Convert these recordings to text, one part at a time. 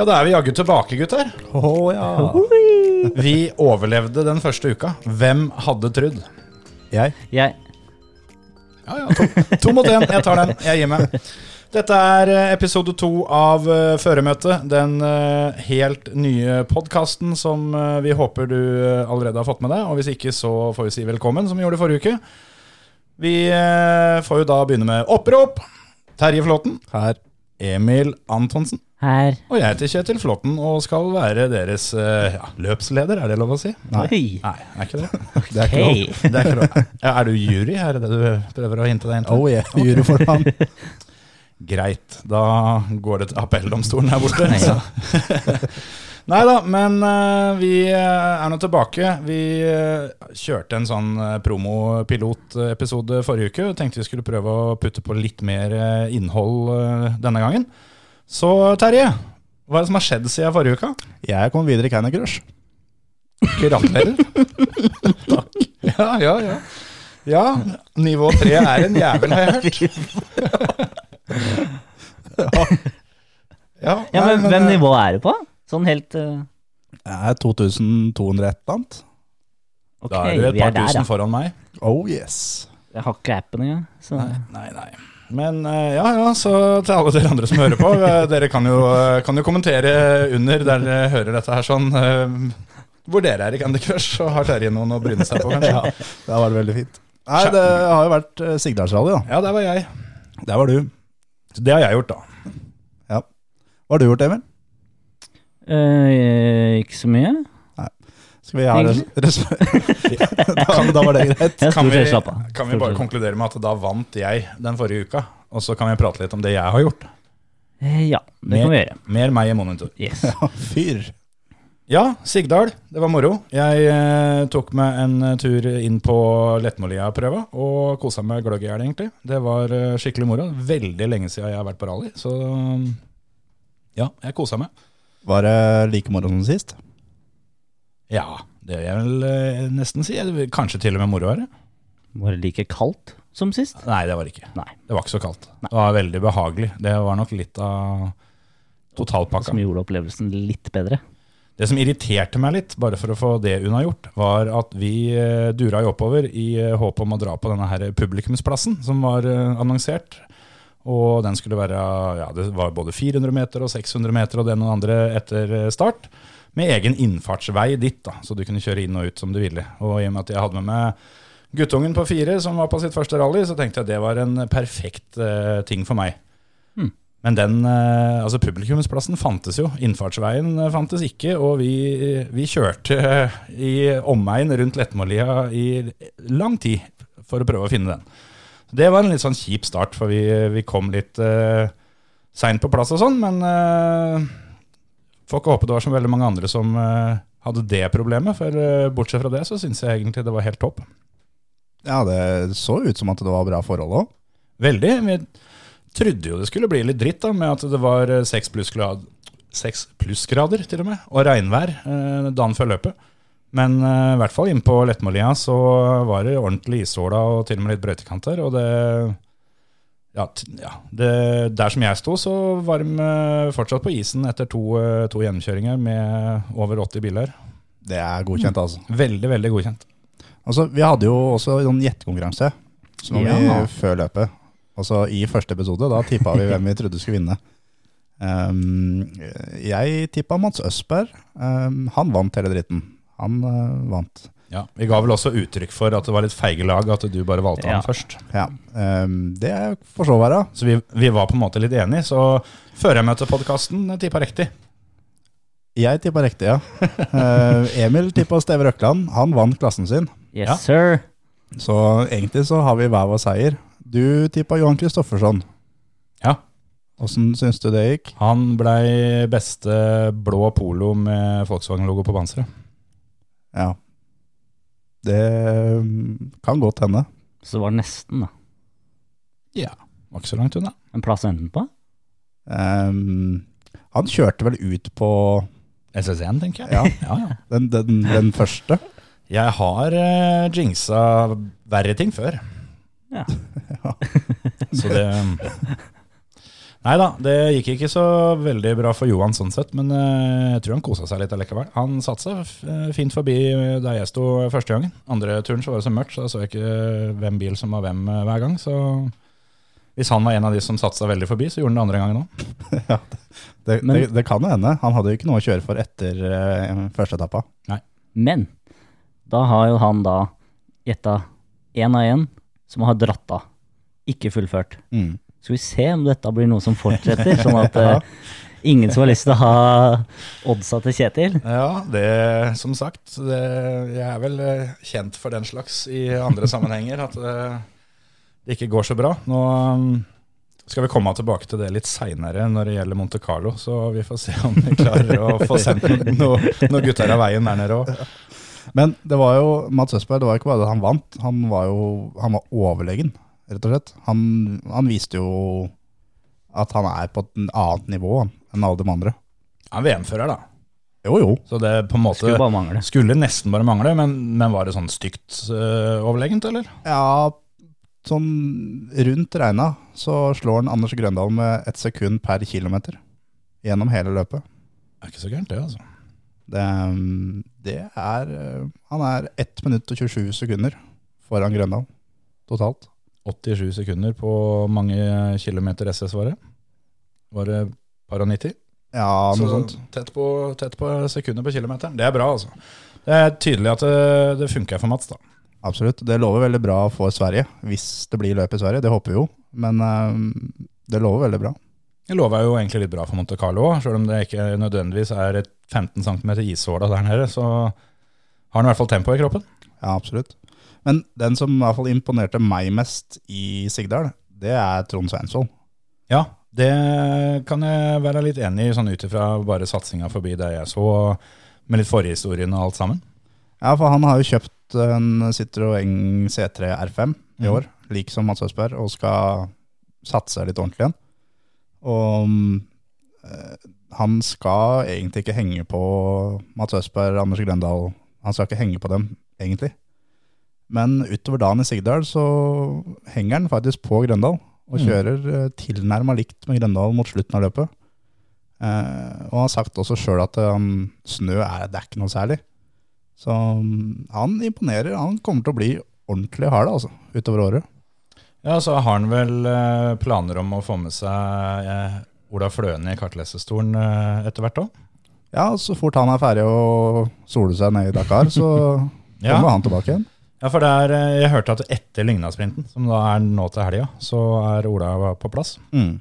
Ja, da er vi jaggu tilbake, gutter. Å ja. Vi overlevde den første uka. Hvem hadde trudd? Jeg? Jeg Ja, ja, to, to mot én. Jeg tar den. Jeg gir meg. Dette er eh, episode to av uh, Føremøtet. Den eh, helt nye podkasten som eh, vi håper du eh, allerede har fått med deg. Og hvis ikke, så får vi si velkommen, som vi gjorde forrige uke. Vi eh, får jo da begynne med opprop. Terje Flåten. Her. Emil Antonsen. Her. Og jeg heter Kjetil Flåtten og skal være deres eh, ja, løpsleder, er det lov å si? Nei. Nei, er ikke det? Det er ikke lov. Det er, ikke lov. Ja, er du jury, er det det du prøver å hinte deg inn til? Oh yeah, juryformann. Greit, da går det til appelldomstolen her borte. så. Nei da, men eh, vi eh, er nå tilbake. Vi kjørte en sånn promopilotepisode forrige uke. og Tenkte vi skulle prøve å putte på litt mer innhold denne gangen. Så Terje, hva er det som har skjedd siden forrige uka? Jeg kom videre i Candy Crush. Gratulerer. Takk. Ja, ja, ja. Ja, nivå tre er en jævel, har jeg hørt. Ja, Ja, ja, men Hvem eh, nivå er du på? Sånn helt uh, Jeg er 2200 et eller annet. Okay, Da er du et par tusen foran meg. Oh yes. Jeg har ikke appen engang. Så Nei, nei. Men eh, ja, ja, så til alle dere andre som hører på, eh, dere kan jo, eh, kan jo kommentere under der dere hører dette her sånn. Hvor dere er i Candy Crush, og har Terje noen å bryne seg på, kanskje? Ja, det var det veldig fint. Nei, det har jo vært uh, Sigdalsrally, da. Ja, der var jeg. Der var du. Så det har jeg gjort, da. Ja. Hva har du gjort, Emil? Eh, Ikke så mye. Skal vi ha res res da, da var det greit. Kan vi, kan vi bare konkludere med at da vant jeg den forrige uka? Og så kan vi prate litt om det jeg har gjort. Eh, Ja, det kan vi gjøre. Mer meg i monitor. Yes. Fyr. Ja, Sigdal. Det var moro. Jeg eh, tok meg en tur inn på Lettmålia-prøva og kosa meg gløgg i hjel, egentlig. Det var eh, skikkelig moro. Veldig lenge siden jeg har vært på rally, så ja, jeg kosa meg. Var det like moro som sist? Ja, det vil jeg vel eh, nesten si. Kanskje til og med moroere. Var det like kaldt som sist? Nei, det var det ikke. Nei. Det var ikke så kaldt. Det var veldig behagelig. Det var nok litt av totalpakka. Som gjorde opplevelsen litt bedre. Det som irriterte meg litt, bare for å få det unnagjort, var at vi eh, dura jo oppover i eh, håp om å dra på denne her publikumsplassen som var eh, annonsert. Og den skulle være ja, det var både 400 meter og 600 meter og det ene og det andre etter eh, start. Med egen innfartsvei dit, da, så du kunne kjøre inn og ut som du ville. Og i og med at jeg hadde med meg guttungen på fire som var på sitt første rally, så tenkte jeg det var en perfekt uh, ting for meg. Hmm. Men den, uh, altså publikumsplassen fantes jo, innfartsveien eh, fantes ikke, og vi, vi kjørte i omegn rundt Lettmålia i lang tid for å prøve å finne den. Det var en litt sånn kjip start, for vi, vi kom litt uh, seint på plass og sånn, men uh, får ikke håpe det var så veldig mange andre som uh, hadde det problemet, for uh, bortsett fra det så syns jeg egentlig det var helt topp. Ja, det så ut som at det var bra forhold òg. Veldig. Vi trodde jo det skulle bli litt dritt da, med at det var eh, seks plussgrad, seks plussgrader til og med, og regnvær uh, dagen før løpet. Men i hvert fall inne på Lettmålia så var det ordentlig isåla og til og med litt brøytekanter. Og det, ja, ja, det Der som jeg sto, så var de fortsatt på isen etter to, eh, to gjennomkjøringer med over 80 biler. Det er godkjent, altså. Veldig, veldig godkjent. Altså, vi hadde jo også en gjettekonkurranse Ja. før løpet. Altså i første episode, da tippa vi hvem vi trodde skulle vinne. Um, jeg tippa Mats Østberg. Um, han vant hele dritten. Han uh, vant. Ja, Vi ga vel også uttrykk for at det var litt feige lag, at du bare valgte Ja. han først. Ja, um, det får så være. Så vi, vi var på en måte litt enige. Så Førermøtepodkasten tippa riktig. Jeg tippa riktig, ja. Uh, Emil tippa Steve Røkland. Han vant klassen sin. Yes, Ja. sir. Så egentlig så har vi hver vår seier. Du tippa Johan Kristoffersson. Ja. Åssen syns du det gikk? Han blei beste blå polo med Volkswagen-logo på panseret. Ja. Det mm, kan godt hende. Så det var nesten, da. Ja. Var ikke så langt unna. En plass å ende på? Um, han kjørte vel ut på SS1, tenker jeg. Ja. ja, ja. den, den, den første. Jeg har uh, jinxa verre ting før. Ja. Så det Nei da, det gikk ikke så veldig bra for Johan sånn sett, men eh, jeg tror han kosa seg litt allikevel. Han satte seg eh, fint forbi der jeg sto første gangen. Andre turen så var det så mørkt, så da så jeg ikke hvem bil som var hvem eh, hver gang. Så hvis han var en av de som satte seg veldig forbi, så gjorde han det andre gangen òg. Det, det, det, det kan jo hende. Han hadde jo ikke noe å kjøre for etter uh, første etappa. Men da har jo han da gjetta én av én som har dratt av. Ikke fullført. Mm. Skal vi se om dette blir noe som fortsetter, sånn at ja. ingen som har lyst til å ha oddsa til Kjetil? Ja, det som sagt. Det, jeg er vel eh, kjent for den slags i andre sammenhenger, at det, det ikke går så bra. Nå um, skal vi komme tilbake til det litt seinere når det gjelder Monte Carlo, så vi får se om vi klarer å få sendt noen noe gutter av veien der nede òg. Men det var jo Mats Østberg, det var ikke bare det han vant, han var jo han var overlegen, rett og slett. Han, han viste jo at han er på et annet nivå enn alle de andre. Han er VM-fører, da. Jo, jo. Så det på en måte Skulle bare mangle. skulle nesten bare mangle, men, men var det sånn stygt eh, overlegent, eller? Ja, sånn rundt regna så slår han Anders Grøndal med ett sekund per kilometer gjennom hele løpet. Det er ikke så gærent, det, altså. Det, det er eh, Han er 1 minutt og 27 sekunder foran Grøndal totalt. 87 sekunder på mange kilometer SS, var det? Var det par og 90? Ja, noe sånt. Tett på, tett på sekunder på kilometeren. Det er bra, altså. Det er tydelig at det, det funker for Mats, da. Absolutt. Det lover veldig bra for Sverige, hvis det blir løp i Sverige. Det håper vi jo, men eh, det lover veldig bra. Det lover jo egentlig litt bra for Monte Carlo òg, sjøl om det ikke nødvendigvis er et 15 cm ishåla der nede. Så har han i hvert fall tempo i kroppen. Ja, absolutt. Men den som i hvert fall imponerte meg mest i Sigdal, det er Trond Sveinsvold. Ja, det kan jeg være litt enig i, sånn ut ifra bare satsinga forbi det jeg så, med litt forhistorien og alt sammen. Ja, for han har jo kjøpt en Citroën C3 R5 i Mhm. år, lik som Mats Østberg, og skal satse litt ordentlig igjen. Og øh, han skal egentlig ikke henge på Mats Østberg, Anders Grendal Han skal ikke henge på dem, egentlig. Men utover dagen i Sigdal så henger han faktisk på Grøndal, og Mm. kjører mm. tilnærma likt med Grøndal mot slutten av løpet. Eh, og han har sagt også sjøl at um, snø er, det er ikke noe særlig. Så um, han imponerer. Han kommer til å bli ordentlig hard altså, utover året. Ja, så har han vel eh, planer om å få med seg eh, Ola Fløen i kartlesestolen eh, etter hvert òg? Ja, så fort han er ferdig å sole seg ned i Dakar, så Ja. kommer han tilbake igjen. Ja, for det er, eh, jeg hørte at etter Lygna-sprinten, som da er nå til helga, så er Ola på plass. Mm.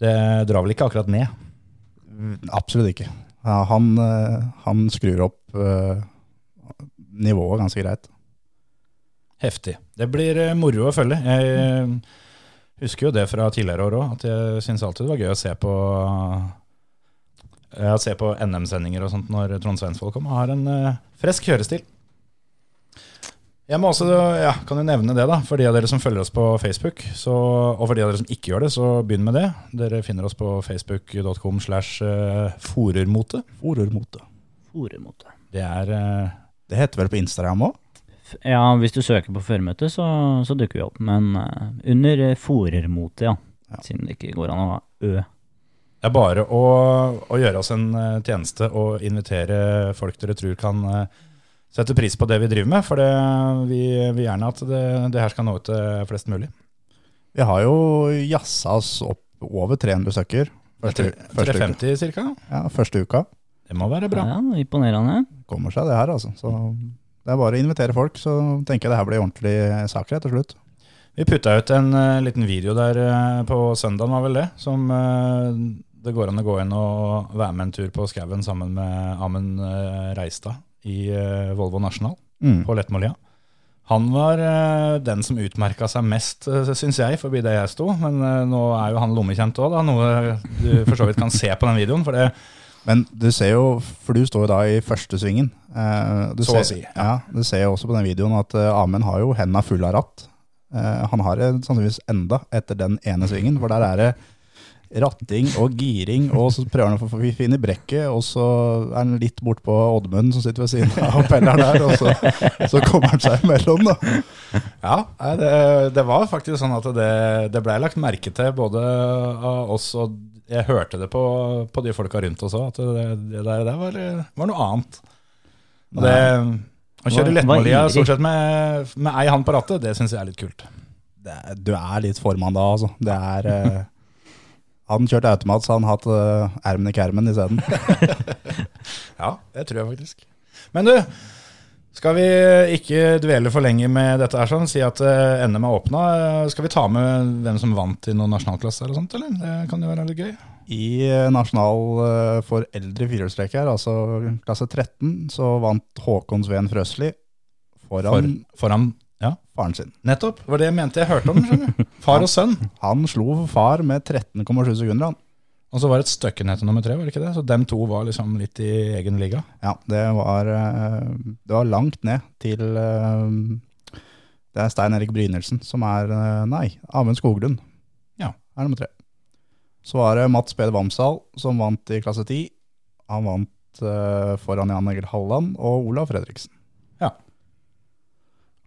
Det drar vel ikke akkurat ned. Absolutt ikke. Ja, han, eh, han skrur opp uh, nivået ganske greit. Heftig. Det blir moro å følge. Jeg husker jo det fra tidligere år òg, at jeg syns alltid det var gøy å se på å se på NM-sendinger og sånt når Trond Svensvold kom. Han har en uh, fresk kjørestil. Jeg må også, ja, kan jo nevne det, da, for de av dere som følger oss på Facebook. Så, og for de av dere som ikke gjør det, så begynn med det. Dere finner oss på facebook.com slash forermote. forermote. Forermote. Det er eh, Det heter vel på Instagram òg? Ja, hvis du søker på førmøte, så, så dukker vi opp. Men eh, under uh, forermote, ja. Ja. Siden det ikke går an å ha ø. Det er bare å, å gjøre oss en eh, tjeneste og invitere folk dere tror kan eh, sette pris på det vi driver med. For det, vi vil gjerne at det, det her skal nå ut til flest mulig. Vi har jo jazza oss opp over 300 stykker første, første, 350 ca. Ja, første uka. Det må være bra. Ja, imponerende. Kommer seg det her, altså. Så det er bare å invitere folk, så tenker jeg det her blir ordentlig sak etter til slutt. Vi putta ut en uh, liten video der uh, på søndagen, var vel det, som uh, det går an å gå inn og være med en tur på skauen sammen med Amund Reistad i eh, Volvo National Mm. på Lettmålia. Han var eh, den som utmerka seg mest, uh, syns jeg, forbi det jeg sto. Men eh, nå er jo han lommekjent òg, noe du for så vidt kan se på den videoen. For det, Men du ser jo, for du står jo da i første svingen. Eh, du Så å ser, si, Ja. Du ser jo også på den videoen at eh, Amund har jo hendene fulle av ratt. Eh, han har det sannsynligvis enda etter den ene svingen, for der er det ratting og giring, og så prøver han å få finne brekket, og så er han litt bort på Oddmund som sitter ved siden av Pelleren der, og så, så kommer han seg imellom, da. ja, det, det var faktisk sånn at det, det blei lagt merke til både av oss og jeg hørte det på, på de folka rundt oss òg, at det, det der, der var, var noe annet. Og det, å kjøre Var- lettmålia stort sett med, med ei hand på rattet, det syns jeg er litt kult. Er- du er litt formann da, altså. Det er eh, Han kjørte automat, så han hatt uh, ermen i kermen isteden. Ja, det tror jeg faktisk. Men du, skal vi ikke dvele for lenge med dette her sånn, si at eh, NM er åpna. Eh, Skal vi ta med hvem som vant i noen nasjonalklasse eller sånt, eller? Det kan jo være litt gøy. I eh, nasjonal eh, for eldre firehjulstrekker, her, altså klasse 13, så vant Håkon Sveen Frøsli For, foran foran Ja, faren sin. nettopp. Det var det jeg mente jeg hørte om. skjønner du. Far og sønn. Han slo far med 13,7 sekunder, han. Og så var det et stykke ned til nummer tre, var det ikke det? Så dem to var liksom litt i egen liga. Ja, det var, eh, det var langt ned til eh, Det er Stein Erik Brynildsen som er eh, Nei, Amund Skoglund Ja. er nummer tre. Så var det Mats Peder Vamsdal som vant i klasse 10. Han vant foran Jan Egil Halland og Olav Fredriksen.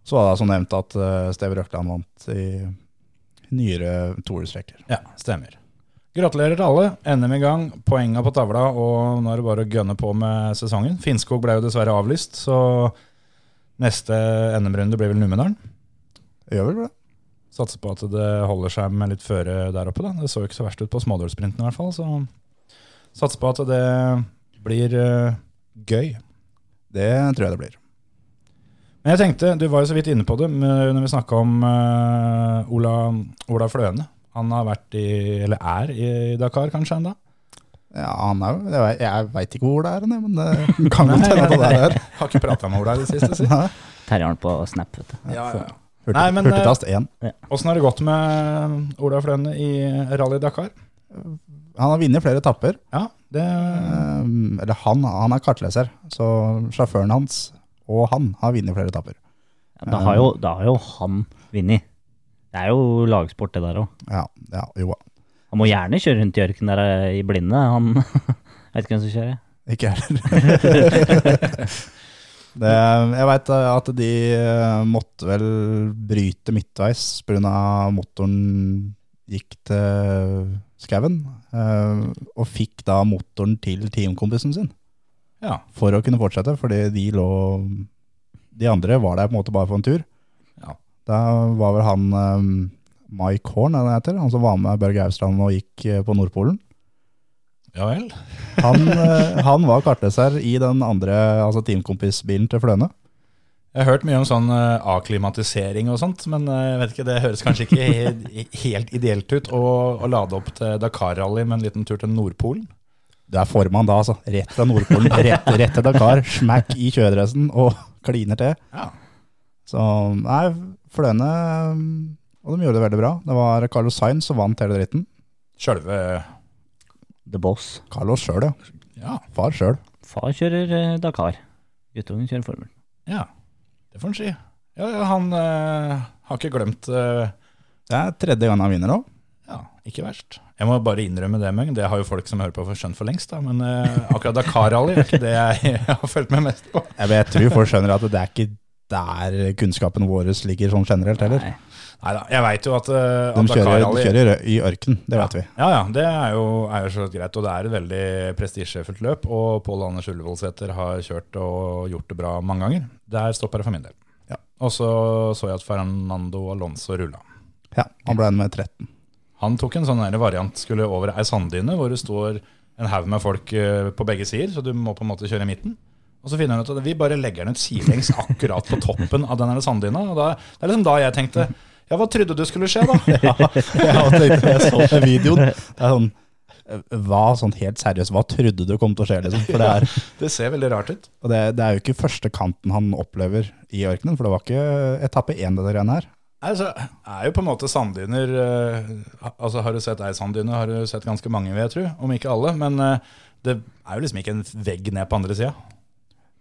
Så var det som nevnt at uh, Steve Røkland vant i nyere toerstreker. Ja, stemmer. Gratulerer til alle. NM i gang, poenga på tavla, og nå er det bare å gønne på med sesongen. Finnskog ble jo dessverre avlyst, så neste NM-runde blir vel Numedalen. Gjør vel det? Satser på at det holder seg med litt føre der oppe. da. Det så jo ikke så verst ut på smådølsprinten i hvert fall, så satser på at det blir uh, gøy. Det tror jeg det blir. Men jeg tenkte, du var jo så vidt inne på det når vi snakka om uh, Ola, Ola Fløene. Han har vært i, eller er i Dakar kanskje enda? Ja, han er jo Jeg, jeg veit ikke hvor Ola er, men det kan godt hende at det er her. Har ikke prata med Ola i det siste, si. Nei. Terjer han på Snap, vet du. Ja, ja. Hurtig, Nei, men, hurtigtast 1. Åssen har det gått med Ola Fløene i Rally Dakar? Han har vunnet flere etapper. Ja, det eller han, han er kartleser, så sjåføren hans og han har vunnet flere etapper. Ja, da, har jo, da har jo han vunnet. Det er jo lagsport, det der òg. Ja, ja, jo. Han må gjerne kjøre rundt i ørkenen der eh, i blinde. Han vet ikke hvem som kjører. Ikke heller. Det, jeg veit at de eh, måtte vel bryte midtveis pga. motoren gikk til skauen. eh, Og fikk da motoren til teamkompisen sin Ja. for å kunne fortsette, fordi de lå De andre var der på en måte bare for en tur. Ja. Da var vel han um, Mike Horn, er det han heter, han som var med Børge Austrand og gikk eh, på Nordpolen. ja vel. Han, eh, han var kartleser i den andre altså teamkompisbilen til Fløne. Jeg har hørt mye om sånn aklimatisering og sånt, men jeg vet ikke, det høres kanskje ikke he helt ideelt ut å, å lade opp til Dakar-rally med en liten tur til Nordpolen. Du er formann da, altså. Rett fra Nordpolen, rett, rett til Dakar. Smack i kjøredressen og kliner til. Ja. Så nei, Fløne um, Og de gjorde det veldig bra. Det var Carlos Sainz som vant hele dritten. Sjølve The Boss. Carlos sjøl, ja. Ja. Far sjøl. Far kjører eh, Dakar. Guttungen kjører Formel. ja. Det får han si. Ja, ja, han øh, har ikke glemt øh. Det er tredje gang han vinner nå. Ja, ikke verst. Jeg må bare innrømme det, Møgn. Det har jo folk som hører på skjønt for lengst, da. Men uh, akkurat Dakar-rally er ikke det jeg, har fulgt med mest på. Jeg, tror folk skjønner at det er ikke der kunnskapen vår ligger sånn generelt heller. Nei. Neida, jeg veit jo at, uh, De at kjører, de Dakar, de kjører i ørken, det vet vi. Ja, ja, det er jo, er jo greit. Og det er et veldig prestisjefullt løp. Og Pål Anders Ullevålsæter har kjørt og gjort det bra mange ganger. Der stopper det for min del. Ja. Og så så jeg at Fernando Alonso rulla. Ja, Han ble med 13. Han tok en sånn variant, skulle over ei sanddyne hvor det står en haug med folk eh, på begge sider, så du må på en måte kjøre i midten. Og så finner han ut at vi bare legger den ut sidelengs akkurat på toppen av den sanddyna. Og da, det er liksom da jeg tenkte ja, hva trodde du skulle skje, da? Ja, jeg tenkte jeg så den videoen. Det er sånn hva sånn helt seriøst, hva trodde du kom til å skje, liksom? For det er, Det ser veldig rart ut. og det, det er jo ikke første kanten han opplever i ørkenen, for det var ikke etappe én dette greiene her. Altså, er jo på en måte sanddyner eh, Altså Har du sett ei sanddyne, har du sett ganske mange, vil jeg tro. Om ikke alle. Men eh, det er jo liksom ikke en vegg ned på andre sida.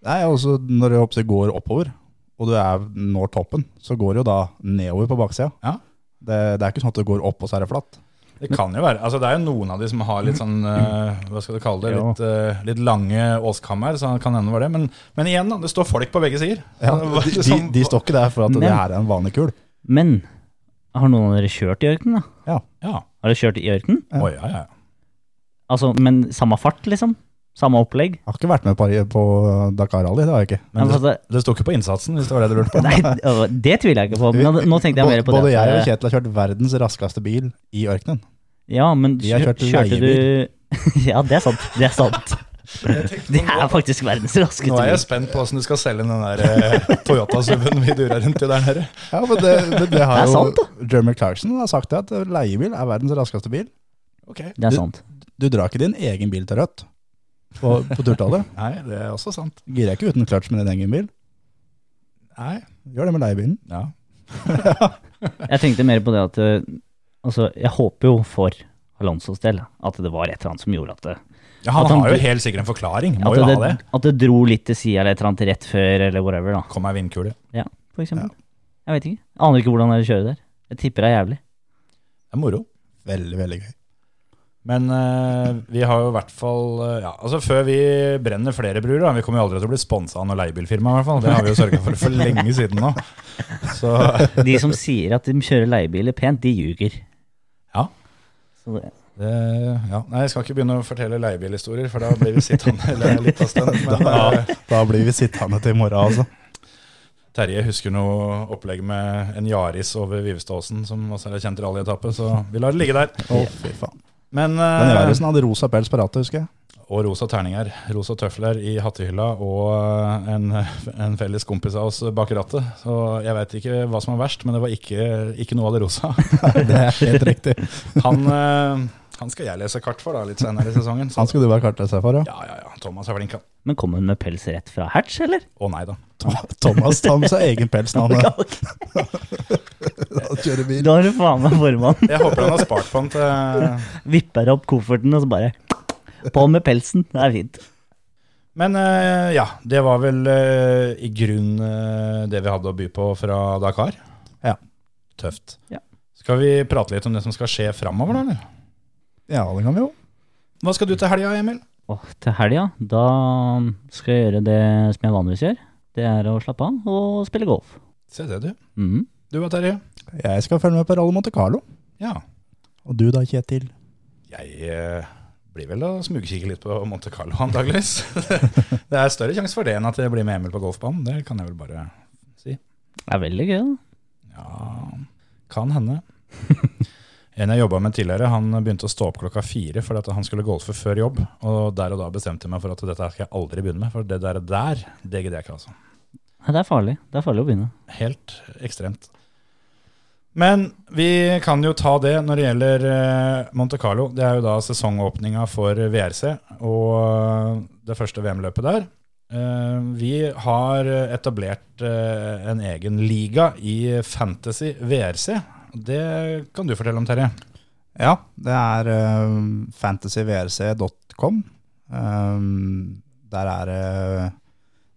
Nei, også når det går oppover, og du er, når toppen, så går det jo da nedover på baksida. Ja. Det, det er ikke sånn at det går opp, og så er det flatt. Det kan jo være. Altså Det er jo noen av de som har litt sånn eh, Hva skal du kalle det? Litt, uh, litt lange åskammer, så det kan hende var det. Men, men igjen, da. Det står folk på begge sider. Ja, de, de, de står ikke der for at det her er en vanlig kul. Men har noen av dere kjørt i ørkenen, da? Ja. Ja. Har dere kjørt i ørkenen? Ja. Oh, ja, ja. Altså, men samme fart, liksom? Samme opplegg? Jeg har ikke vært med på, på Dakar Rally, det har jeg ikke. Men Ja, det, altså, det sto ikke på innsatsen, hvis det var det du lurte på. Nei, altså, det tviler jeg ikke på. Men nå, tenkte jeg mer på Både det. jeg og Kjetil har kjørt verdens raskeste bil i ørkenen. Ja, men kjørt kjørte du Ja, det er sant. Det er sant. Det er faktisk verdens raskeste bil. Nå er jeg spent på hvordan du skal selge den der eh, Toyota-suben vi durer rundt i der nede. Ja, men det, det, det har Det er jo sant, Jeremy Clarkson har sagt det, at leiebil er verdens raskeste bil. Okay. Det er sant. Du drar ikke din egen bil til rødt på, på turtallet. Nei, det er også sant. Girer jeg ikke uten clutch med din egen bil. Nei. Gjør det med leiebilen. Ja. Jeg tenkte mer på det at eh, Altså, jeg håper jo for Alonsos del at det var et eller annet som gjorde at det, ja han han- har jo helt sikkert en forklaring. Må jo det, ha det. at det dro litt til sida eller et eller annet rett før, eller whatever, da. Kom ei vindkule. Ja, for eksempel. Jeg vet ikke. Aner ikke hvordan det er å kjøre der. Jeg tipper det er jævlig. Det er moro. Veldig, veldig gøy. Men uh, vi har jo i hvert fall uh, ja, altså Før vi brenner flere bruer da, Vi kommer jo aldri til å bli sponsa av noe leiebilfirma. i hvert fall Det har vi jo sørga for for lenge siden nå. Så De som sier at de kjører leiebiler pent, de ljuger. Ja. Så det, det, ja. Nei, Jeg skal ikke begynne å fortelle leiebilhistorier, for da blir vi sittende litt av stund. Men da, Da blir vi sittende til i morgen, altså. Terje husker noe opplegg med en Yaris over Vivestadåsen, som også er kjent rallyetappe, så vi lar det ligge der. Å, fy faen. Men Den eh, Yarisen hadde rosa pels på rattet, husker jeg. Og rosa terninger, rosa tøfler i hattehylla og eh, en, en felles kompis av oss bak rattet. Så jeg veit ikke hva som er verst, men det var ikke, ikke noe av det rosa. Det er helt riktig. Han, eh, han skal jeg lese kart for da, litt senere i sesongen. Så. Han skal du være kartleser for, ja. Ja, ja, ja. Thomas er flink, han. men kom hun med pels rett fra hatch, eller? Å nei da. Thomas tar med seg egen pels når han kjører bil. Da er du faen meg formann. Jeg håper han har spart på den til Vipper opp kofferten og så bare På med pelsen. Det er fint. Men eh, ja, det var vel eh, i grunn eh, det vi hadde å by på fra Dakar. Ja. Tøft. Ja. Skal vi prate litt om det som skal skje framover, da? eller? Ja, det kan vi jo. Hva skal du til helga, Emil? Og til helga, da skal jeg gjøre det som jeg vanligvis gjør. Det er å slappe av og spille golf. Se det, du. Mm. Du og Terje? Jeg skal følge med på Rally Monte Carlo. Ja. Og du da, Kjetil? Jeg eh, blir vel å smugkikke litt på Monte Carlo, antageligvis. det er større sjanse for det enn at jeg blir med Emil på golfbanen. Det kan jeg vel bare si. Det er veldig gøy, da. Ja, kan hende. En jeg jobba med tidligere, han begynte å stå opp klokka fire fordi at han skulle golfe før jobb. Og der og da bestemte jeg meg for at dette skal jeg aldri begynne med, for det der, der det gidder jeg ikke. altså. Nei, Det er farlig. Det er farlig å begynne. Helt ekstremt. Men vi kan jo ta det når det gjelder eh, Monte Carlo. Det er jo da sesongåpninga for VRC og det første VM-løpet der. Eh, Vi har etablert eh, en egen liga i Fantasy VRC. Det kan du fortelle om, Terje. Ja, det er uh, fantasyvrc.com. Um, der er det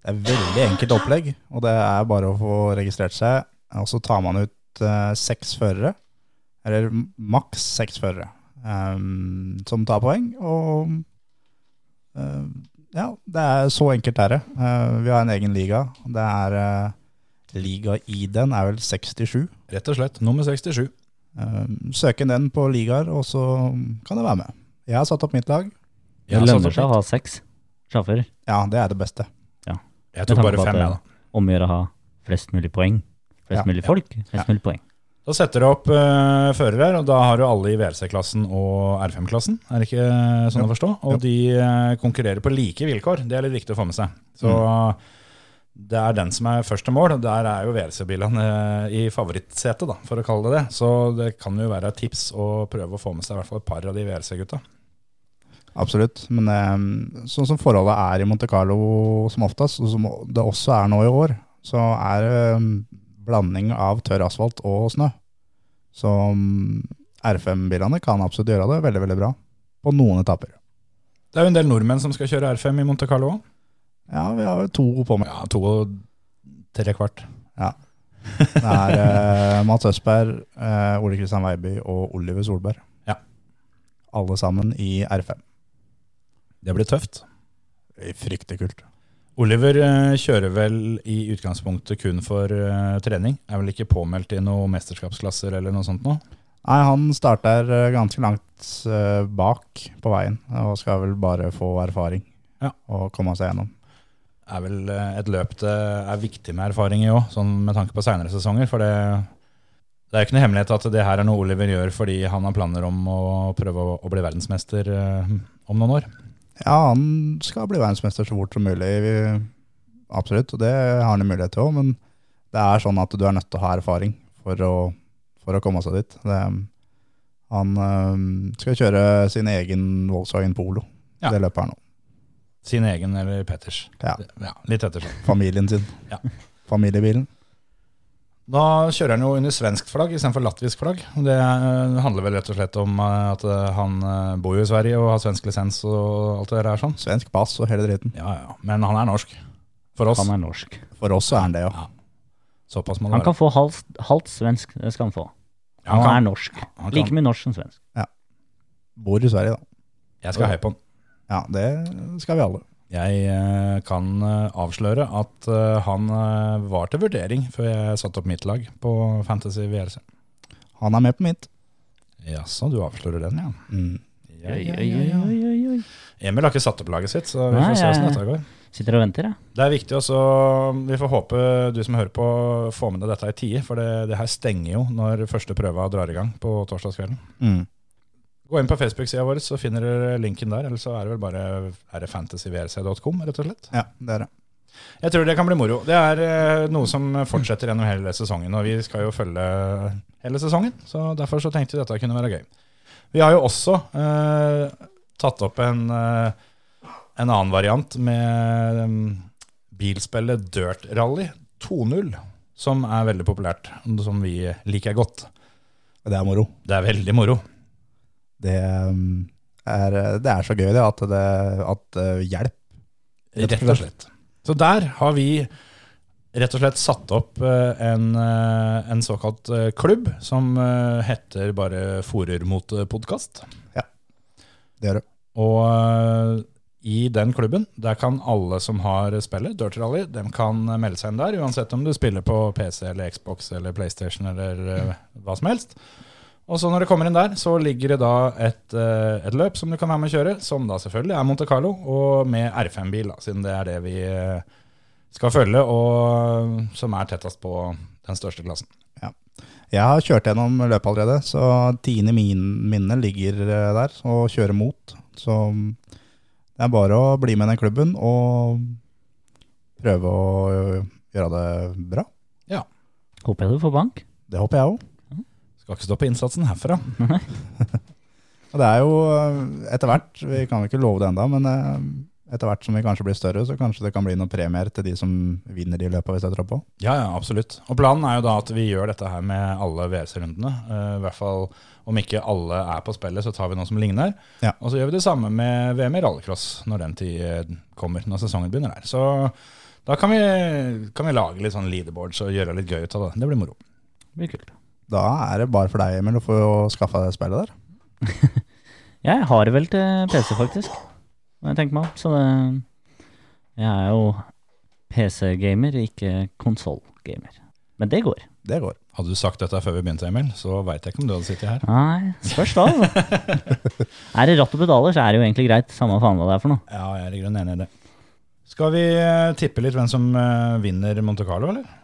Det er veldig enkelt opplegg, og det er bare å få registrert seg. Og så tar man ut uh, seks førere, eller maks seks førere, um, som tar poeng. Og uh, ja, det er så enkelt er det. Eh, vi har en egen liga. Det er uh, Liga i den er vel 67. Rett og slett. Nummer 67. Um, søk inn den på ligaer, og så kan du være med. Jeg har satt opp mitt lag. Det lønner seg å ha seks sjåfører. Ja, det er det beste. Jeg tok bare fem, jeg, da. Omgjør å ha flest mulig poeng. Flest Ja, mulig folk, flest ja. mulig poeng. Da setter du opp uh, førere, og da har du alle i VRC-klassen og R5-klassen. Er det ikke sånn å forstå? Og Jo. de uh, konkurrerer på like vilkår. Det er litt viktig å få med seg. Så det er den som er først til mål. Der er jo VRC-bilene eh, i favorittsetet, da, for å kalle det det. Så det kan jo være et tips å prøve å få med seg i hvert fall et par av de WRC-gutta. Absolutt. Men eh, sånn som forholdet er i Monte Carlo som oftest, og som det også er nå i år, så er det eh, blanding av tørr asfalt og snø. Så mm, R5-bilene kan absolutt gjøre det veldig, veldig bra på noen etapper. Det er jo en del nordmenn som skal kjøre R5 i Monte Carlo òg. Ja, vi har jo to på meg. Ja, to og tre kvart. Ja. Det er eh, Mats Østberg, eh, Ole Kristian Weiby og Oliver Solberg. Ja. Alle sammen i R5. Det blir tøft. Fryktelig kult. Oliver eh, kjører vel i utgangspunktet kun for eh, trening. Er vel ikke påmeldt i noen mesterskapsklasser eller noe sånt nå? Nei, han starter eh, ganske langt eh, bak på veien, og skal vel bare få erfaring Ja. og komme seg gjennom. Er vel eh, et løp det er viktig med erfaring i òg, sånn med tanke på seinere sesonger. For det, det er jo ikke noe hemmelighet at det her er noe Oliver gjør fordi han har planer om å prøve å, å bli verdensmester eh, om noen år. Ja, han skal bli verdensmester så fort som mulig, vi- absolutt, og det har han mulighet til òg, men det er sånn at du er nødt til å ha erfaring for å, for å komme seg dit. Det, han øh, skal kjøre sin egen Volkswagen Polo, Ja. det løpet her nå. Sin egen eller Petters. Ja, Ja, litt ettersom. familien sin. Ja. Familiebilen. Da kjører han jo under svensk flagg istedenfor latvisk flagg. Det eh, handler vel rett og slett om eh, at eh, han bor jo i Sverige og har svensk lisens og alt det der er sånn. Svensk pass og hele dritten. Ja, ja. Men han er norsk. For oss. Han er norsk. For oss så er han det, jo. Ja. Såpass må det Han være. kan få halvt, halvt svensk, det skal han få. Ja, Han kan- er norsk. han Like mye norsk som svensk. Ja. Bor i Sverige, da. Jeg skal heie på han. Ja, det skal vi alle. Jeg eh, kan eh, avsløre at eh, han var til vurdering før jeg satte opp mitt lag på Fantasy VRC. Han er med på mitt. Jaså, du avslører den, ja. Mm. Ja, ja, ja, ja. Emil har ikke satt opp laget sitt, så vi Nei, får se åssen dette går. Sitter og venter, jeg. Det er viktig også, vi får håpe du som hører på får med deg dette i tide, for det, det her stenger jo når første prøva drar i gang på torsdagskvelden. Mm. Gå inn på Facebook-sida vår, så finner dere linken der, eller så er det vel bare er det fantasyvrc.com, rett og slett. Ja, det er det. Jeg tror det kan bli moro. Det er eh, noe som fortsetter gjennom hele sesongen, og vi skal jo følge hele sesongen, så derfor så tenkte vi dette kunne være gøy. Vi har jo også eh, tatt opp en, eh, en annen variant med um, bilspillet Dirt Rally 2.0, som er veldig populært, som vi liker godt. Det er moro. Det er veldig moro. Det um, er, det er så gøy det at det at uh, hjelp. Rett og slett. Så der har vi rett og slett satt opp eh, en, eh, en såkalt klubb som heter bare Forer mot podkast. Det gjør det. Og i den klubben, der kan alle som har spillet Dirt Rally, dem kan melde seg inn der, uansett om du spiller på PC eller Xbox eller PlayStation eller hva som helst. Og så når du kommer inn der, så ligger det da et, eh, et løp som du kan være med å kjøre, som da selvfølgelig er Monte Carlo, og med R5-bil, da, siden det er det vi eh, skal følge, og som er tettest på den største klassen. Jeg har kjørt gjennom løpet allerede, så tiende min minne ligger der og kjører mot. Så det er bare å bli med i den klubben og prøve å gjøre det bra. Ja. Håper jeg du får bank. Det håper jeg òg. Skal ikke stoppe innsatsen herfra. Og det er jo uh, etter hvert, vi kan jo ikke love det enda, men uh, etter hvert som vi kanskje blir større, så kanskje det kan bli noen premier til de som vinner de løpene vi setter opp på. Ja, ja, absolutt. Og planen er jo da at vi gjør dette her med alle VRC-rundene. Uh, I hvert fall om ikke alle er på spillet, så tar vi noe som ligner. Ja. Og så gjør vi det samme med VM i rallycross når den tid eh, kommer, når sesongen begynner der. Så da kan vi, kan vi lage litt sånn leaderboards og gjøre litt gøy ut av det. Det blir moro. Det blir kult. Da er det bare for deg, Emil, å få skaffa deg spillet der. Jeg har det vel til PC, faktisk. Når jeg tenker meg opp. Så det Jeg er jo PC-gamer, ikke konsoll-gamer. Men det går. Det går. Hadde du sagt dette før vi begynte, Emil, så veit jeg ikke om du hadde sittet her. Nei, spørs da. altså. er det ratt og pedaler, så er det jo egentlig greit. Samme faen hva det er for noe. Ja, jeg er i grunnen enig i det. Skal vi eh, tippe litt hvem som eh, vinner Monte Carlo, eller?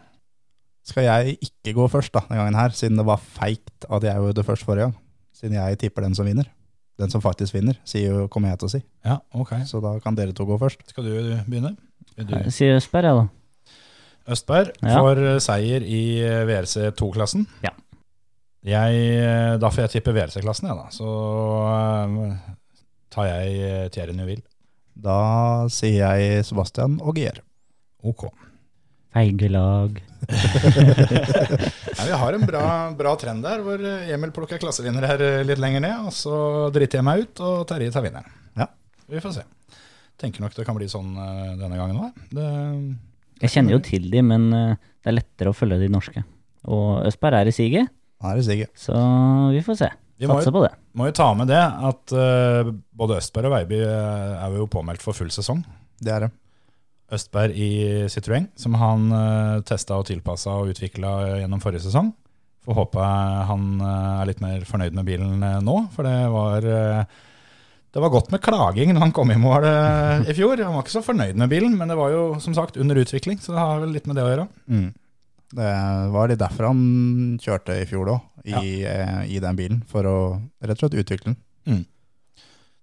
Skal jeg ikke gå først da, denne gangen her, siden det var feigt at jeg gjorde det først forrige gang. Siden jeg tipper den som vinner. Den som faktisk vinner, sier jo, kommer jeg til å si. Ja, ok. Så da kan dere to gå først. Skal du begynne? Du? Sier Østberg, jeg, da. Østberg Ja. får eh, seier i eh, VRC 2-klassen. Ja. Jeg, eh, da får jeg tippe VRC-klassen, jeg, da. Så uh, tar jeg Thierry Neuville. Da sier jeg Sebastian Ogier. Ok. Feigelag. Ja, vi har en bra, bra trend der, hvor Emil plukker klassevinner her eh, litt lenger ned, og så driter jeg meg ut, og Terje tar vinneren. Ja. Vi får se. Tenker nok det kan bli sånn eh, denne gangen òg. Jeg kjenner jo til de, men eh, det er lettere å følge de norske. Og Østberg er i siget, er i siget. så vi får se. Vi må Satser jo, på det. må jo ta med det at uh, både Østberg og Veiby er jo påmeldt for full sesong. Det er det. Østberg i Citroën, som han uh, testa og tilpassa og utvikla gjennom forrige sesong. Får håpe han eh, er litt mer fornøyd med bilen eh, nå, for det var eh, det var godt med klaging når han kom i mål eh, i fjor. Han var ikke så fornøyd med bilen, men det var jo som sagt under utvikling, så det har vel litt med det å gjøre. Mm. Det var litt derfor han kjørte i fjor òg, i, ja. i den bilen. For å rett og slett utvikle den.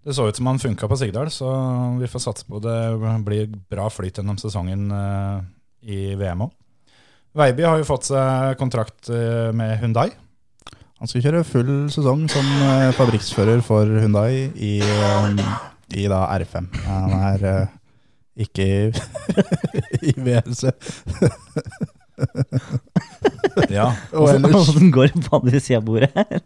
Det så ut som han funka på Sigdal, så vi får satse på det blir bra flyt gjennom sesongen eh, i VM òg. Veiby har jo fått seg kontrakt eh, med Hundai. Han skal kjøre full sesong som eh, fabrikksfører for Hundai i, i da R5. Han er ikke i, i VRC. Ja, Og ellers Åssen går det på andre sida av bordet her?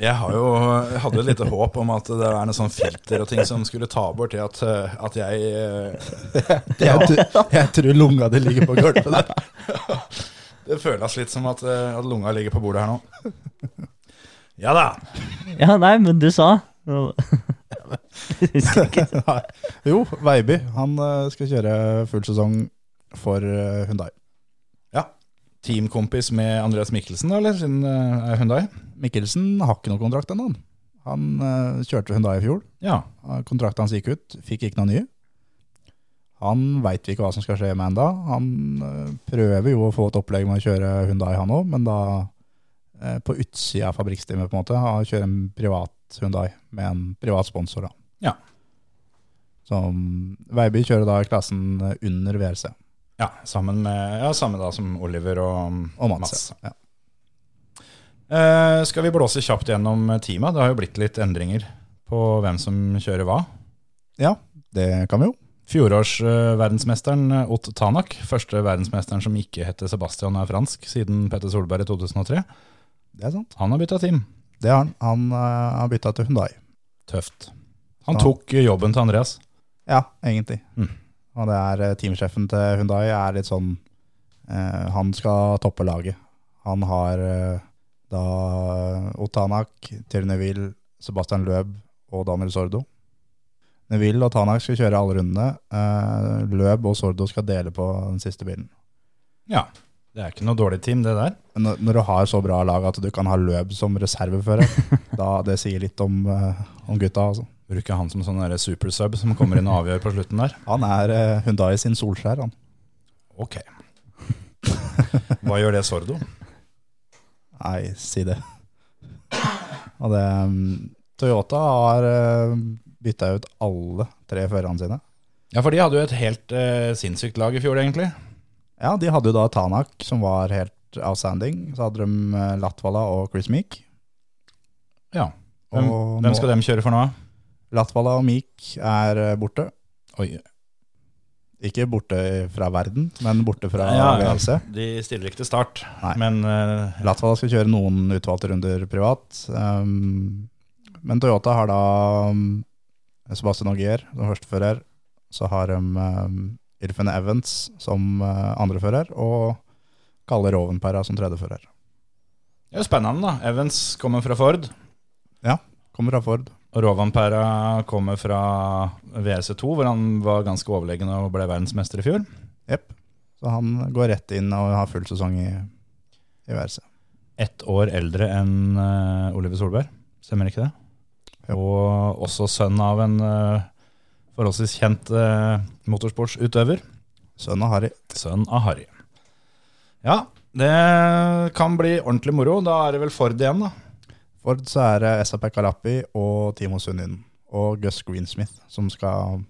Jeg har jo, jeg hadde jo et lite håp om at det er noe sånn filter og ting som skulle ta bort det at, eh, at jeg eh, jeg, jeg tror lunga di ligger på gulvet der. Det føles litt som at, eh, at lunga ligger på bordet her nå. Ja da. Ja, nei, men du sa. Jo, Veiby. Han skal kjøre full sesong for Hundai. Teamkompis med Andreas Mikkelsen, eller? Siden uh, er Hundai? Mikkelsen har ikke noe kontrakt ennå. han. Eh, kjørte Hundai i fjor. Ja. Eh, Kontrakten hans gikk ut, fikk ikke noe ny. Han veit ikke hva som skal skje med enda. Han uh, prøver jo å få et opplegg med å kjøre Hundai han òg, men da uh, på utsida av fabrikkstimen, på en måte. Han kjører en privat Hundai med en privat sponsor, da. Ja. Så mm, Veiby kjører da i klassen eh, under VRC ja sammen med Ja, samme da som Oliver og, og Mats. Ja. Eh, skal vi blåse kjapt gjennom teamet? Det har jo blitt litt endringer på hvem som kjører hva. ja, det kan vi jo. Fjorårsverdensmesteren Ott Tanak, første verdensmesteren som ikke heter Sebastian og er fransk siden Petter Solberg i 2003, Det er sant. han har bytta team. Det har han. Han eh, har bytta til Hundai. Tøft. Han tok jobben til Andreas. Ja, egentlig. Mm. Og det er eh, teamsjefen til Hundai er litt sånn eh, Han skal toppe laget. Han har eh, da Otanak, Thierry Neville, Sebastian Løb og Daniel Sordo. Neville og Tanak skal kjøre alle rundene. Eh, Løb og Sordo skal dele på den siste bilen. Ja. Det er ikke noe dårlig team, det der. Men når, når du har så bra lag at du kan ha Løb som reservefører, da det sier litt om, eh, om gutta. altså. Bruker han som sånn supersub som kommer inn og avgjør på slutten der. Han er eh, Hundai sin Solskjær, han. Ok. Hva gjør det Sordo? Nei, si det. Og det mm, Toyota har uh, bytta ut alle tre førerne sine. Ja, for de hadde jo et helt eh, sinnssykt lag i fjor, egentlig. Ja, de hadde jo da Tanak, som var helt outstanding. Så hadde de eh, Latvala og Chris Meek. Ja. Hvem, Og hvem skal de kjøre for nå? Latvala og Meek er eh, borte. Oi. Ikke borte fra verden, men borte fra Ja. VLC. De stiller ikke til start, Nei. men uh, Latvala skal kjøre noen utvalgte runder privat. Um, men Toyota har da um, Sebastian Augier som førstefører. Så har de um, Irfen Evans som uh, andrefører, og Kalle Rovenpera som tredjefører. det er jo spennende, da. Evans kommer fra Ford, Ja, Kommer fra Ford. Og Rovanpera kommer fra WC2, hvor han var ganske overlegen og ble verdensmester i fjor. Jepp. Så han går rett inn og har full sesong i, i VRC. Ett år eldre enn uh, Oliver Solberg, stemmer ikke det? Yep. Og også sønn av en uh, forholdsvis kjent uh, motorsportsutøver. Sønn av Harry. Sønn av Harry. Ja, det kan bli ordentlig moro. Da er det vel Ford igjen, da. Ford så er det SAP Kalapi og Timo Sundin og Gus Greensmith som skal,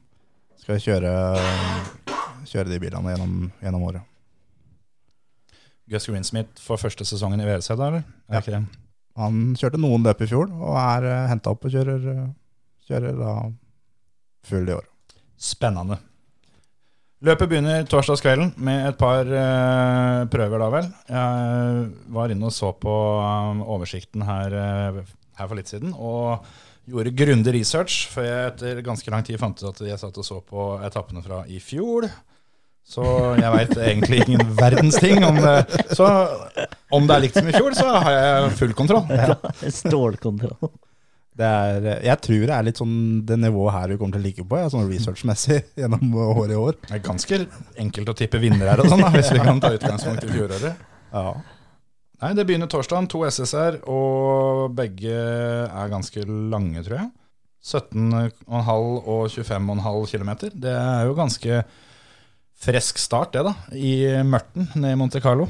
skal kjøre, kjøre de bilene gjennom, gjennom året. Gus Greensmith for første sesongen i VRC, da, eller? Er Ja. Okay. Han kjørte noen løp i fjor og er henta opp og kjører, eh, kjører da full i år. Spennende. Løpet begynner torsdagskvelden med et par uh, prøver, da vel. Jeg var inne og så på um, oversikten her, uh, her for litt siden, og gjorde grundig research før jeg etter ganske lang tid fant ut at jeg satt og så på etappene fra i fjor. Så jeg veit egentlig ingen verdens ting om det. Så om det er likt som i fjor, så har jeg full kontroll. Stålkontroll. Er, jeg tror det er litt sånn det nivået her vi kommer til å ligge på, ja, sånn researchmessig gjennom året i år. Det er ganske enkelt å tippe vinner her, og sånn, hvis vi kan ta utgangspunkt i fjoråret. Ja. Nei, Det begynner torsdag, to SSR, og begge er ganske lange, tror jeg. 17,5 og 25,5 km. Det er jo ganske frisk start, det, da. I mørten nede i Monte Carlo.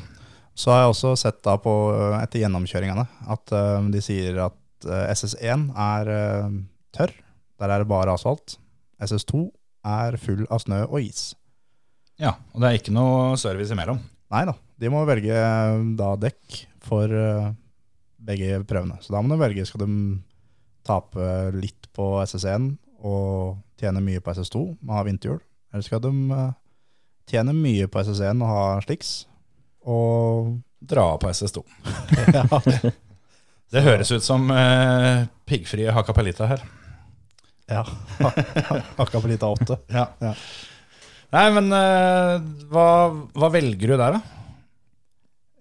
Så har jeg også sett da på etter gjennomkjøringene at eh, de sier at eh, SS1 er eh, tørr. Der er det bare asfalt. SS2 er full av snø og is. Ja, og det er ikke noe service imellom. Nei da, de må velge eh, da dekk for begge prøvene. Så da må de velge, skal de tape litt på SS1 og tjene mye på SS2 og ha vinterhjul, eller skal de tjene mye på SS1 og ha sliks, og Dra på SS2. Det høres ut som eh, piggfrie Hakapelita her. ja, hakka på litt. Ja. Ja. Nei, men eh, hva, hva velger du der, da?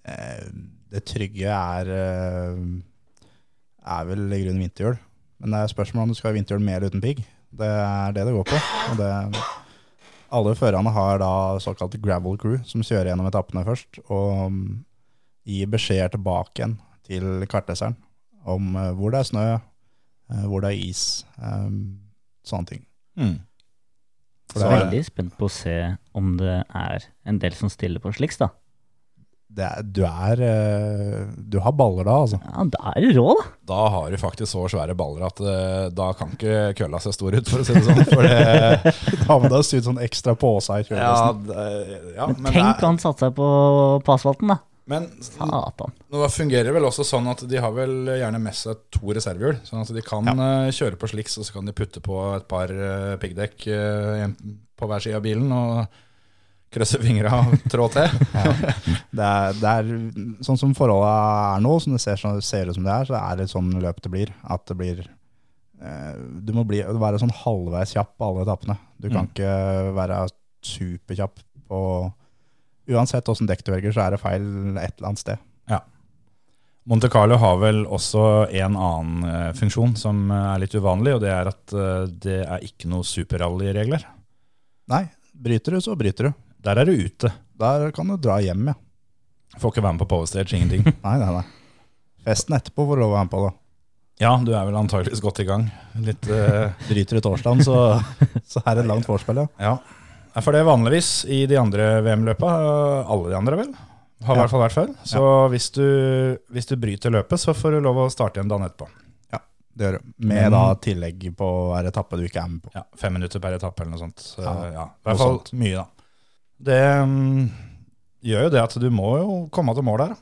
Eh, Det trygge er, eh, er vel i grunnen vinterhjul. Men det er spørsmål om du skal ha vinterhjul med eller uten pigg. Det er det det går på. Og det, alle førerne har da såkalt gravel crew, som kjører gjennom etappene først, og mm, gir beskjeder tilbake igjen til kartleseren om eh, hvor det er snø, eh, hvor det er is, eh, sånne ting. Mm. For Så jeg er- veldig spent på å se om det er en del som stiller på sliks, da. Det er, du er Du har baller da, altså. Ja, da er du rå, da. Da har du faktisk så svære baller at da kan ikke kølla se stor ut, for å si det sånn. For det, Da må det ha sydd sånn ekstra påse her. ja, det, ja, men, Tenk det er- han satte seg på, på asfalten, da. Men Satan. nå fungerer vel også sånn at de har vel gjerne med seg to reservehjul. Sånn at de kan ja. kjøre på sliks, og så kan de putte på et par uh, piggdekk eh, på hver side av bilen og Krøsse fingra og trå til. Det er, det er sånn som forholdet er nå, som det ser, sånn- ser ut som det er, så er det sånn løp det blir. At det blir eh, Du må bli, være sånn halvveis kjapp på alle etappene. Du kan Mm. ikke være superkjapp på Uansett åssen dekk du velger, så er det feil et eller annet sted. Ja. Monte Carlo har vel også en annen eh, funksjon som eh, er litt uvanlig, og det er at eh, det er ikke noe superrally-regler. Nei, bryter du, så bryter du. Der er du ute. Der kan du dra hjem, ja. Får ikke være med på powerstage, ingenting. Nei, nei, nei. Festen etterpå får du lov å være med på, da. Ja, du er vel antageligvis godt i gang. Litt uh... Bryter du torsdagen, så, så er det et langt forspill, ja. Ja. Ja, For det er vanligvis i de andre VM-løpa, øh, alle de andre vel, har i Ja. hvert fall vært før. Så hvis, du, hvis du bryter løpet, så får du lov å starte igjen dagen etterpå. Ja, Det gjør du. Med Men- da tillegg på hver etappe du ikke er med på. Ja, Fem minutter per etappe eller noe sånt. Så, Ja, ja, I hvert fall mye, da. Det um, gjør jo det at du må jo komme til mål der.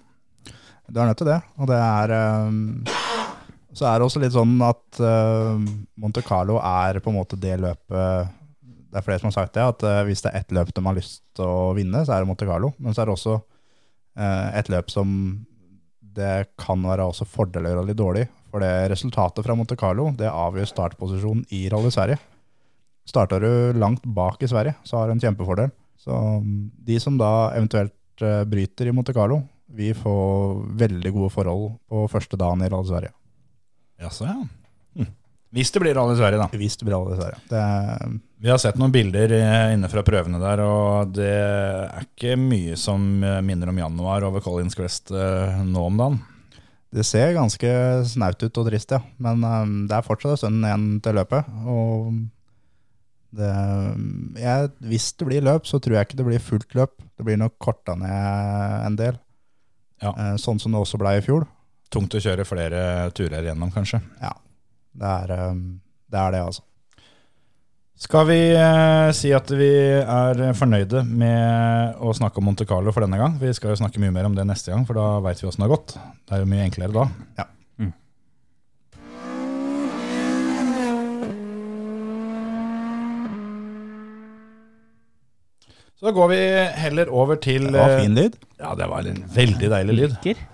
Du er nødt til det. Og det er um Så er det også litt sånn at uh, Monte Carlo er på en måte det løpet Det er flere som har sagt det, at eh, hvis det er ett løp de har lyst til å vinne, så er det Monte Carlo. Men så er det også eh, et løp som det kan være også fordeler av litt dårlig. For det resultatet fra Monte Carlo det avgjør startposisjonen i Rally Sverige. Starter du langt bak i Sverige, så har du en kjempefordel. Så mm, de som da eventuelt eh, bryter i Monte Carlo, vi får veldig gode forhold på første dagen i Rally Sverige. Jaså, ja. Hvis det blir Rally Sverige, da. Hvis det blir Rally Sverige. Det Vi har sett noen bilder eh, inne fra prøvene der, og det er ikke mye som eh, minner om januar over Collins Crest eh, nå om dagen. det ser ganske snaut ut og trist, ja. Men um, det er fortsatt en stund igjen til løpet. Og det, jeg, hvis det blir løp, så tror jeg ikke det blir fullt løp. Det blir nok korta ned en del. Ja. Sånn som det også ble i fjor. Tungt å kjøre flere turer gjennom, kanskje. Det er um, det, er det altså. Skal vi eh, si at vi er fornøyde med å snakke om Monte Carlo for denne gang? Vi skal jo snakke mye mer om det neste gang, for da veit vi åssen det har gått. Det er jo mye enklere da. Ja. Mm. Så da går vi heller over til Det var eh, fin lyd. Ja, det var en veldig deilig lyd. Liker.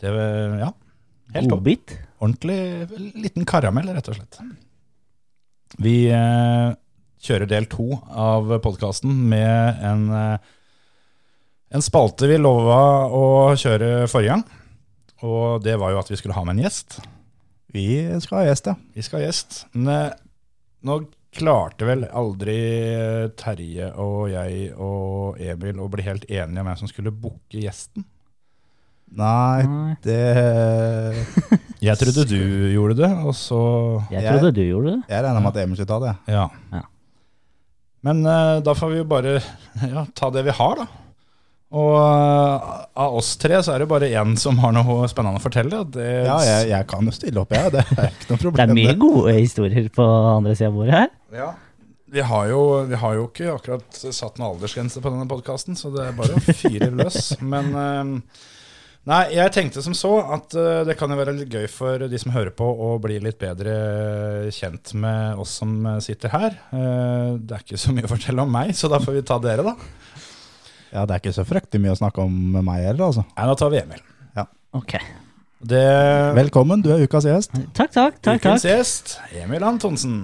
Det, ja. Helt topp. Ordentlig liten karamell, rett og slett. Vi eh, kjører del to av podkasten med en, eh, en spalte vi lova å kjøre forrige gang. Og det var jo at vi skulle ha med en gjest. Vi skal ha gjest, ja. Vi skal ha gjest. Men eh, nå klarte vel aldri eh, Terje og jeg og Emil å bli helt enige om hvem som skulle booke gjesten. Nei, Nei. det Jeg trodde du gjorde det, og så Jeg Jeg- trodde du gjorde det. Jeg regna med at Emil skulle ta det. Ja. Ja. Men uh, da får vi jo bare ja, ta det vi har, da. Og uh, av oss tre så er det bare én som har noe spennende å fortelle. Det, Ja, jeg, jeg kan jo stille opp, jeg. Det er ikke noe problem. Det er mye gode historier på andre sida av bordet her. Ja. Vi, har jo, vi har jo ikke akkurat satt noen aldersgrense på denne podkasten, så det er bare å fyre løs. Men eh, Nei, jeg tenkte som så at uh, det kan jo være litt gøy for de som hører på, å bli litt bedre kjent med oss som sitter her. Uh, det er ikke så mye å fortelle om meg, så da får vi ta dere, da. Ja, Det er ikke så fryktelig mye å snakke om med meg heller, altså. Nei, da tar vi Emil. Ja. Ok. Det Velkommen, du er ukas gjest. Takk, takk. takk, Ukens takk. gjest, Emil Antonsen.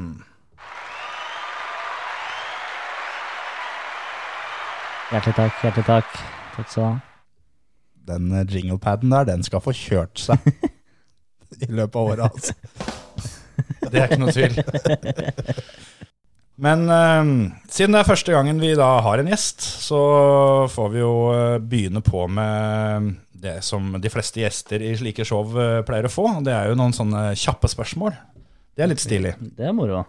Hjertelig takk. Hjertelig takk. Takk skal du ha. Den jinglepaden der, den skal få kjørt seg i løpet av året, altså. Det er ikke noe tvil. Men eh, siden det er første gangen vi da har en gjest, så får vi jo eh, begynne på med det som de fleste gjester i slike show eh, pleier å få. Det er jo noen sånne kjappe spørsmål. Det er litt stilig. Det er moro.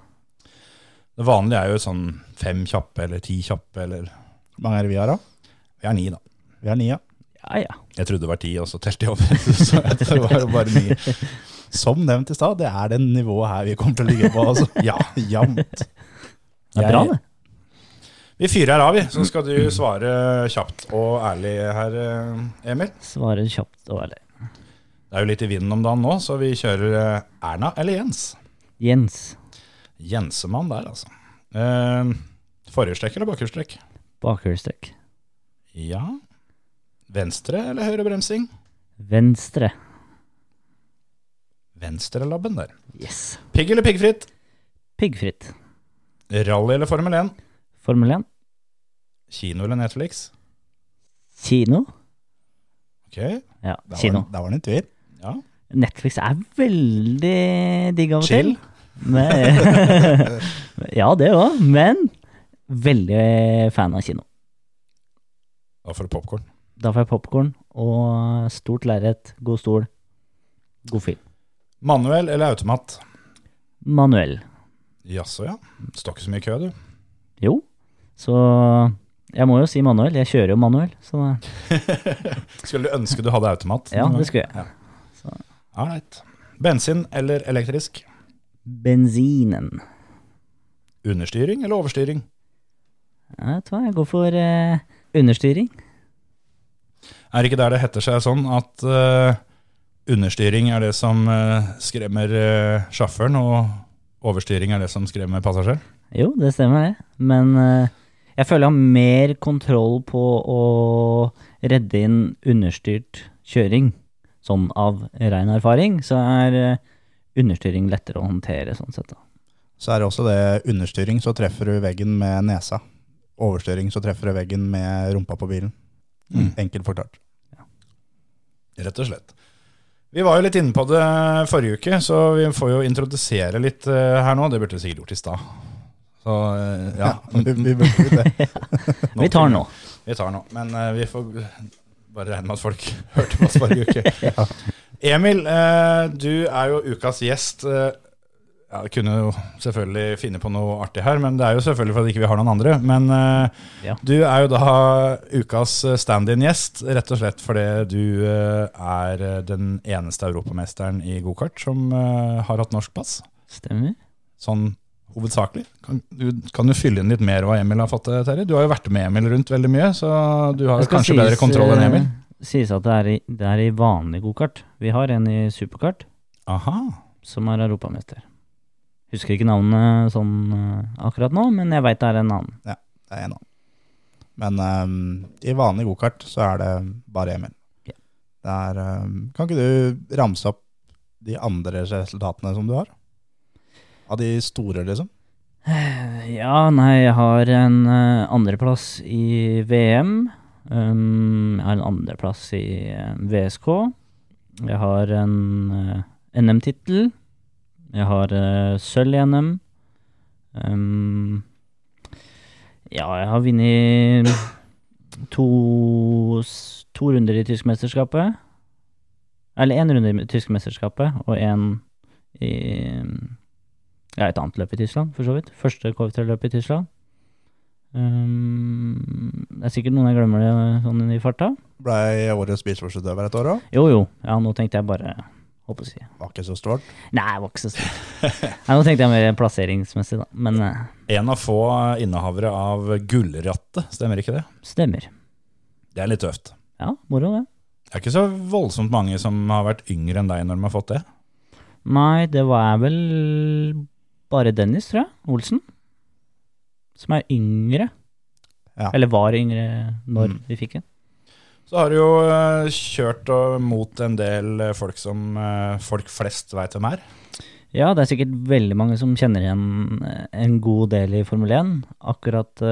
Det vanlige er jo sånn fem kjappe eller ti kjappe eller Hvor mange er det vi har, da? Vi er ni, da. Vi har ni, ja. Ja, ja. Jeg trodde det var ti, og så telte jeg over. Så det var bare ni. Som nevnt i stad, det er det nivået her vi kommer til å ligge på. altså. Ja. Jevnt. Det er bra, det. Vi fyrer her av, vi. Så skal du svare kjapt og ærlig her, eh, Emil. Svare kjapt og ærlig. Det er jo litt i vinden om dagen nå, så vi kjører eh, Erna eller Jens. Jens. Jensemann der, altså. Eh, Forhjulstrekk eller bakhjulstrekk? Bakhjulstrekk. Ja. Venstre eller høyre bremsing? Venstre. Venstrelabben der. Yes. Pigg eller piggfritt? Piggfritt. Rally eller Formel 1? Formel 1. Kino eller Netflix? Kino. Ok, Ja, der kino. var, da var det en tvil. ja. Netflix er veldig digg av og Chill. til. Ja, det òg, men veldig fan av kino. Da får du popkorn. Da får jeg popkorn og stort lerret, god stol, god film. Manuell eller automat? Manuell. Jaså, ja. Står ikke så mye i kø, du. Jo, så jeg må jo si manuell. Jeg kjører jo manuell, så Skulle du ønske du hadde automat? ja, det skulle jeg. Ja. Bensin eller elektrisk? Bensinen. Understyring eller overstyring? Jeg vet hva, jeg går for eh, understyring. Er det ikke der det heter seg sånn at uh, understyring er det som uh, skremmer uh, sjåføren, og overstyring er det som skremmer passasjer? Jo, det stemmer det. Men jeg føler jeg har mer kontroll på å redde inn understyrt kjøring. Sånn av rein erfaring, så er understyring lettere å håndtere sånn sett. da. Så er det også det understyring, så treffer du veggen med nesa. Overstyring, så treffer du veggen med rumpa på bilen. Mm. Enkelt forklart. Rett og slett. Vi var jo litt inne på det forrige uke, så vi får jo introdusere litt eh, her nå. Det burde vi sikkert gjort i stad. Så ja. ja. vi, burde det. Vi tar nå. Vi tar nå. Men eh, vi får bare regne med at folk hørte på oss forrige uke. Emil, eh, du er jo ukas gjest. Ja, jeg kunne jo selvfølgelig finne på noe artig her, men det er jo selvfølgelig fordi vi ikke har noen andre. Men uh, Ja. du er jo da ukas eh, stand-in-gjest, rett og slett fordi du uh, er den eneste europamesteren i gokart som uh, har hatt norsk pass. Stemmer. Sånn hovedsakelig. Kan du, kan du fylle inn litt mer hva Emil har fått til, Terje? Du har jo vært med Emil rundt veldig mye, så du har kanskje sies, bedre kontroll enn Emil? Det Sies at det er, i, det er i vanlig gokart. Vi har en i superkart Aha. som er europamester. Husker ikke navnet sånn eh, akkurat nå, men jeg veit det er en annen. Ja, Det er en annen. Men um, i vanlig gokart så er det bare Emil. Ja. Det er, um, kan ikke du ramse opp de andre resultatene som du har? Av de store, liksom? Ja, nei, jeg har en uh, andreplass i VM. Um, jeg har en andreplass i VSK. Jeg har en uh, NM-tittel. Jeg har uh, sølv i NM. Um, ja, jeg har vunnet to, to runder i tyskmesterskapet. Eller én runde i tyskmesterskapet og én i ja, et annet løp i Tyskland, for så vidt. Første KV3-løp i Tyskland. Um, det er sikkert noen jeg glemmer det sånn i farta. Blei årets bilsportsutøver et år òg. Jo, jo. Ja, nå tenkte jeg bare Håper jeg. Var ikke så stort. Nei, det var ikke så stort. Nei, nå tenkte jeg mer plasseringsmessig, da. Men eh, En av få innehavere av gullrattet, stemmer ikke det? stemmer. Det er litt tøft. Ja, moro, det. Det er ikke så voldsomt mange som har vært yngre enn deg når de har fått det. Nei, det var vel bare Dennis, tror jeg. Olsen. Som er yngre. Ja. Eller var yngre når Mm. vi fikk den. Så har du jo eh, kjørt mot en del eh, folk som eh, folk flest veit hvem er. Ja, det er sikkert veldig mange som kjenner igjen en god del i Formel 1. Akkurat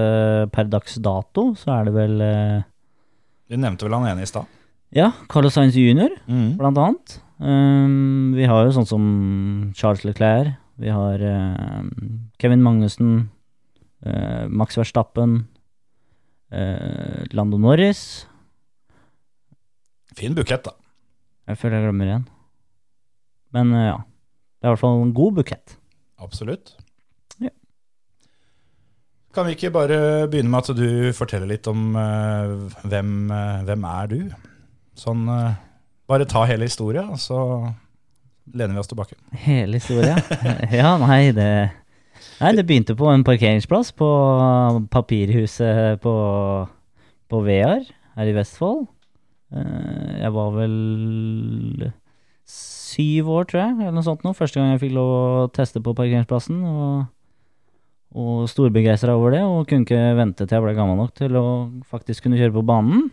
per dags dato så er det vel Du nevnte vel han ene i stad. Ja, Carlos Sainz jr., Mm. blant annet. Um, vi har jo sånn som Charles Leclerc. Vi har uh, Kevin Magnussen. Max Verstappen. Lando Norris. Fin bukett, da. Jeg føler jeg glemmer igjen. Men eh, ja. Det er i hvert fall en god bukett. Absolutt. Ja. Kan vi ikke bare begynne med at du forteller litt om uh, hvem, uh, hvem er du? Sånn uh, Bare ta hele historia, så lener vi oss tilbake. Hele historia? ja, nei, det Nei, det begynte på en parkeringsplass på papirhuset på, på Vear her i Vestfold. Eh, Jeg var vel syv år, tror jeg, eller noe sånt nå. Første gang jeg fikk lov å teste på parkeringsplassen. Og, og storbegeistra over det, og kunne ikke vente til jeg ble gammel nok til å faktisk kunne kjøre på banen.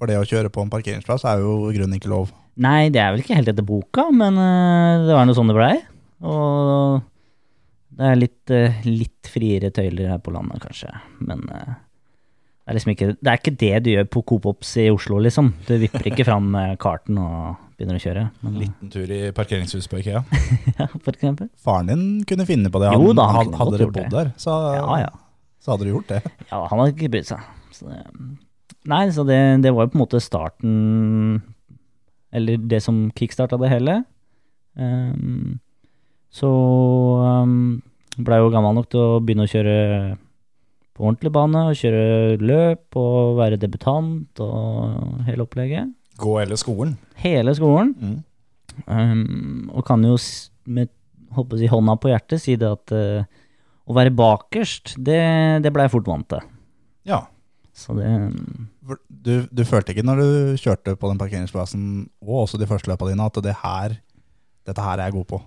For det å kjøre på en parkeringsplass er jo i grunnen ikke lov. Nei, det er vel ikke helt etter boka, men eh, det var noe sånn det blei. Og det er litt, eh, litt friere tøyler her på landet, kanskje. Men det er liksom ikke Det er ikke det du gjør på Coop Ops i Oslo, liksom. Du vipper ikke fram eh, karten og begynner å kjøre. En Liten tur i parkeringshuset på Ikea. ja, for eksempel. Faren din kunne finne på det. Jo da, han hadde, hadde dere bodd der, så, Ja, ja. så hadde dere gjort det. Ja, han hadde ikke brydd seg. Så det, nei, så det, det var jo på en måte starten Eller det som kickstarta det hele. Um, så um, blei jeg jo gammel nok til å begynne å kjøre på ordentlig bane, og kjøre løp og være debutant og hele opplegget. Gå hele skolen. Hele skolen. Mm. Um, og kan jo med håper si, hånda på hjertet si det at uh, å være bakerst, det, det blei jeg fort vant til. Ja. Så det um, Du, du følte ikke når du kjørte på den parkeringsplassen, og også de første løpa dine, at det her, dette her er jeg god på?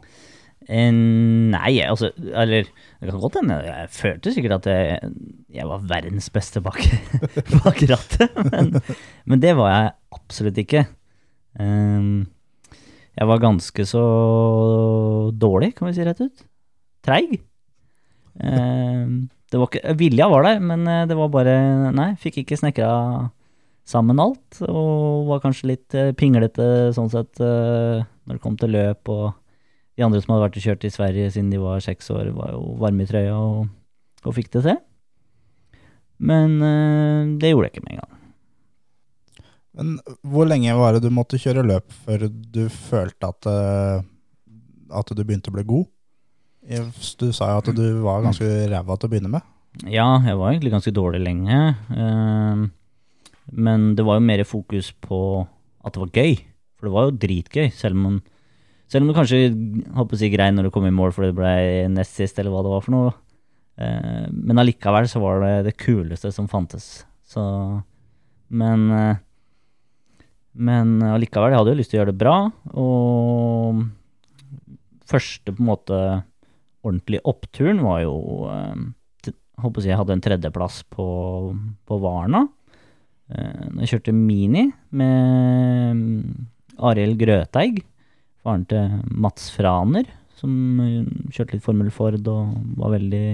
Eh, Nei, altså Eller det kan godt hende. Jeg følte sikkert at jeg, jeg var verdens beste bak, bak rattet. Men, men det var jeg absolutt ikke. Um, jeg var ganske så dårlig, kan vi si rett ut. Treig. Um, det var ikke, vilja var der, men eh, det var bare Nei, fikk ikke snekra sammen alt. Og var kanskje litt eh, pinglete sånn sett når det kom til løp. Og de andre som hadde vært og kjørt i Sverige siden de var seks år, var jo varme i trøya og, og fikk det til. Men eh, det gjorde jeg ikke med en gang. Men hvor lenge var det du måtte kjøre løp før du følte at, eh, at du begynte å bli god? Du sa jo at du var ganske ræva til å begynne med. Ja, jeg var egentlig ganske dårlig lenge. eh, men det var jo mer fokus på at det var gøy. For det var jo dritgøy, selv om man selv om du kanskje håper å si grei når du kom i mål fordi det ble nest sist, eller hva det var for noe. Eh, men allikevel så var det det kuleste som fantes. Så Men eh, Men allikevel, jeg hadde jo lyst til å gjøre det bra. Og første på en måte ordentlige oppturen var jo eh, t- håper jeg, hadde en tredjeplass på, på Varna. Når jeg kjørte Mini med mm, Arild Grøteig, faren til Mats Franer, som eh, kjørte litt Formel Ford og var veldig,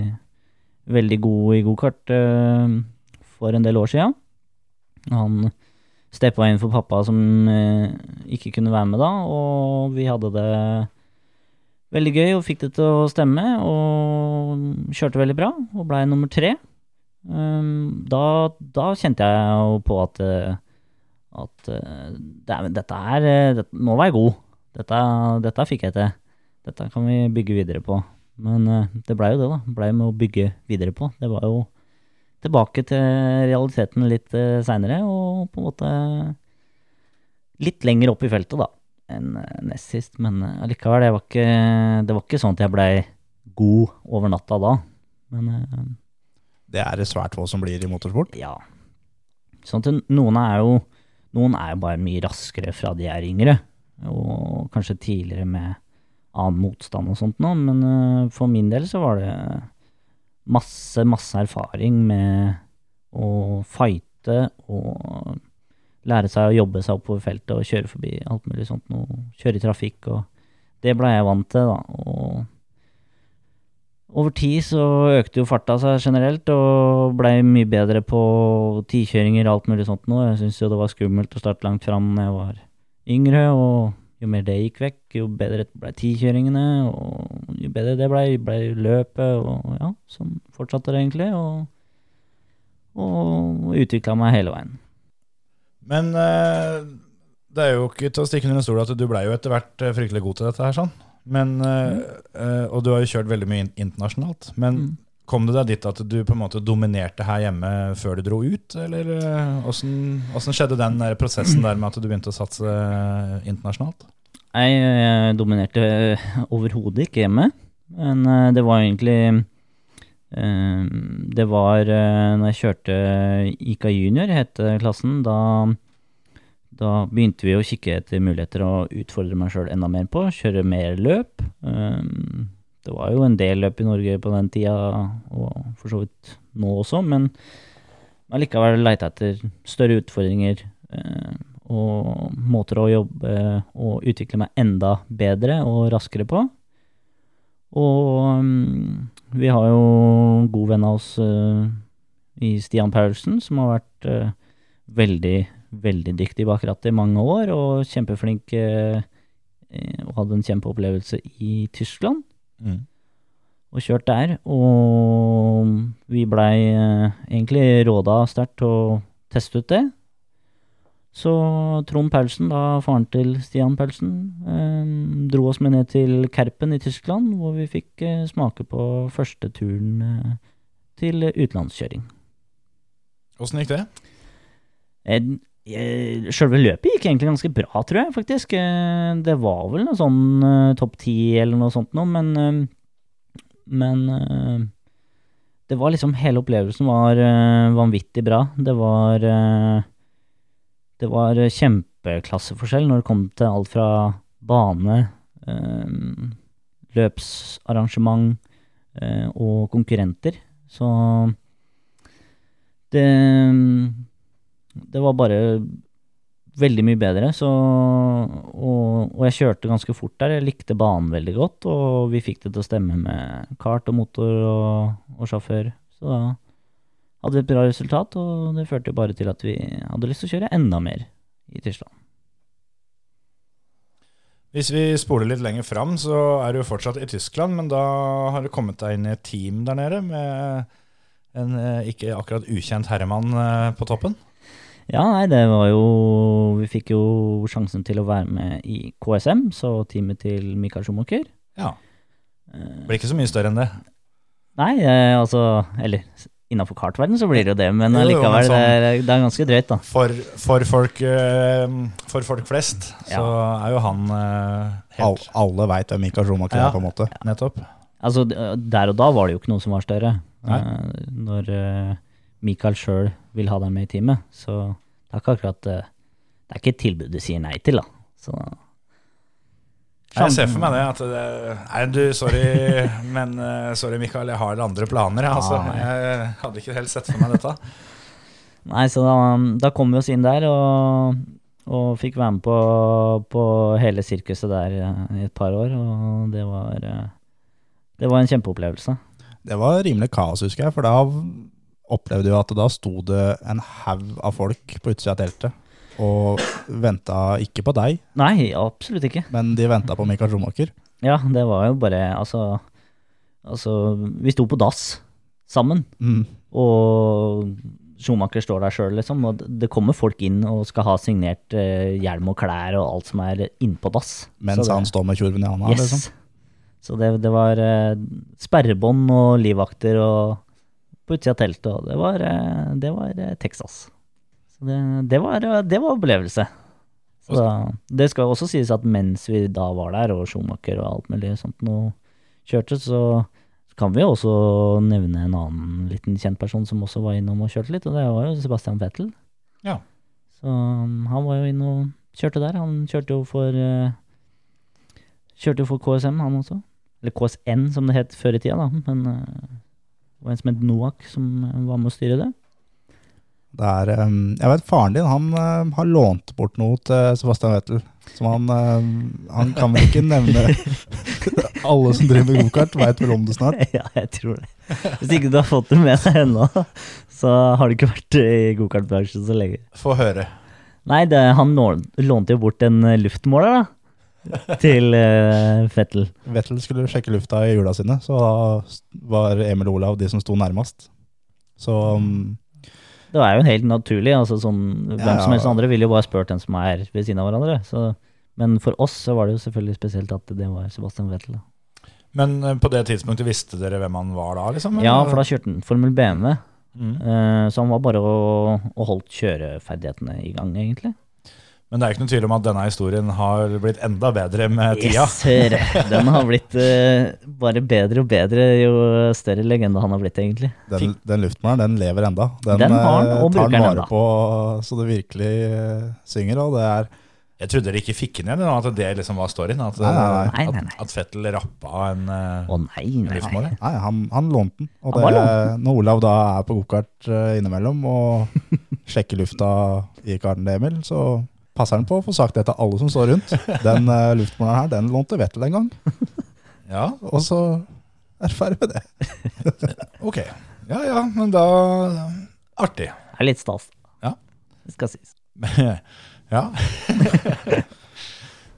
veldig god i gokart eh, for en del år sia. Han steppa inn for pappa som eh, ikke kunne være med da, og vi hadde det veldig gøy og fikk det til å stemme, og kjørte veldig bra, og blei nummer tre. Da, da kjente jeg jo på at, at det, dette er eh, det, må være god. Dette, dette fikk jeg til. Dette kan vi bygge videre på. Men eh, det blei jo det, da. Blei med å bygge videre på. Det var jo tilbake til realiteten litt uh, seinere, og på en måte litt lenger opp i feltet, da, enn eh, nest sist. Men eh, allikevel, det var ikke, det var ikke sånn at jeg blei god over natta da. Men eh, Det er det svært få som blir i motorsport. ja. Sånn at noen er jo Noen er jo bare mye raskere fra de er yngre, og kanskje tidligere med annen motstand og sånt noe, men eh, for min del så var det masse, masse erfaring med å fighte og lære seg å jobbe seg oppover feltet og kjøre forbi alt mulig sånt noe, kjøre i trafikk og det ble jeg vant til, da, og over tid så økte jo farta seg generelt, og blei mye bedre på tikjøringer og alt mulig sånt nå. Jeg syns jo det var skummelt å starte langt fram når jeg var yngre, og jo mer det gikk vekk, jo bedre ble tikjøringene, og jo bedre det blei, ble løpet, og ja, sånn fortsatte det egentlig, og, og utvikla meg hele veien. Men eh, det er jo ikke til å stikke under en stol at du blei jo etter hvert eh, fryktelig god til dette her, sånn. Men, eh, eh, og du har jo kjørt veldig mye internasjonalt. Men Mm. Kom det deg dit at du på en måte dominerte her hjemme før du dro ut, eller eh, åssen åssen skjedde den der prosessen der med at du begynte å satse eh, internasjonalt? Jeg, dominerte eh, overhodet ikke hjemme, men eh, det var egentlig eh, Det var når jeg kjørte IK junior, het klassen, da, da begynte vi å kikke etter muligheter å utfordre meg sjøl enda mer på, kjøre mer løp. Det var jo en del løp i Norge på den tida, og for så vidt nå også, men allikevel leita etter større utfordringer. eh, og måter å jobbe og utvikle meg enda bedre og raskere på. Og um, vi har jo en god venn av oss uh, i Stian Paulsen, som har vært uh, veldig, veldig dyktig bak rattet i mange år, og kjempeflink eh, og hadde en kjempeopplevelse i Tyskland Mm. og kjørt der. Og vi blei eh, egentlig råda sterkt til å teste ut det. Så Trond Paulsen, da faren til Stian Paulsen, eh, dro oss med ned til Kerpen i Tyskland, hvor vi fikk eh, smake på første turen eh, til utenlandskjøring. Åssen gikk det? En, eh, Sjølve løpet gikk egentlig ganske bra, tror jeg, faktisk. Eh, Det var vel noe sånn uh, topp ti eller noe sånt noe, men uh, Men uh, det var liksom Hele opplevelsen var vanvittig bra. Det var Det var kjempeklasseforskjell når det kom til alt fra bane, løpsarrangement og konkurrenter. Så det det var bare veldig mye bedre, så og, og jeg kjørte ganske fort der. Jeg likte banen veldig godt, og vi fikk det til å stemme med kart og motor og, og sjåfør. Så da hadde vi et bra resultat, og det førte jo bare til at vi hadde lyst til å kjøre enda mer i Tyskland. Hvis vi spoler litt lenger fram, så er du jo fortsatt i Tyskland, men da har du kommet deg inn i et team der nede med en eh, ikke akkurat ukjent herremann eh, på toppen. Ja, nei, det var jo Vi fikk jo sjansen til å være med i KSM, så teamet til Mikael Schumacher. Ja. Det Blir ikke så mye større enn det. Nei, eh, altså Eller innafor kartverden så blir det jo det, men Jo, jo, men allikevel, sånn- det, er, det er ganske drøyt, da. For, for, folk, eh, for folk flest så Ja. er jo han helt All, alle veit hvem Mikael Schumacher Ja. er, på en måte. Nettopp. Altså, Der og da var det jo ikke noe som var større. Nei. Eh, når eh, Mikael sjøl vil ha deg med i teamet, så det er ikke akkurat eh, Det er ikke et tilbud du sier nei til, da. Så Jeg ser for meg det. At det Nei, du, sorry, men eh, sorry, Mikael, jeg har andre planer. Jeg, altså. Jeg hadde ikke helt sett for meg dette. Nei, så da, da kom vi oss inn der og, og fikk være med på, på hele sirkuset der eh, i et par år. Og det var, eh, det var en kjempeopplevelse. Det var rimelig kaos, husker jeg, for da opplevde jo at da sto det en haug av folk på utsida av teltet og venta ikke på deg, Nei, absolutt ikke. men de venta på Mikael Schumacher. Ja, det var jo bare Altså, altså vi sto på dass sammen, Mm. og Schumacher står der sjøl, liksom. Og det kommer folk inn og skal ha signert eh, hjelm og klær og alt som er innpå dass. Mens det- han står med tjorven i handa. Yes. Liksom. Så det, det var eh, sperrebånd og livvakter og på utsida av teltet, og det var, eh, det var eh, Texas. Så det, det, var, eh, det var opplevelse. Så da, det skal også sies at mens vi da var der, og Schumacher og alt mulig sånt noe kjørte, så kan vi også nevne en annen liten kjent person som også var innom og kjørte litt, og det var jo Sebastian Vettel. Ja. Så um, han var jo inne og kjørte der. Han kjørte jo for Kjørte jo for KSM, han også. Eller KSN, som det het før i tida, da. Men eh, det var en som het Noak, som eh, var med å styre det. Det er, jeg vet faren din han um, har lånt bort noe til Sebastian Vettel. Som han, um, han kan vel ikke nevne Alle som driver med gokart, veit vel om det snart. ja, jeg tror det. Hvis ikke du har fått det med deg ennå, så har du ikke vært i gokartbransjen så lenge. Få høre. Nei, det, han lånte jo bort en eh, luftmåler, da. Til uh, Fettel. Vettel skulle sjekke lufta i hjula sine, så da var Emil og Olav de som sto nærmest. Så um, Det er jo helt naturlig. altså sånn, Hvem Ja, ja. som helst andre ville jo bare spurt den som er ved siden av hverandre. Så, men for oss så var det jo selvfølgelig spesielt at det var Sebastian Vettel. Da. Men eh, på det tidspunktet visste dere hvem han var da? liksom? Ja, for da kjørte han Formel BMW. Mm. eh, så han var bare og, å holdt kjøreferdighetene i gang, egentlig. Men det er ikke noe tvil om at denne historien har blitt enda bedre med tida. Yes, sir. Den har blitt uh, bare bedre og bedre jo større legende han har blitt, egentlig. den, den luftmåleren, den lever enda. Den, Den har han, eh, og tar bruker den den vare på så det virkelig uh, synger, og det er Jeg trodde dere ikke fikk den igjen, at det liksom var storyen. At, Nei, nei, nei. At, at Fettel rappa en Å nei, nei, nei. luftmåler. Nei, han, han lånte den. Og Han det, bare når Olav da er på gokart innimellom og sjekker lufta i karen til Emil, så passer han på å få sagt det til alle som står rundt. Den uh, luftmåleren her, den lånte Vettel en gang, Ja, og så er ferdig med det. ok. Ja ja, men da Artig. Det er litt stas. Ja. Det skal sies. ja.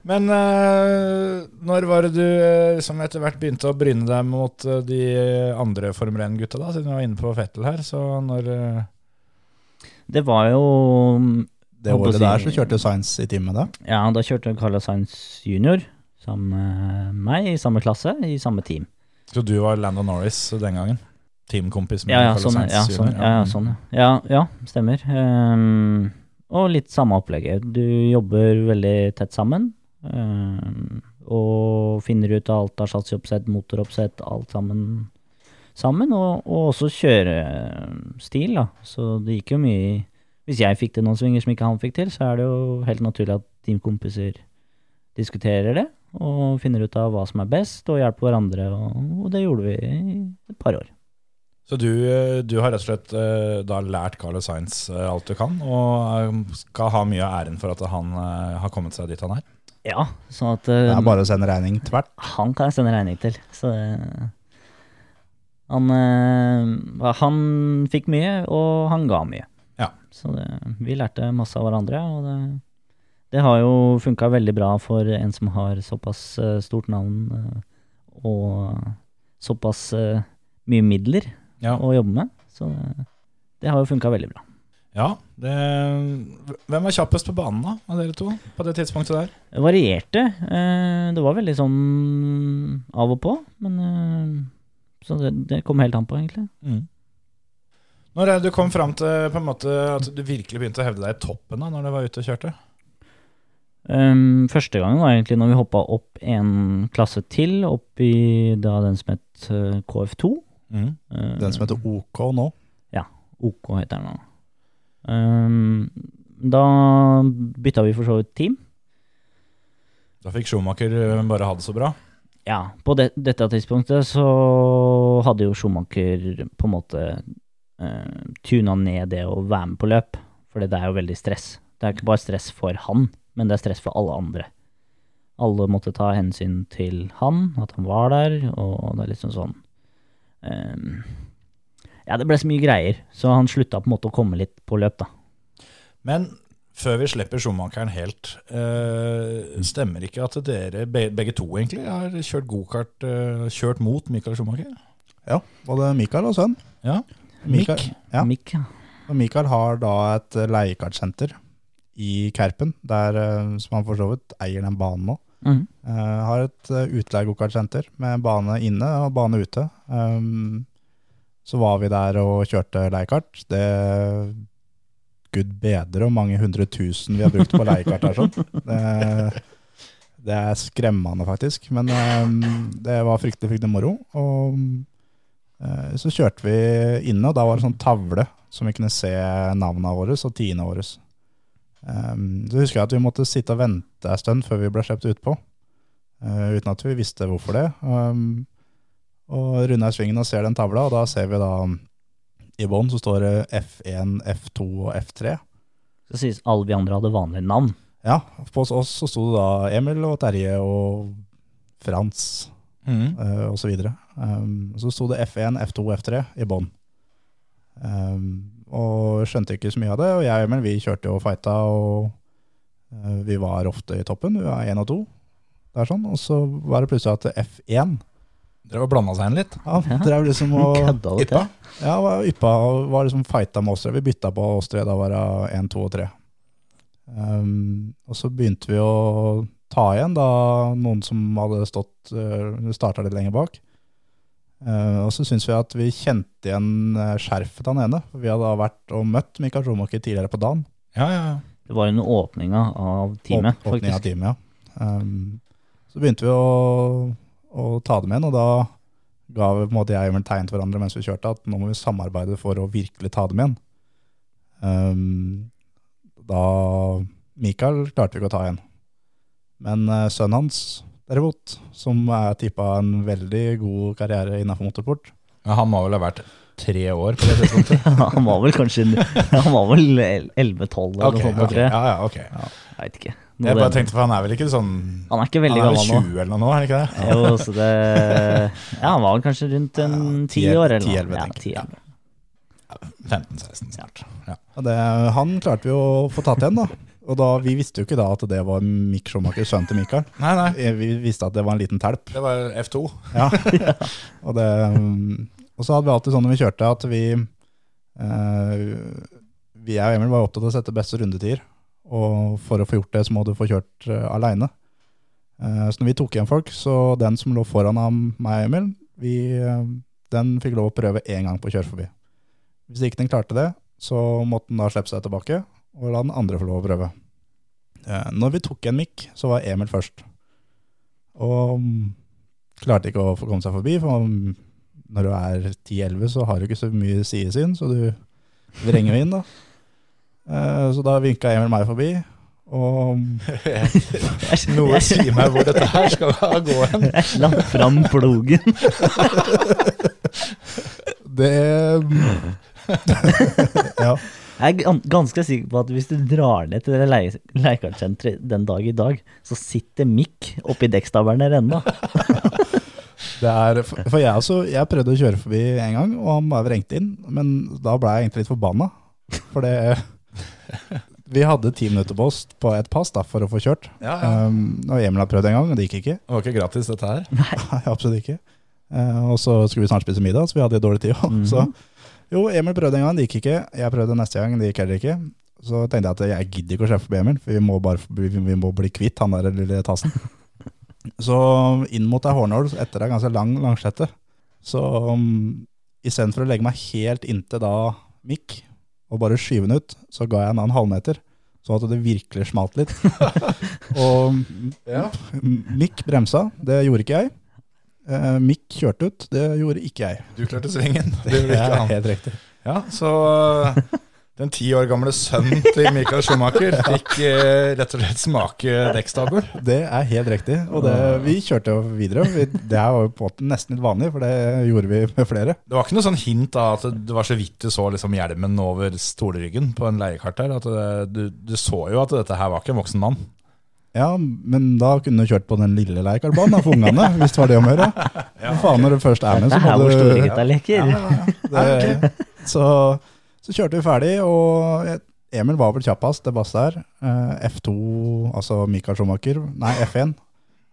Men eh, når var det du eh, som etter hvert begynte å bryne deg mot eh, de andre Formel 1-gutta, da? Siden du var inne på Fettel her. Så når eh, Det var jo Det året der så kjørte Sainz i team med deg? Ja, da kjørte Carlos Sainz junior sammen med meg i samme klasse, i samme team. Så du var Landon Norris den gangen? Teamkompis med Ja, ja, Carlos sånn, Sainz ja, Jr.? sånn, ja, ja, sånn, ja. ja. Stemmer. Um, og litt samme opplegget. Du jobber veldig tett sammen. Um, og finner ut av alt av chassisоppsett, motoroppsett, alt sammen sammen. Og, og også kjørestil, da. Så det gikk jo mye i Hvis jeg fikk til noen svinger som ikke han fikk til, så er det jo helt naturlig at teamkompiser diskuterer det. Og finner ut av hva som er best, og hjelper hverandre. Og, og det gjorde vi i et par år. Så du, eh, du har rett og slett eh, da lært Carlos Sainz eh, alt du kan, og skal ha mye av æren for at han har kommet seg dit han er? Ja, sånn at Det er bare å sende regning tvert. han kan jeg sende regning til. Så han, han fikk mye, og han ga mye. Så det, vi lærte masse av hverandre, og det, det har jo funka veldig bra for en som har såpass eh, stort navn eh, og såpass eh, mye midler Ja. å jobbe med. Så det, det har jo funka veldig bra. ja det, hvem var kjappest på banen da, av dere to, på det tidspunktet der? Det varierte. Det var veldig sånn av og på, men Så det, det kom helt an på, egentlig. Når du kom fram til på en måte at du virkelig begynte å hevde deg i toppen da, når du var ute og kjørte? Um, første gangen var egentlig når vi hoppa opp en klasse til, opp i da den som het eh, KF2. Eh, Den som heter OK nå. Ja, OK heter den nå. Um, da bytta vi for så vidt team. Da fikk Schumacher eh, bare ha det så bra. Ja, på det, dette tidspunktet så hadde jo Schumacher på en måte uh, tuna ned det å være med på løp, for det er jo veldig stress. Det er ikke bare stress for han, men det er stress for alle andre. Alle måtte ta hensyn til han, at han var der, og det er liksom sånn um, Ja, det ble så mye greier, så han slutta på en måte å komme litt på løp, da. Men før vi slipper Schumacheren helt, eh, stemmer ikke at dere begge to egentlig har kjørt gokart, eh, kjørt mot Michael Schumacher? Ja, både Mikael og sønn. Ja. Mikael. Ja. Mik, ja. Og Mikael har da et eh, leiekartsenter i Kerpen, der, eh, som han for så vidt eier den banen nå. Mm. Uh, har et uh, med bane inne og bane ute. Um, så var vi der og kjørte leiekart. Det Gud bedre hvor mange hundre tusen vi har brukt på leiekart her. Sånn. Det, det er skremmende, faktisk. Men um, det var fryktelig, fryktelig moro. Og så kjørte vi inne, og da var det sånn tavle som vi kunne se navnene våre og tidene våre. Um, så husker jeg at vi måtte sitte og vente en stund før vi ble sluppet utpå. Uh, uten at vi visste hvorfor det. Um, og runder jeg svingen og ser den tavla, og da ser vi da i bånn så står det F1, F2 og F3. Så sies alle vi andre hadde vanlige navn. Ja, på oss så sto det da Emil og Terje og Frans mm. uh, og så videre. Um, så sto det F1, F2, F3 i bånn. Um, og skjønte ikke så mye av det, og jeg og Emil vi kjørte jo og fighta, og uh, vi var ofte i toppen. Vi var én og to. Det er sånn. Og så var det plutselig at F1 Drev og blanda seg inn litt. ja, drev liksom og Yppa. ja, var yppa og var liksom fighta med oss tre. Vi bytta på oss tre. Da var det én, to og tre. Um, og så begynte vi å ta igjen da noen som hadde stått uh, starta litt lenger bak. Uh, og så syns vi at vi kjente igjen uh, skjerfet til han ene. Vi hadde da vært og møtt Mikael Schumacher tidligere på dagen. Ja, ja, ja. Det var under åpninga av teamet, Åp- åpning av teamet, ja. Um, så begynte vi å, å ta dem igjen, og da ga vi på en måte jeg og Emil tegn til hverandre mens vi kjørte, at nå må vi samarbeide for å virkelig ta dem igjen. Um, da Mikael klarte vi ikke å ta igjen. Men uh, sønnen hans, derimot, som er tippa en veldig god karriere innenfor motorsport, ja. Han må vel ha vært tre år på det tidspunktet? han var vel kanskje Han var vel 11-12 eller okay, noe sånt, ok. tror jeg. Ja, ja, ok. Jeg vet ikke. Nå Jeg bare den- tenkte, for han er vel ikke sånn han er ikke veldig Han er vel gammel nå. 20 eller noe nå, er han ikke det? Jo, så det Ja, han var vel kanskje rundt en ti år eller noe. 10-11 Ja, 10-11. 15-16 snart. Ja. Og det, han klarte vi å få tatt igjen, da. Og da, vi visste jo ikke da at det var Mick Schumacher, sønnen til Mikael. Nei, nei. Eh, Vi visste at det var en liten telp. Det var F2. Ja. og, det, um, og så hadde vi alltid sånn når vi kjørte, at vi eh, Vi og Emil var opptatt av å sette beste rundetider. Og for å få gjort det, så må du få kjørt uh, aleine. så når vi tok igjen folk, så den som lå foran av meg og Emil, vi, uh, den fikk lov å prøve én gang på å kjøre forbi. Hvis ikke den klarte det, så måtte den da slippe seg tilbake og la den andre få lov å prøve. Eh, når vi tok en mikk, så var Emil først. Og mm, klarte ikke å få komme seg forbi, for når du er 10-11 så har du ikke så mye sidesyn, så du vrenger inn da. Eh, Så da vinka Emil meg forbi, og mm, Noe sier meg hvor dette her skal gå hen. Jeg slapp fram plogen. det mm, Ja. Jeg er ganske sikker på at hvis du drar ned til det leiekartsenteret den dag i dag, så sitter Mikk oppi dekkstabelen der ennå. Det er, for jeg, også, jeg prøvde å kjøre forbi en gang, og han bare vrengte inn. Men da ble jeg egentlig litt forbanna. For det Vi hadde ti minutter på oss på et pass da, for å få kjørt. Ja, ja. Um, og Emil har prøvd en gang, og det gikk ikke. Det var ikke gratis, dette her. Nei, absolutt ikke. Uh, og så skulle vi snart spise middag, så vi hadde dårlig tid. også. Så jo, Emil prøvde en gang, det gikk ikke. Jeg prøvde neste gang, det gikk heller ikke. Så tenkte jeg at jeg gidder ikke å sjefe på Emil, for vi må, bare, vi, vi må bli kvitt han der lille tassen. Så inn mot ei hårnål etter ei ganske lang langslette, så um, istedenfor å legge meg helt inntil da mikk og bare skyve den ut, så ga jeg han en halvmeter, sånn at det virkelig smalt litt. og Ja. mikk bremsa, det gjorde ikke jeg. Eh, Mick kjørte ut, det gjorde ikke jeg. Du klarte svingen. Det gjorde ikke han. helt riktig. Ja, så Den ti år gamle sønnen til Michael Schumacher fikk uh, rett og slett smake dekkstabel. Det er helt riktig. Og det, vi kjørte jo videre. Vi, det er jo på nesten litt vanlig, for det gjorde vi med flere. Det var ikke noe sånn hint av at det var så vidt du så liksom hjelmen over stolryggen på en leiekart der. At det, du, du så jo at dette her var ikke en voksen mann. Ja, men da kunne du kjørt på den lille Leikarbanen for ungene, hvis det var det å gjøre. ja, faen, når du først er med, Det så er her må hvor du Ja, ja, ja. det, så, så kjørte vi ferdig, og Emil var vel kjappest, det bass der. Eh, F2, altså Mikael Schumacher, nei F1.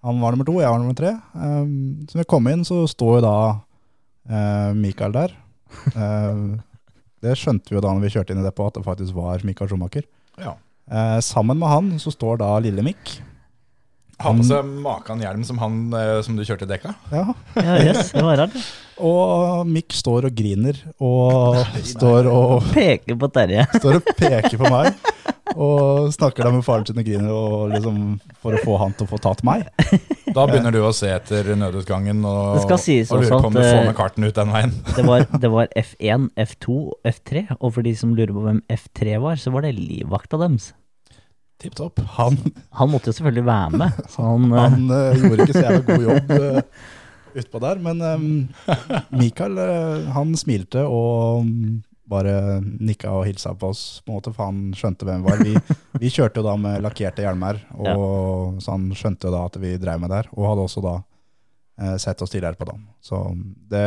Han var nummer to, jeg var nummer tre. Um, så når vi kom inn, så står jo da eh, Mikael der. Eh, det skjønte vi jo da når vi kjørte inn i depot, at det faktisk var Mikael Schumacher. Ja. Eh, sammen med han så står da lille Mikk. Han på seg maken hjelm som han eh, som du kjørte i dekka. Ja, Ja, yes, det var rart. og Mikk står og griner, og står og Peker på Terje. står og peker på meg. Og snakker da med faren sin og griner og liksom, for å få han til å få tatt meg. Da begynner du å se etter nødutgangen og, Det skal sies og lurer på om du får eh, med karten ut den veien. Det var, det var F1, F2 og F3. Og for de som lurer på hvem F3 var, så var det livvakta deres. Tipp topp. Han, Han måtte jo selvfølgelig være med. Så han, han uh, gjorde ikke så jævla god jobb uh, utpå der, men um, Mikael uh, han smilte og mm, bare nikka og hilsa på oss, på en måte, for han skjønte hvem vi var. Vi, vi kjørte jo da med lakkerte hjelmer, og, så han skjønte jo da at vi drev med der, og hadde også da uh, sett oss tidligere på dagen. Så det,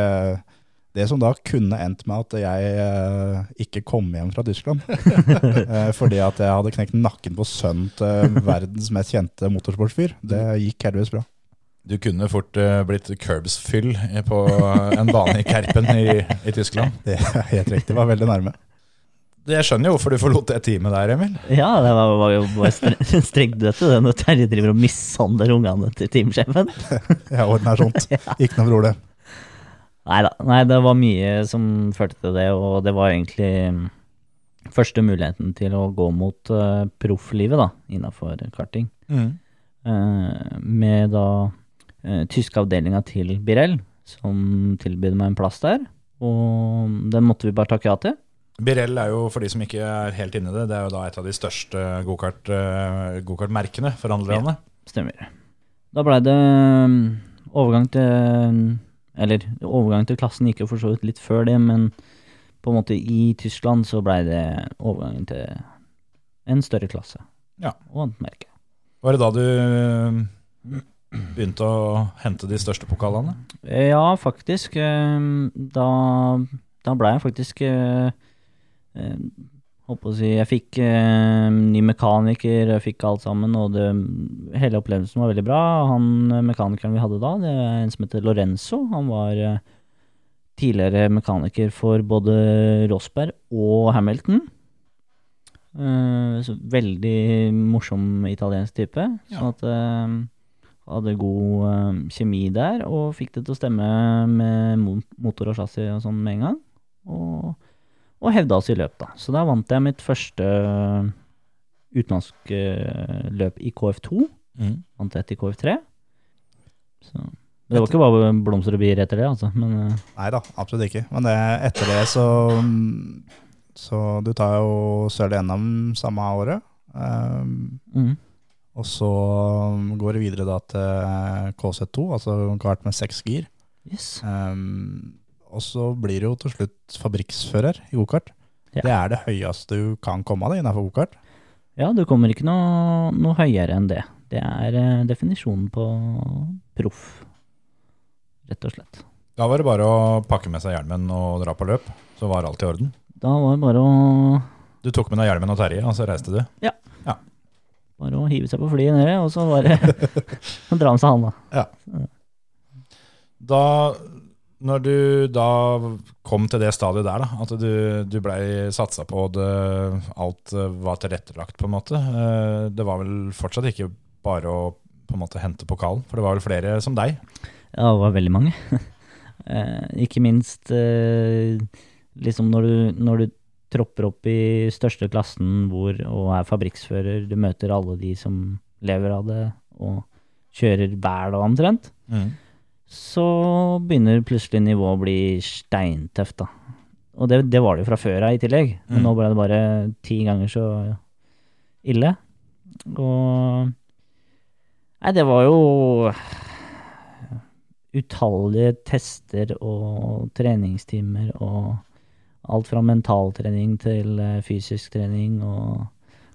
det som da kunne endt med at jeg eh, ikke kom hjem fra Tyskland, eh, fordi at jeg hadde knekt nakken på sønnen til verdens mest kjente motorsportsfyr, det gikk heldigvis bra. Du kunne fort eh, blitt curbsfyll på en bane i Kerpen i, i Tyskland. Det er helt riktig, det var veldig nærme. Jeg skjønner jo hvorfor du forlot det teamet der, Emil. ja, det var, var jo bare stre- strengt dødt det når Terje driver og mishandler ungene til teamsjefen. ja, ordner sånt. Ikke noe bror det. Neida, Nei, det var mye som førte til det, og det var egentlig mm, første muligheten til å gå mot uh, profflivet da, innafor karting. Eh, med da uh, tyske avdelinga til Birell, som tilbød meg en plass der. Og den måtte vi bare takke ja til. Birell er jo, for de som ikke er helt inne i det, det er jo da et av de største gokart, eh, go for handlerne. Stemmer. Da blei det mm, overgang til Eller overgangen til klassen gikk jo for så vidt litt før det, men på en måte i Tyskland så blei det overgangen til en større klasse. Ja. Og annet merke. Var det da du eh, begynte å hente de største pokalene? Eh, Ja, faktisk. eh, Da, da blei jeg faktisk Jeg fikk eh, ny mekaniker, jeg fikk alt sammen, og det, hele opplevelsen var veldig bra. Han eh, mekanikeren vi hadde da, det er en som heter Lorenzo. Han var eh, tidligere mekaniker for både Rosberg og Hamilton. Eh, så veldig morsom italiensk type. Ja. Sånn at eh, hadde god eh, kjemi der, og fikk det til å stemme med motor og chassis og sånn med en gang. Og, og hevda oss i løp, da. Så da vant jeg mitt første eh, utenlandske eh, løp i KF2. Vant ett i KF3. Så det var ikke bare blomster og bier etter det, altså. Men eh, Nei da, absolutt ikke. Men det, etter det så Så du tar jo sølv NM samme året. Um, mm. og så går det videre da til KZ2, altså kart med seks gir. yes. Um, og så blir du jo til slutt fabrikksfører i gokart. Ja. Det er det høyeste du kan komme av det innenfor gokart. Ja, du kommer ikke noe, noe høyere enn det. Det er eh, definisjonen på proff, rett og slett. Da var det bare å pakke med seg hjelmen og dra på løp, så var alt i orden. Da var det bare å Du tok med deg hjelmen og Terje, og så reiste du. Ja. ja. Bare å hive seg på flyet nede, og så bare dra med seg handa. Da, når du da kom til det stadiet der, da, at du, du blei satsa på, og alt eh, var tilrettelagt, på en måte. eh, Det var vel fortsatt ikke bare å på en måte hente pokalen, for det var vel flere som deg. Ja, det var veldig mange. eh, ikke minst liksom når du, når du tropper opp i største klassen hvor, og er fabrikksfører, du møter alle de som lever av det og kjører hver dag omtrent, så begynner plutselig nivået å bli steintøft, da. Og det, det var det jo fra før av i tillegg. Men Mm. nå ble det bare ti ganger så ille. Og Nei, det var jo utallige tester og treningstimer og alt fra mentaltrening til eh, fysisk trening og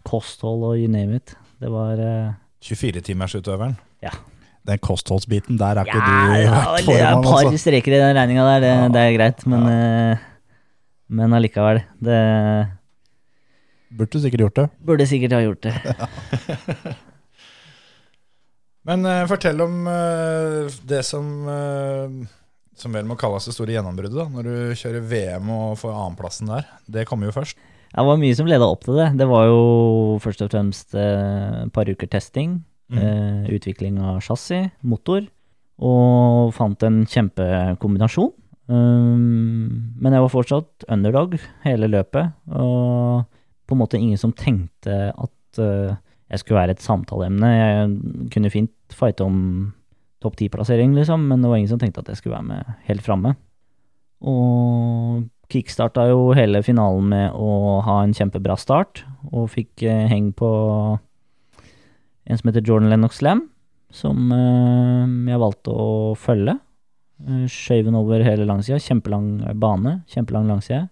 kosthold og you name it. Det var eh, 24-timersutøveren. Den kostholdsbiten, der er ikke Ja, du ja, vært det er et par altså. streker i den regninga der, det, Ja. det er greit. Men, eh, men allikevel. Det Burde sikkert gjort det. burde sikkert ha gjort det. Men uh, fortell om uh, det som uh, som vel må kalles det store gjennombruddet, da, når du kjører VM og får annenplassen der. Det kommer jo først. Det var mye som leda opp til det. Det var jo først og fremst et par uker testing. Mm. eh, utvikling av chassis, motor. Og fant en kjempekombinasjon. Um, men jeg var fortsatt underdog hele løpet. Og på en måte ingen som tenkte at uh, jeg skulle være et samtaleemne. Jeg kunne fint fighte om topp ti-plassering, liksom, men det var ingen som tenkte at jeg skulle være med helt framme. Og kickstarta jo hele finalen med å ha en kjempebra start, og fikk uh, heng på en som heter Jordan Lennox Lam, som eh, jeg valgte å følge. Uh, Skjøv den over hele langsida. Kjempelang bane, kjempelang langside.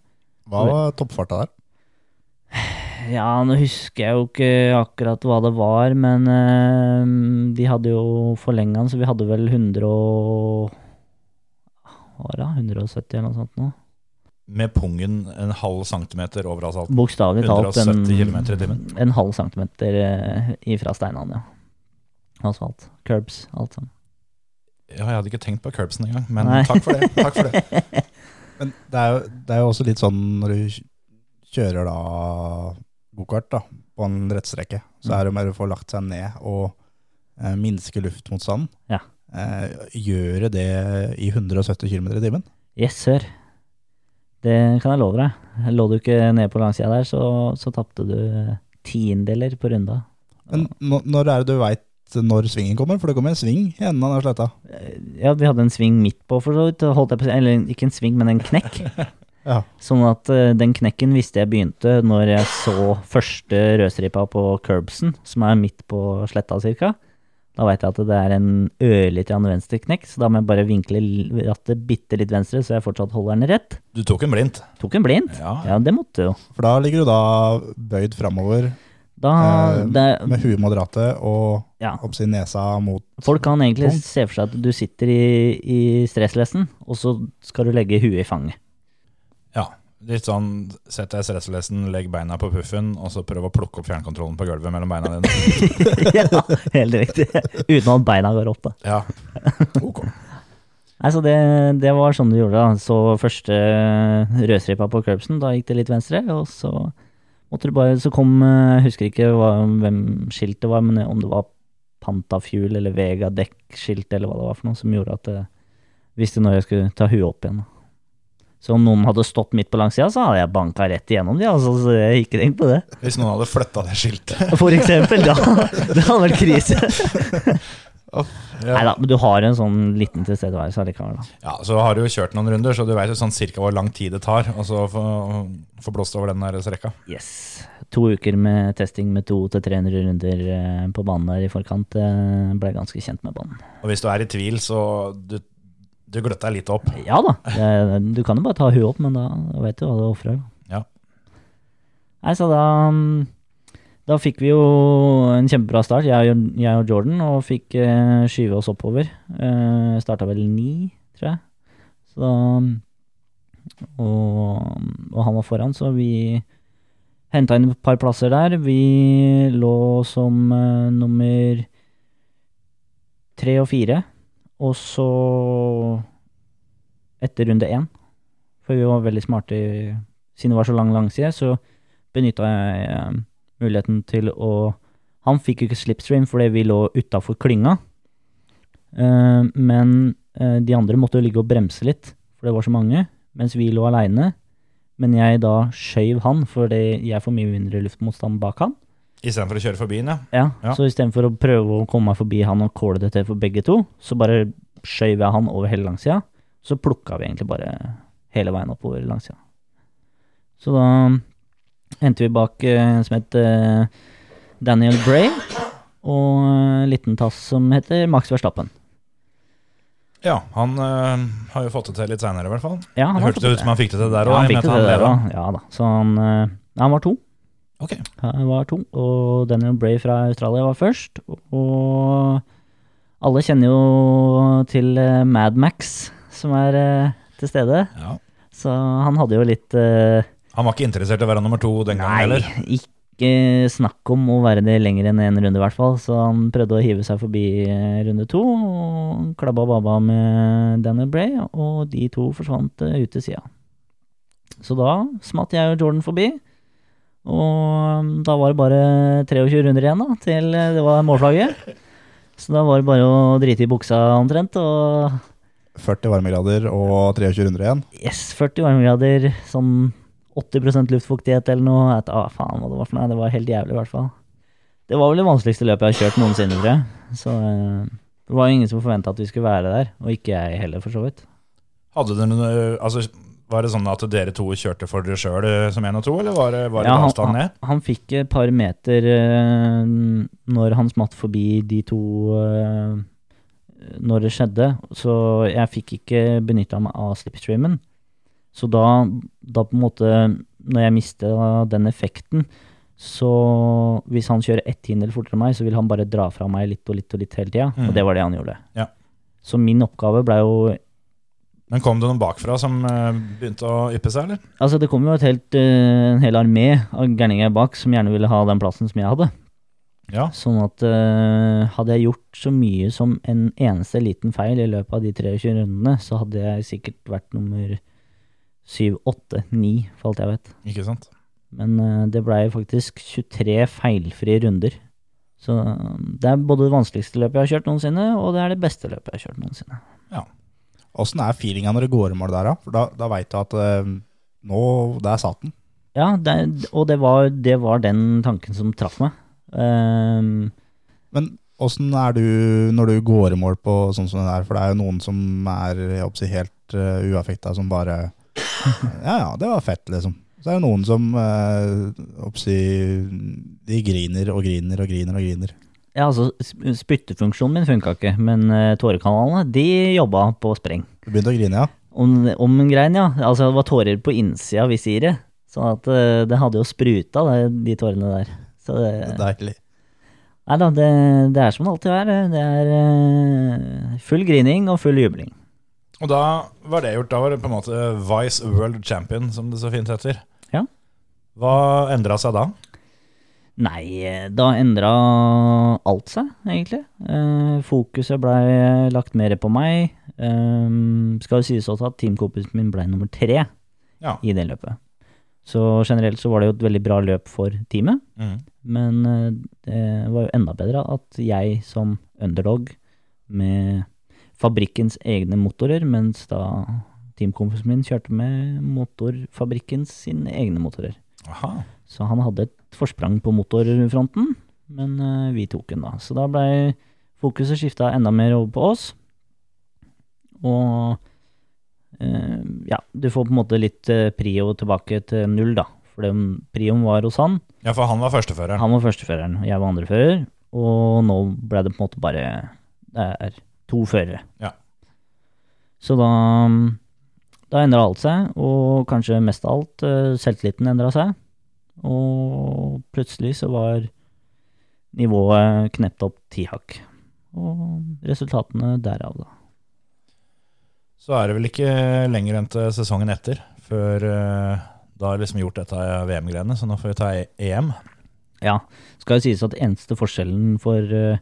Hva var toppfarta der? Ja, nå husker jeg jo ikke akkurat hva det var, men uh, de hadde jo forlenga den, så vi hadde vel 100 og Hva var det? 170 eller noe sånt nå? Med pungen en halv centimeter over asfalten. Bokstavelig talt 170 kilometer i timen. en halv centimeter eh, ifra steinene, ja. Asfalt. Curbs, alt sammen. Ja, jeg hadde ikke tenkt på curbsen engang, men Nei. takk for det. Takk for det. Men det er, jo, det er jo også litt sånn når du kjører da gokart da, på en rettstrekke, så er det mer å få lagt seg ned og eh, minske luftmotstanden. Ja. Eh, gjøre det i 170 km i timen. Yes, sir. Det kan jeg love deg. Lå du ikke nede på langsida der, så, så tapte du tiendeler på runda. Men når er det du veit når svingen kommer? For det kommer en sving i enden av den sletta. Ja, vi hadde en sving midt på, for så vidt. Eller ikke en sving, men en knekk. Ja. Sånn at eh, den knekken visste jeg begynte når jeg så første rødstripa på curbsen, som er midt på sletta cirka. Da veit jeg at det er en ørlite grann venstreknekk, så da må jeg bare vinkle rattet bitte litt venstre, så jeg fortsatt holder den rett. Du tok en blindt. Tok en blindt. Ja. Ja, det måtte jo. For da ligger du da bøyd framover Da, Eh, det, med huet mot rattet og ja. oppsi nesa mot Folk kan egentlig Punkt. se for seg at du sitter i, i stresslessen, og så skal du legge huet i fanget. ja. Litt sånn sett deg i stresslesen, legg beina på puffen, og så prøv å plukke opp fjernkontrollen på gulvet mellom beina dine. ja, helt riktig. Uten at beina går opp, da. Ja. Ok. Nei, så det, det var sånn du gjorde da. Så første rødstripa på curbsen, da gikk det litt venstre, og så måtte du bare Så kom Jeg husker ikke hva, hvem skiltet var, men om det var Pantafuel eller Vega dekkskilt eller hva det var for noe, som gjorde at jeg visste når jeg skulle ta huet opp igjen. da. Så om noen hadde stått midt på langsida, så hadde jeg banka rett igjennom de, altså, så jeg ikke tenkt på det. Hvis noen hadde flytta det skiltet. For eksempel, da. Det hadde vært krise. Ja. Nei da, men du har en sånn liten tilstedeværelse allikevel. Ja, Så har du jo kjørt noen runder, så du veit sånn cirka hvor lang tid det tar. Få få blåst over den der strekka. Yes. To uker med testing med to til 300 runder eh, på banen der i forkant. eh, Ble ganske kjent med banen. Og hvis du er i tvil, så du, du gløtta litt opp. Ja da, det, du kan jo bare ta huet opp, men da vet du hva du ofrer. Ja. Nei, så da Da fikk vi jo en kjempebra start, jeg jeg og Jordan, og fikk eh, skyve oss oppover. Eh, Starta vel ni, tror jeg. Så da og, og han var foran, så vi henta inn et par plasser der. Vi lå som eh, nummer tre og fire. Og så etter runde én, for vi var veldig smarte siden det var så lang langside, så benytta jeg eh, muligheten til å Han fikk jo ikke slipstream fordi vi lå utafor klynga, Eh, men eh, de andre måtte jo ligge og bremse litt, for det var så mange, mens vi lå aleine. Men jeg da skjøv han fordi jeg får mye mindre luftmotstand bak han. Istedenfor å kjøre forbi den, ja. Ja, Ja. Så istedenfor å prøve å komme meg forbi han og kåle det til for begge to, så bare skjøv jeg han over hele langsida. Så plukka vi egentlig bare hele veien oppover langsida. Så da endte vi bak eh, en som het eh, Daniel Bray, og en liten tass som heter Max Verstappen. Ja, han eh, har jo fått det til litt seinere, i hvert fall. Ja, han Det hørtes ut som han fikk det til der òg. Ja, han fikk det til der òg. Ja da. Så han, eh, han var to. Ok. Han var to, og Daniel Bray fra Australia var først. Og alle kjenner jo til eh, Mad Max, som er eh, til stede. Ja. Så han hadde jo litt uh, Han var ikke interessert i å være nummer to den gangen Nei, ikke snakk om å være det lenger enn én runde, i hvert fall. Så han prøvde å hive seg forbi runde to, og klabba baba med Daniel Bray, og de to forsvant ut til sida. Så da smatt jeg og Jordan forbi, og da var det bare 23 runder igjen da, til det var målflagget. Så da var det bare å drite i buksa omtrent, og 40 varmegrader og 23 runder igjen. Yes, 40 varmegrader, sånn 80% luftfuktighet eller noe. Jeg vet, ah, faen hva det var for noe. Det var helt jævlig, i hvert fall. Det var vel det vanskeligste løpet jeg har kjørt noensinne, tror jeg. Så eh, det var jo ingen som forventa at vi skulle være der, og ikke jeg heller, for så vidt. Hadde dere noe, altså, Var det sånn at dere to kjørte for dere sjøl som én og to, eller var det, var det Ja, han, ned? han fikk et par meter uh, når han smatt forbi de to uh, når det skjedde, så jeg fikk ikke benytta meg av slipstreamen. Så da, da på en måte, når jeg mista den effekten, så hvis han kjører ett tiendedel fortere enn meg, så vil han bare dra fra meg litt og litt og litt hele tida. Mm. Og det var det han gjorde. Ja. Så min oppgave blei jo Men kom det noen bakfra som eh, begynte å yppe seg, eller? Altså, det kom jo et helt, eh, en hel armé av gærninger bak som gjerne ville ha den plassen som jeg hadde. Ja. Sånn at uh, hadde jeg gjort så mye som en eneste liten feil i løpet av de 23 rundene, så hadde jeg sikkert vært nummer 7, 8, 9, for alt jeg vet. Ikke sant? Men uh, det blei faktisk 23 feilfrie runder. Så uh, det er både det vanskeligste løpet jeg har kjørt noensinne, og det er det beste løpet jeg har kjørt noensinne. Åssen er feelinga når det går i mål der, da? For da, da veit du at eh, nå, der satt den. Ja, det, og det var, det var den tanken som traff meg. Um, Men åssen er du når du går i mål på sånn som det der? For det er jo noen som er si, helt uh, uaffekta, som bare Ja ja, det var fett, liksom. Så er det noen som uh, jeg håper å si, De griner og griner og griner og griner. Ja, altså, spyttefunksjonen min funka ikke, men uh, tårekanalene, de jobba på spreng. Du begynte å grine, ja? Om, om en grein, ja. Altså, det var tårer på innsida av visiret. Sånn at eh, det hadde jo spruta, de tårene der. Så det, Deilig. nei da, det, det er som det alltid er. Det er eh, full grining og full jubling. Og da var det gjort. Da var det på en måte Vice World Champion, som det så fint heter. Ja. Hva endra seg da? Nei, da endra alt seg, egentlig. Eh, fokuset blei lagt mer på meg. Eh, skal jo sies også at teamkompisen min blei nummer tre Ja. i det løpet. Så generelt så var det jo et veldig bra løp for teamet. Mm. Men eh, det var jo enda bedre at jeg som underdog med fabrikkens egne motorer, mens da teamkompisen min kjørte med motorfabrikkens sine egne motorer. Aha. Så han hadde et forsprang på motorfronten, men eh, vi tok den da. Så da blei fokuset skifta enda mer over på oss. Og eh, ja, du får på en måte litt eh, prio tilbake til null, da. For den prioen var hos han. Ja, for han var førsteføreren. Han var førsteføreren, og jeg var andrefører. Og nå ble det på en måte bare Det er to førere. Ja. Så da Da endra alt seg, og kanskje mest av alt eh, selvtilliten endra seg. Og plutselig så var nivået knept opp ti hakk. Og resultatene derav, da. Så er det vel ikke lenger enn til sesongen etter, før eh, da har liksom gjort dette VM-greiene, så nå får vi ta E- EM. Ja, skal jo sies at eneste forskjellen for eh,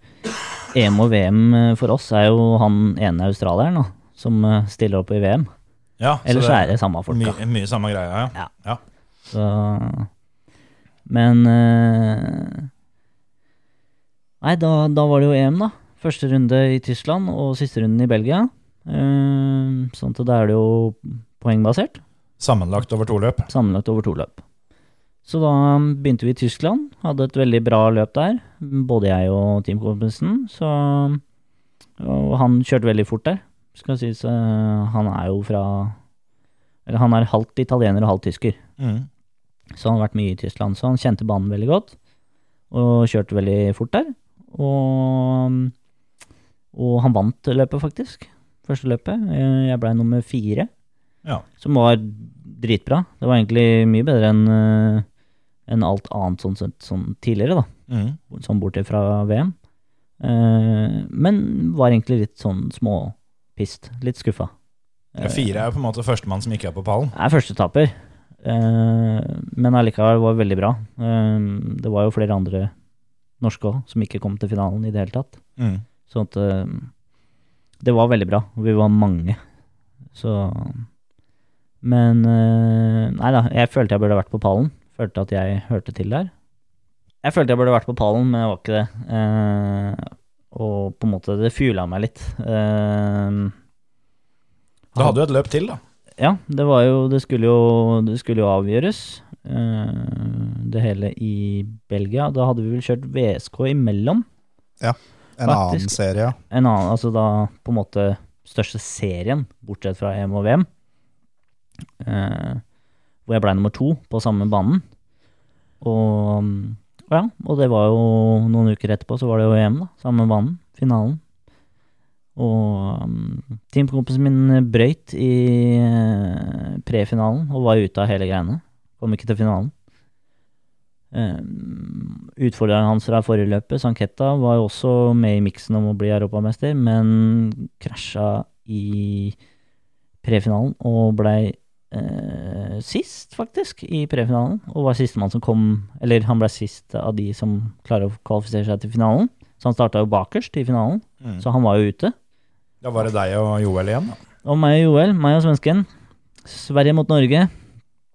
EM og VM for oss er jo han ene australieren som stiller opp i VM. Ja, Ellers er det samme folka. mye, mye samme greia, ja. Ja. Så Men eh, Nei, da, da var det jo EM, da. Første runde i Tyskland og siste runden i Belgia. Eh, sånn at da er det jo poengbasert. Sammenlagt over to løp. Sammenlagt over to løp. Så da begynte vi i Tyskland. Hadde et veldig bra løp der. Både jeg og teamkompisen. Så Og han kjørte veldig fort der. Skal sies, Uh, han er jo fra Eller han er halvt italiener og halvt tysker. Mm. Så han har vært mye i Tyskland, så han kjente banen veldig godt. Og kjørte veldig fort der. Og, og han vant løpet, faktisk. Første løpet. Eh, Jeg blei nummer fire, Ja. som var dritbra. Det var egentlig mye bedre enn eh, enn alt annet sånn, sånn, sånn tidligere, da. Mm. Sånn bortsett fra VM. Eh, men var egentlig litt sånn småpist. Litt skuffa. Ja, Fire er jo på en måte førstemann som ikke er på pallen. er førstetaper, eh, men allikevel var veldig bra. Eh, det var jo flere andre norske òg som ikke kom til finalen i det hele tatt. Mm. Så at eh, det var veldig bra. Vi var mange. Så Men Nei da, jeg følte jeg burde vært på pallen. Følte at jeg hørte til der. Jeg følte jeg burde vært på pallen, men jeg var ikke det. Og på en måte, det fuela meg litt. Uh, da hadde du et løp til, da. ja, det var jo Det skulle jo, det skulle jo avgjøres. Uh, det hele i Belgia. Da hadde vi vel kjørt VSK imellom. Ja, En annen serie. En annen, altså da på en måte største serien, bortsett fra EM og VM. Uh, hvor jeg blei nummer to på samme banen. Og ja, og det var jo noen uker etterpå, så var det jo EM, da. Samme banen. Finalen. Og um, teamkompisen min brøyt i uh, prefinalen og var ute av hele greiene. Kom ikke til finalen. Um, Utfordreren hans fra forrige løpet, Sanketta, var jo også med i miksen om å bli europamester, men krasja i prefinalen og blei eh, sist, faktisk, i prefinalen. Og var sistemann som kom Eller han ble sist av de som klarer å kvalifisere seg til finalen. Så han starta jo bakerst i finalen, Mm. så han var jo ute. Da var det deg og Joel igjen, da. Og meg og Joel, meg og svensken. Sverige mot Norge.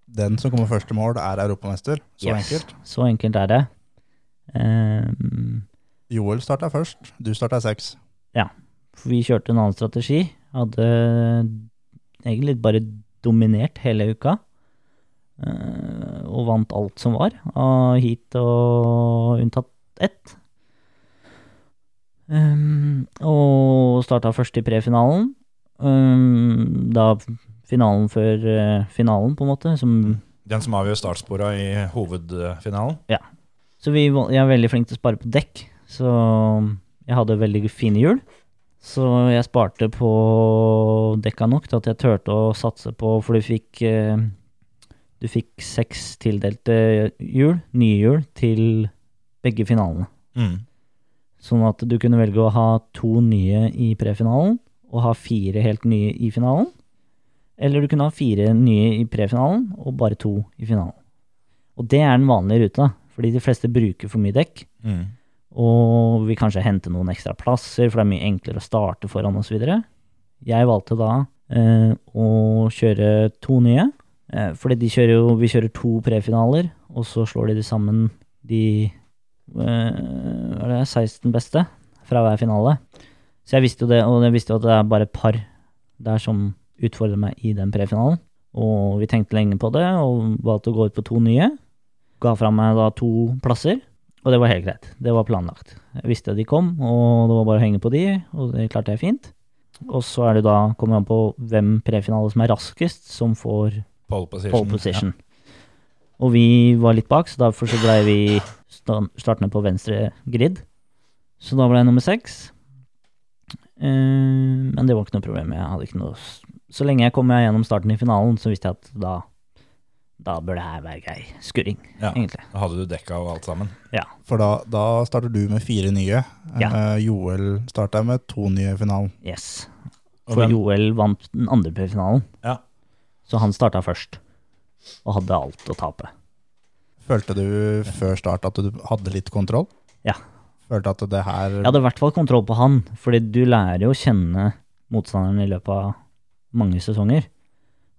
Den som kommer først til mål, er europamester. Så Yes. enkelt. Så enkelt er det. Um, Joel starta først, du starta seks. Ja. for vi kjørte en annen strategi. Hadde egentlig bare dominert hele uka. eh, og vant alt som var av heat og unntatt ett. Ehm, og starta først i prefinalen. Ehm, da finalen før eh, finalen, på en måte, som Den som avgjør startspora i hovedfinalen. Ja. Så vi, jeg er veldig flink til å spare på dekk, så jeg hadde veldig fine hjul. Så jeg sparte på dekka nok til at jeg turte å satse på, for du fikk eh, Du fikk seks tildelte hjul, nye hjul, til begge finalene. Mm. Sånn at du kunne velge å ha to nye i prefinalen, og ha fire helt nye i finalen. Eller du kunne ha fire nye i prefinalen, og bare to i finalen. Og det er den vanlige ruta, fordi de fleste bruker for mye dekk. Mm. Og vil kanskje hente noen ekstra plasser, for det er mye enklere å starte foran osv. Jeg valgte da eh, å kjøre to nye, eh, fordi de kjører jo Vi kjører to prefinaler, og så slår de de sammen de eh, det, 16 beste fra hver finale. Så jeg visste jo det, og jeg visste jo at det er bare et par der som utfordrer meg i den prefinalen. Og vi tenkte lenge på det, og valgte å gå ut på to nye. Ga fra meg da to plasser, og det var helt greit. Det var planlagt. Jeg visste at de kom, og det var bare å henge på de, og det klarte jeg fint. Og så er det da, kommer det an på hvem prefinale som er raskest, som får Pole position. pole position. Og vi var litt bak, så derfor så ble vi sta- startende på venstre grid. Så da ble jeg nummer seks. Eh, men det var ikke noe problem. Jeg hadde ikke noe Så lenge jeg kom meg gjennom starten i finalen, så visste jeg at da da bør det her være grei skurring, Ja. egentlig. Da hadde du dekka og alt sammen. Ja. For da, da starter du med fire nye. Ja. Uh, Joel starta med to nye i finalen. Yes. For hvem- Joel vant den andre finalen, Ja. så han starta først. Og hadde alt å tape. Følte du før start at du hadde litt kontroll? Ja. Følte at det her Jeg hadde i hvert fall kontroll på han, fordi du lærer jo å kjenne motstanderen i løpet av mange sesonger.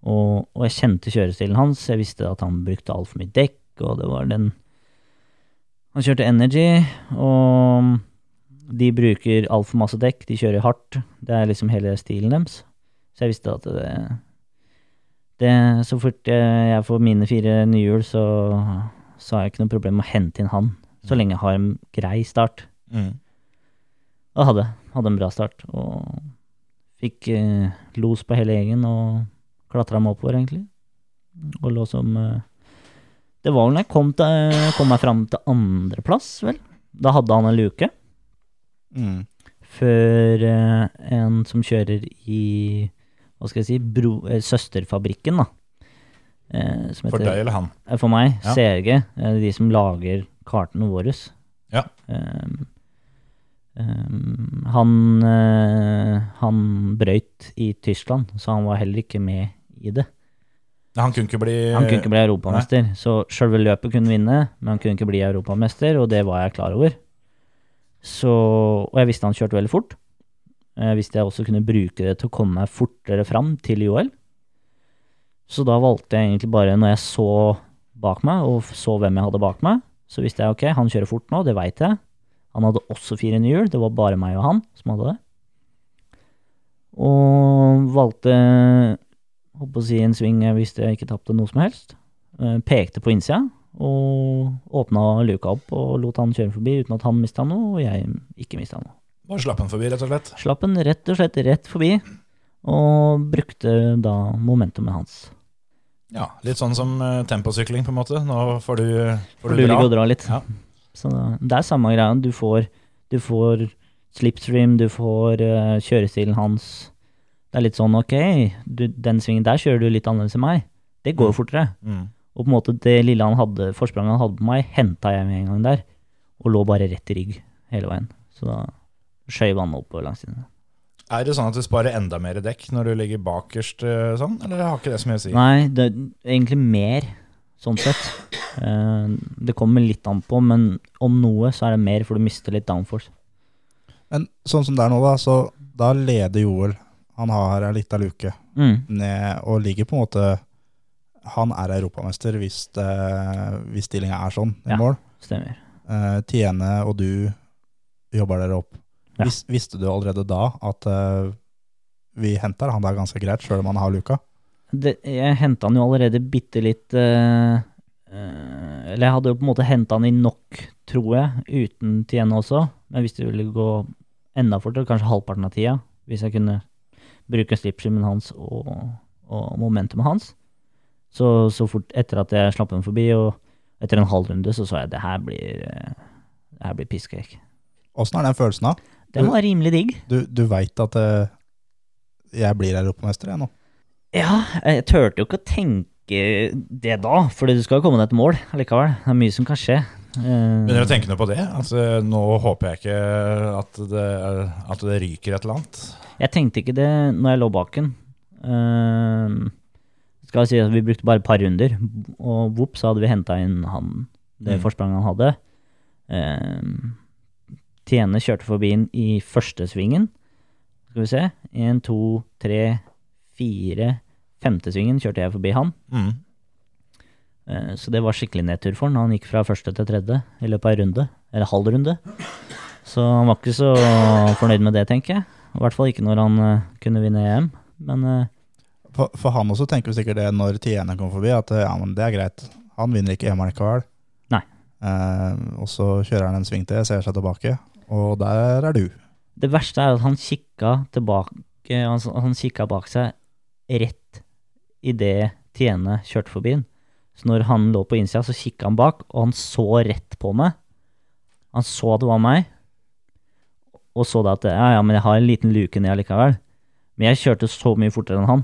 Og, og jeg kjente kjørestilen hans, jeg visste at han brukte altfor mye dekk, og det var den Han kjørte Energy, og de bruker altfor masse dekk, de kjører hardt. Det er liksom hele stilen deres. Så jeg visste at det, det Så fort jeg, får mine fire nye hjul, så, så har jeg ikke noe problem med å hente inn han, så lenge jeg har en grei start. Mm. Og hadde, hadde en bra start. Og fikk eh, los på hele gjengen og klatra meg oppover, egentlig. Og lå som eh, Det var vel når jeg kom, til, kom meg fram til andreplass, vel. Da hadde han en luke. Mm. Før eh, en som kjører i hva skal jeg si, bro, eh, søsterfabrikken, da. Eh, som For deg eller han? Eh, For meg, Ja. CRG, eh, de som lager kartene våre. Ja. Um, um, han, uh, han brøyt i Tyskland, så han var heller ikke med i det. Han kunne ikke bli Han kunne ikke bli europamester, så sjølve løpet kunne vinne, men han kunne ikke bli europamester, og det var jeg klar over. Så, og jeg visste han kjørte veldig fort. Jeg visste jeg også kunne bruke det til å komme meg fortere fram til OL. Så da valgte jeg egentlig bare, når jeg så bak meg, og så hvem jeg hadde bak meg, så visste jeg ok, han kjører fort nå, det veit jeg. Han hadde også fire nye hjul, det var bare meg og han som hadde det. Og valgte holdt på å si en sving jeg jeg ikke tapte noe som helst. Eh, Pekte på innsida og åpna luka opp og lot han kjøre forbi uten at han mista noe, og jeg ikke mista noe. Bare slapp han forbi, rett og slett. Slapp han rett og slett rett forbi, og brukte da momentumet hans. Ja, Litt sånn som eh, temposykling, på en måte. Nå får du, får du du dra. Ligge og dra litt. Ja. Så det er samme greia. Du får, du får slipstream, du får eh, kjørestilen hans. Det er litt sånn ok, du, den svingen der kjører du litt annerledes enn meg. Det går jo fortere. Mm. Og på en måte det lille han hadde, forspranget han hadde på meg, henta jeg med en gang der. Og lå bare rett i rygg hele veien. Så da skjøv han opp på langsiden. Er det sånn at du sparer enda mer dekk når du ligger bakerst eh, sånn, eller har ikke det så mye å si? Nei, det er egentlig mer, sånn sett. Eh, det kommer litt an på, men om noe så er det mer, for du mister litt downforce. Men sånn som det er nå, da, så da leder Joel. Han har ei lita luke Mm. ned og ligger på en måte Han er europamester hvis, det, hvis stillinga er sånn i Ja. mål. Stemmer. Uh, Tiene og du jobber dere opp. Ja. Vis, visste du allerede da at uh, vi henter han der ganske greit, sjøl om han har luka? Det, jeg henta han jo allerede bitte litt uh, eh, Eller jeg hadde jo på en måte henta han inn nok, tror jeg, uten Tiene også. Men hvis det ville gå enda fortere, kanskje halvparten av tida, hvis jeg kunne bruke slipstreamen hans og, og momentumet hans, så, så fort etter at jeg slapp den forbi, og etter en halv runde, så så jeg det her blir eh, Det her blir piskek. Åssen er den følelsen da? Den var rimelig digg. Du, du veit at eh, jeg blir europamester, jeg nå. Ja, jeg turte jo ikke å tenke det da, for du skal jo komme deg til mål allikevel. Det er mye som kan skje. Eh, Begynner du å tenke noe på det? Altså, nå håper jeg ikke at det, at det ryker et eller annet. Jeg tenkte ikke det når jeg lå bak den. Eh, skal jeg si at vi brukte bare et par runder, og vops, så hadde vi henta inn han, det Mm. forspranget han hadde. Uh, Tiene kjørte forbi den i første svingen. Skal vi se. Én, to, tre, fire. Femte svingen kjørte jeg forbi han. Mm. Uh, Så det var skikkelig nedtur for han. Han gikk fra første til tredje i løpet av en runde, eller halv runde. Så han var ikke så fornøyd med det, tenker jeg. I hvert fall ikke når han uh, kunne vinne EM. Men uh, For, for han også tenker vi sikkert det når Tiene kommer forbi, at eh, ja, men det er greit. Han vinner ikke EM likevel. Nei. Og så kjører han en sving til, ser seg tilbake, og der er du. det verste er at han kikka tilbake Han, han kikka bak seg rett idet Tiene kjørte forbi han. Så når han lå på innsida, så kikka han bak, og han så rett på meg. Han så det var meg, og så da at ja, ja, men jeg har en liten luke ned allikevel. Men jeg kjørte så mye fortere enn han,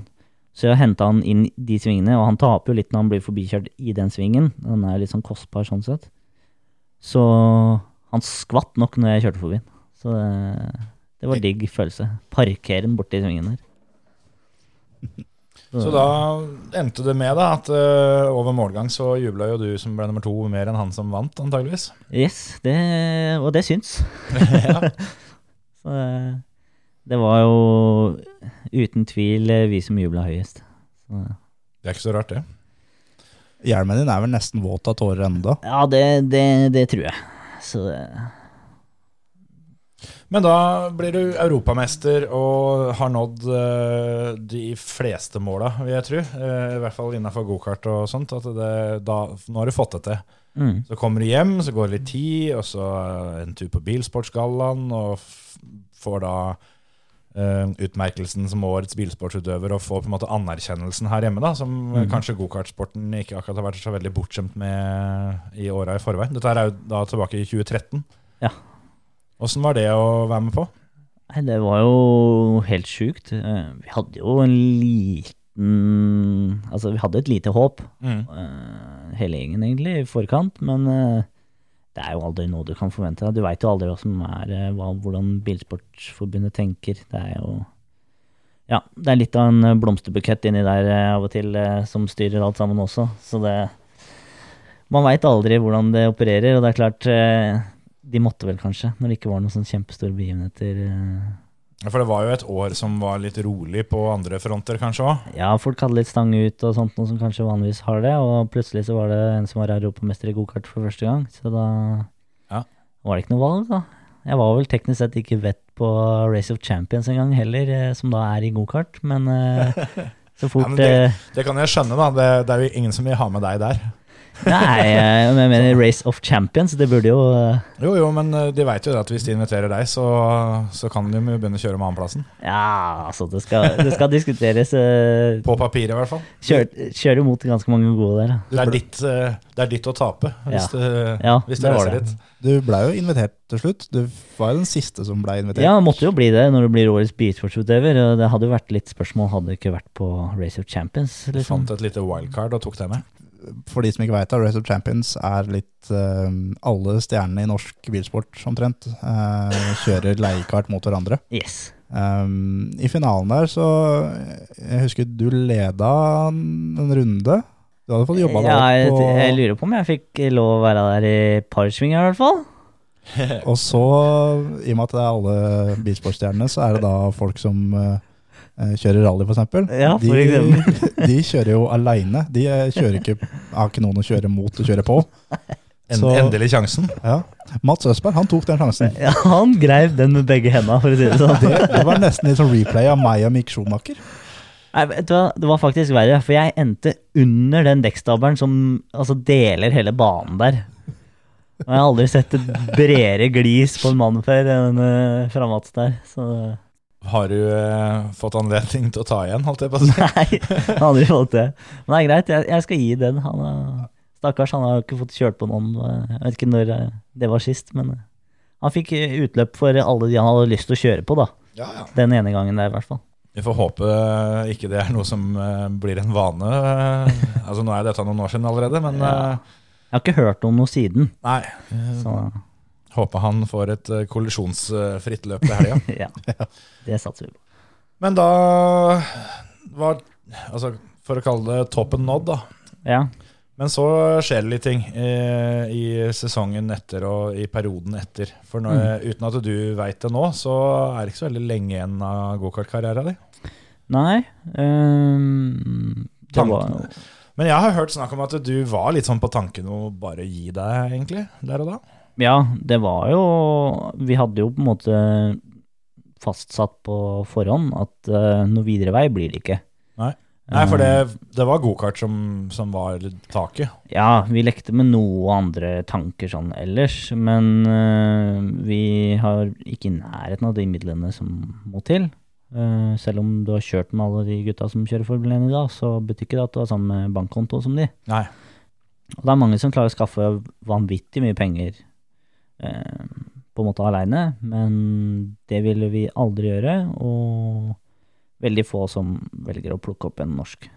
så jeg henta han inn de svingene, og han taper jo litt når han blir forbikjørt i den svingen. Den er litt sånn kostbar sånn sett. Så han skvatt nok når jeg kjørte forbi han. Så det, det var digg følelse. Parkere den borti svingen der. Så da endte det med da, at uh, over målgang så jubla jo du som ble nummer to mer enn han som vant, antageligvis. Yes, det, og det syns. ja. Så det, det var jo uten tvil eh, vi som jubla høyest. Så, Det er ikke så rart, det. Hjelmen din er vel nesten våt av tårer ennå. ja, det, det, det tror jeg. Så det, Men da blir du europamester og har nådd uh, de fleste måla, vil jeg tro. Uh, I hvert fall innafor gokart og sånt. At det, da, nå har du fått det til. mm. Så kommer du hjem, så går det litt tid, og så eh, en tur på Bilsportsgallaen, og får da Uh, utmerkelsen som årets bilsportsutøver og få på en måte anerkjennelsen her hjemme, da, som Mhm. kanskje gokartsporten ikke akkurat har vært så veldig bortskjemt med i åra i forveien. Dette er jo da tilbake i 2013. Ja. Åssen var det å være med på? Nei, det var jo helt sjukt. Eh, Vi hadde jo en liten Altså, vi hadde et lite håp, eh, hele gjengen egentlig, i forkant, men det er jo aldri noe du kan forvente. Du veit jo aldri hva som er, eh, hva, hvordan Bilsportforbundet tenker. Det er jo Ja, det er litt av en eh, blomsterbukett inni der eh, av og til som styrer alt sammen også, så det Man veit aldri hvordan det opererer, og det er klart De måtte vel kanskje, når det ikke var noen sånn kjempestore begivenheter. For det var jo et år som var litt rolig på andre fronter, kanskje òg. Ja, folk hadde litt stang ut og sånt, noe som kanskje vanligvis har det, og plutselig så var det en som var europamester i gokart for første gang, så da Ja. var det ikke noe valg, da. Jeg var vel teknisk sett ikke vett på Race of Champions engang heller, eh, som da er i gokart, men eh, så fort Ja, men det- eh, Det kan jeg skjønne, da. Det, det er jo ingen som vil ha med deg der. Nei, men jeg mener Race of Champions, det burde jo eh, Jo, jo, men eh, de veit jo at hvis de inviterer deg, så, så kan de jo begynne å kjøre med annenplassen. Ja, altså, det skal, det skal diskuteres. eh, På papiret, i hvert fall. Kjør, kjører mot ganske mange gode der. Det er ditt, det er ditt å tape, hvis, Ja. det, Ja, hvis det det reiser det. dit. Du blei jo invitert til slutt. Du var jo den siste som blei invitert. Ja, måtte jo bli det når du blir årets bilsportsutøver. og Det hadde jo vært litt spørsmål hadde det ikke vært på Race of Champions. Du Liksom. fant et lite wildcard og tok det med. For de som ikke veit det, Race of Champions er litt uh, Alle stjernene i norsk bilsport omtrent uh, kjører leiekart mot hverandre. Yes. Um, I finalen der så Jeg husker du leda en runde. Du hadde fått jobba deg Ja, jeg, jeg lurer på om jeg fikk lov å være der i parsvinger, i hvert fall. og så, i og med at det er alle bilsportstjernene, så er det da folk som eh, kjører rally, f.eks. Ja, for de, eksempel. de kjører jo aleine. De eh, kjører ikke, har ikke noen å kjøre mot og kjøre på. En, Så- Endelig sjansen. Ja. Mats Østberg han tok den sjansen. Ja, han greiv den med begge hendene, for å si det sånn. Det, det var nesten litt sånn replay av meg og Mick Schumacher. Nei, vet du hva, det var faktisk verre, for jeg endte under den dekkstabelen som altså, deler hele banen der. Og jeg har aldri sett et bredere glis på en mann før enn uh, fra Mats der. Så Har du eh, fått anledning til å ta igjen, holdt jeg på å si? Nei, han har aldri fått det. Men det er greit, jeg, jeg skal gi den. Han er, stakkars, han har ikke fått kjørt på noen. eh, Jeg vet ikke når det var sist, men han fikk utløp for alle de han hadde lyst til å kjøre på, da. Ja, ja. Den ene gangen der, i hvert fall. Vi får håpe ikke det er noe som blir en vane. Altså Nå er dette noen år siden allerede, men Ja. Jeg har ikke hørt om noe siden. nei. Så Håper han får et eh, kollisjonsfritt løp til helga. ja, det satser vi på. Men da var Altså, for å kalle det toppen nådd, da. Ja, Men så skjer det litt ting eh, i sesongen etter og i perioden etter. For når, uten at du veit det nå, så er det ikke så veldig lenge igjen av gokartkarrieren din. Nei Um, Det var Men jeg har hørt snakk om at du var litt sånn på tanken å bare gi deg, egentlig, der og da. Ja, det var jo Vi hadde jo på en måte fastsatt på forhånd at uh, noe videre vei blir det ikke. Nei. Nei, for Eh, det, det var gokart som, som var taket. Ja, vi lekte med noe andre tanker sånn ellers, men uh, vi har ikke i nærheten av de midlene som må til. Uh, selv om du har kjørt med alle de gutta som kjører Formel 1 i dag, så betyr ikke det at du har samme bankkonto som de. Nei. Og det er mange som klarer å skaffe vanvittig mye penger på en måte aleine, men det ville vi aldri gjøre, og veldig få som velger å plukke opp en norsk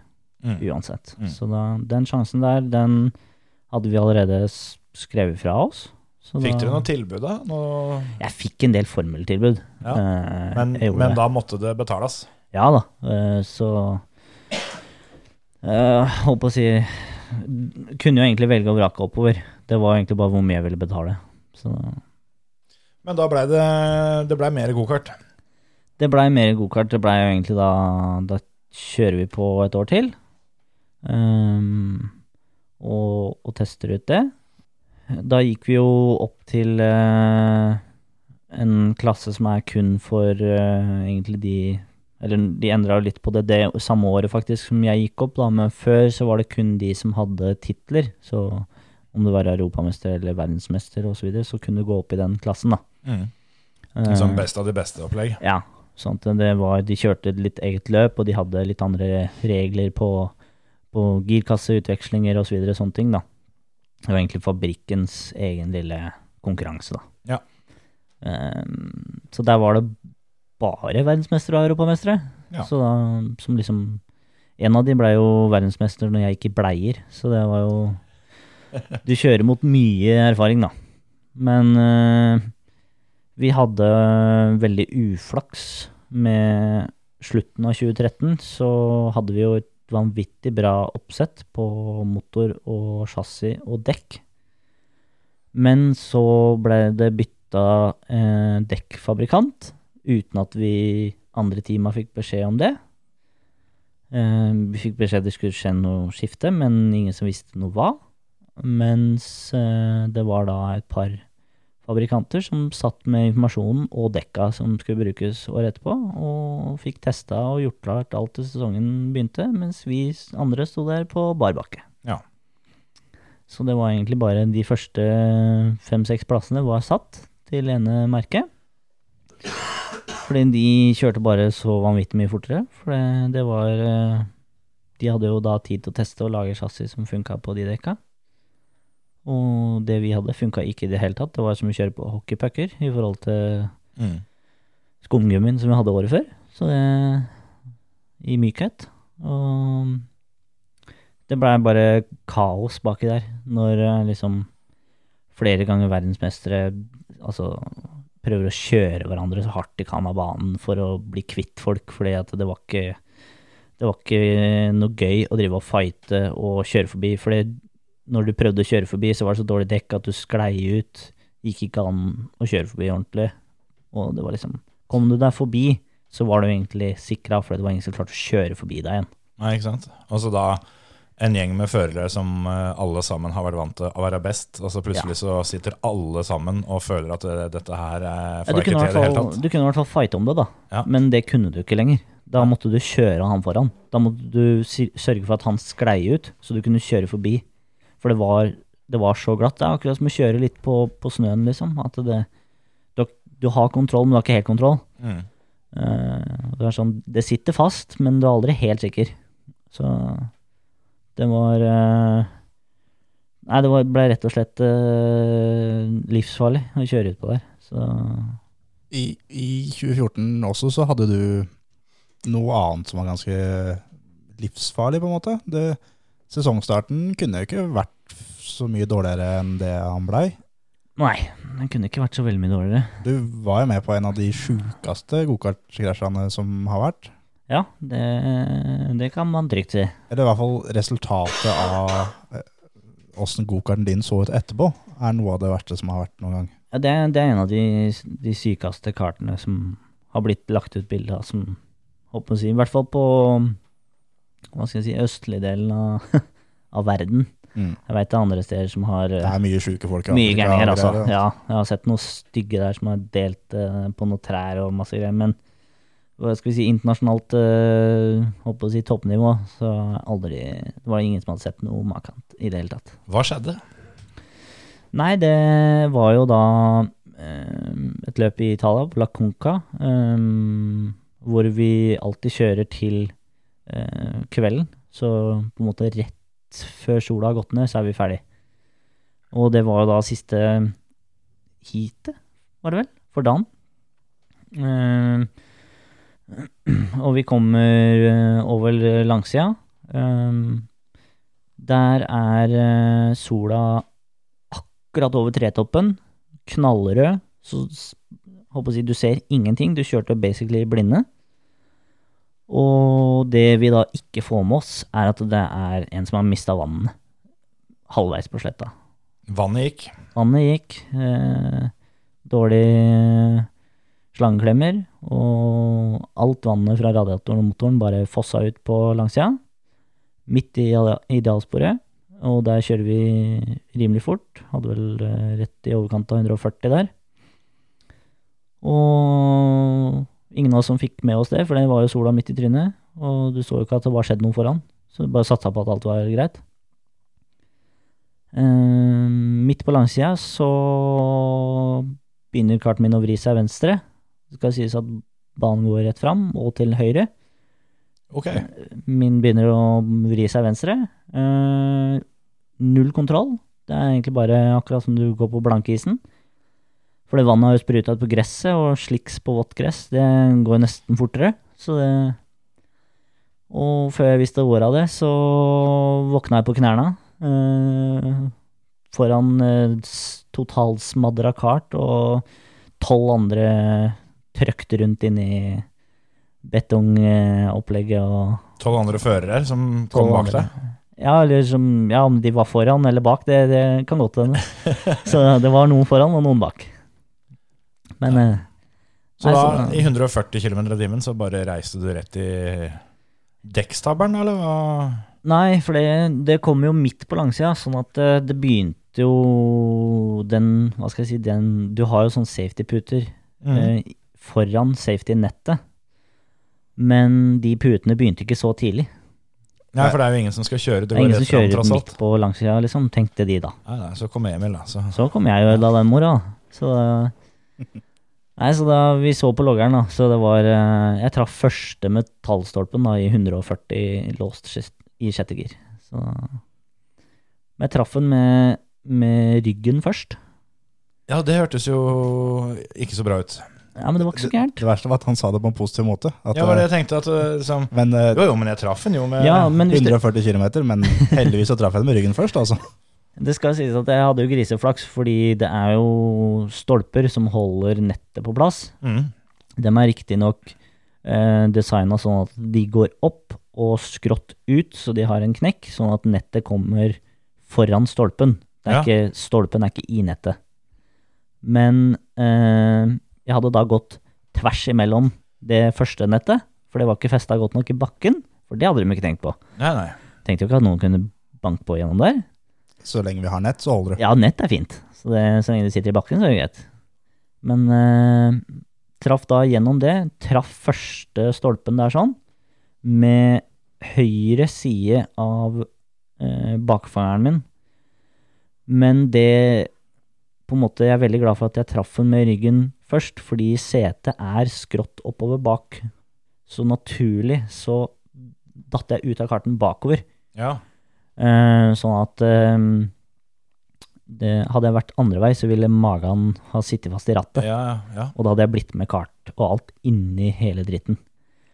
Mm. uansett. Mm. Så da, den sjansen der, den hadde vi allerede skrevet fra oss. Så Fikk dere noe tilbud, da? Noe, Jeg fikk en del formeltilbud. Ja. Eh, men, men da måtte det betales. Ja da, eh, så uh, Holdt på å si Kunne jo egentlig velge å vrake oppover. Det var egentlig bare hvor mye jeg ville betale. Så Men da blei det, det ble mer gokart. det blei mer gokart. Det blei jo egentlig da Da kjører vi på et år til. Um, og, og tester ut det. Da gikk vi jo opp til uh, en klasse som er kun for uh, egentlig de Eller de endra litt på det det samme året faktisk som jeg gikk opp, da, men før så var det kun de som hadde titler. Så om du var europamester eller verdensmester osv., så, videre, så kunne du gå opp i den klassen, da. Mm. Eh, Som best av de beste-opplegg. ja. Sånn var, de kjørte litt eget løp, og de hadde litt andre regler på, på girkasseutvekslinger og så videre, sånne ting, da. Det var egentlig fabrikkens egen lille konkurranse, da. Ja. Um, så der var det bare verdensmestere og europamestere. Ja. Så da, som liksom En av de ble jo verdensmester når jeg gikk i bleier, så det var jo Du kjører mot mye erfaring, da. Men uh, vi hadde veldig uflaks med slutten av 2013. Så hadde vi jo et vanvittig bra oppsett på motor og chassis og dekk. Men så ble det bytta eh, dekkfabrikant, uten at vi andre teama fikk beskjed om det. Eh, vi fikk beskjed at det skulle skje noe skifte, men ingen som visste noe hva. Mens eh, det var da et par fabrikanter som satt med informasjonen og dekka som skulle brukes året etterpå, og fikk testa og gjort klart alt til sesongen begynte, mens vi andre sto der på bar bakke. Ja. Så det var egentlig bare de første fem-seks plassene var satt til ene merket. Fordi de kjørte bare så vanvittig mye fortere. For det, det var eh, De hadde jo da tid til å teste og lage chassis som funka på de dekka. Og det vi hadde, funka ikke i det hele tatt. Det var som å kjøre på hockeypucker i forhold til Mm. skumgummien som vi hadde året før. Så det I mykhet. Og det blei bare kaos baki der, når eh, liksom flere ganger verdensmestere altså prøver å kjøre hverandre så hardt de kan av banen for å bli kvitt folk, fordi at det var ikke det var ikke noe gøy å drive og fighte og kjøre forbi, for når du prøvde å kjøre forbi, så var det så dårlig dekk at du sklei ut. Gikk ikke an å kjøre forbi ordentlig. Og det var liksom Kom du deg forbi, så var du egentlig sikra, for det var ingen som klarte å kjøre forbi deg igjen. Nei, ikke sant? Og så da en gjeng med førere som eh, alle sammen har vært vant til å være best, og så plutselig så sitter alle sammen og føler at det, dette her er Ja, får du, jeg ikke til i det hele tatt. du kunne i hvert fall fighte om det, da. Ja. Men det kunne du ikke lenger. Da måtte du kjøre han foran. Da måtte du sørge for at han sklei ut, så du kunne kjøre forbi. For det var, det var så glatt. Det er akkurat som å kjøre litt på, på snøen, liksom. At det, du, du har kontroll, men du har ikke helt kontroll. Mm. Eh, det sånn, det sitter fast, men du er aldri helt sikker. Så det var eh, Nei, det var, ble rett og slett eh, livsfarlig å kjøre utpå der. Så I, I 2014 også så hadde du noe annet som var ganske livsfarlig, på en måte. Det, sesongstarten kunne jo ikke vært så mye dårligere enn det han blei. Nei, den kunne ikke vært så veldig mye dårligere. Du var jo med på en av de sjukeste gokartkrasjene som har vært. Ja, det, det kan man trygt si. Eller i hvert fall resultatet av eh, åssen gokarten din så ut etterpå, er noe av det verste som har vært noen gang. Ja, det, det er en av de, de sykeste kartene som har blitt lagt ut bilde av, som håper å si, i hvert fall på hva skal jeg si, østlige delen av, av verden. Mm. Jeg veit det er andre steder som har Det eh, er mye sjuke folk. mye Afrika gærninger, altså. Ja, jeg har sett noen stygge der som har delt uh, på noen trær og masse greier, men hva skal vi si, internasjonalt uh, håper å si toppnivå, så aldri Det var ingen som hadde sett noe makant i det hele tatt. Hva skjedde? Nei, det var jo da eh, et løp i Italia, på La Conca, um, hvor vi alltid kjører til eh, kvelden. Så på en måte rett før sola har gått ned, så er vi ferdig. Og det var jo da siste heatet, var det vel, for dagen. Eh, og vi kommer eh, over langsida. Eh, der er eh, sola akkurat over tretoppen, knallrød, så håper å si du ser ingenting, du kjørte basically blinde. Og det vi da ikke får med oss, er at det er en som har mista vannet halvveis på sletta. Vannet gikk. Vannet gikk, eh, dårlig slangeklemmer, og alt vannet fra radiatoren og motoren bare fossa ut på langsida, midt i idealsporet, og der kjører vi rimelig fort, hadde vel eh, rett i overkant av 140 der. Og ingen av oss som fikk med oss det, for det var jo sola midt i trynet, og du så jo ikke at det var skjedd noe foran, så du bare satsa på at alt var greit. Eh, midt på langsida så begynner karten min å vri seg venstre. Det skal sies at banen går rett fram og til høyre. Okay. Min begynner å vri seg venstre. Uh, null kontroll. Det er egentlig bare akkurat som du går på blankisen. Fordi vannet har jo spruta ut på gresset, og sliks på vått gress, det går nesten fortere. Så det Og før jeg visste ordet av det, så våkna jeg på knærne. eh, foran eh, totalsmadra kart, og tolv andre trøkte rundt inn i betongopplegget og Tolv andre førere som kom bak andre. deg. Ja, eller som, ja, om de var foran eller bak, det, det kan godt hende. Så det var noen foran og noen bak. Men ja. Så Nei, da, så- i 140 km i timen, så bare reiste du rett i dekkstabelen, eller hva? Nei, for det, det kom jo midt på langsida, sånn at eh, det begynte jo den Hva skal jeg si, den Du har jo sånn safety-puter Mm. eh, foran safety-nettet. Men de putene begynte ikke så tidlig. Nei, for det er jo ingen som skal kjøre. Det det er ingen som kjører frem, midt på langsida, liksom, tenkte de da. Nei, nei, så kom Emil, da. Så. Så kom jeg jo da, den mora. Så Nei, så da vi så på loggeren, da, så det var eh, Jeg traff første metallstolpen da i 140 låst i sjette gir. Så Men jeg traff den med, med ryggen først. Ja, det hørtes jo ikke så bra ut. Ja, men det var ikke så gærent. Det verste var at han sa det på en positiv måte. At, Ja, var det eh, jeg tenkte at uh, liksom, men eh, Jo, jo, men jeg traff den jo med Ja, men hvis det, 140 km, men heldigvis så traff jeg den med ryggen først, altså. Det skal sies at jeg hadde jo griseflaks, fordi det er jo stolper som holder nettet på plass. mm. De er riktignok eh, designa sånn at de går opp og skrått ut, så de har en knekk, sånn at nettet kommer foran stolpen. Det er Ja. ikke, stolpen er ikke i nettet. Men eh, jeg hadde da gått tvers imellom det første nettet, for det var ikke festa godt nok i bakken, for det hadde de ikke tenkt på. Nei, nei. Tenkte jo ikke at noen kunne banke på gjennom der. Så lenge vi har nett, så holder det. Ja, nett er fint. Så, det, så lenge du sitter i bakken, så er det greit. Men eh, traff da gjennom det. Traff første stolpen der sånn, med høyre side av eh, bakfangeren min. Men det på en måte, Jeg er veldig glad for at jeg traff den med ryggen først, fordi setet er skrått oppover bak. Så naturlig så datt jeg ut av karten bakover. Ja. Eh, sånn at eh, det, Hadde jeg vært andre vei, så ville magen ha sittet fast i rattet. Ja, ja, ja. Og da hadde jeg blitt med kart og alt inni hele dritten.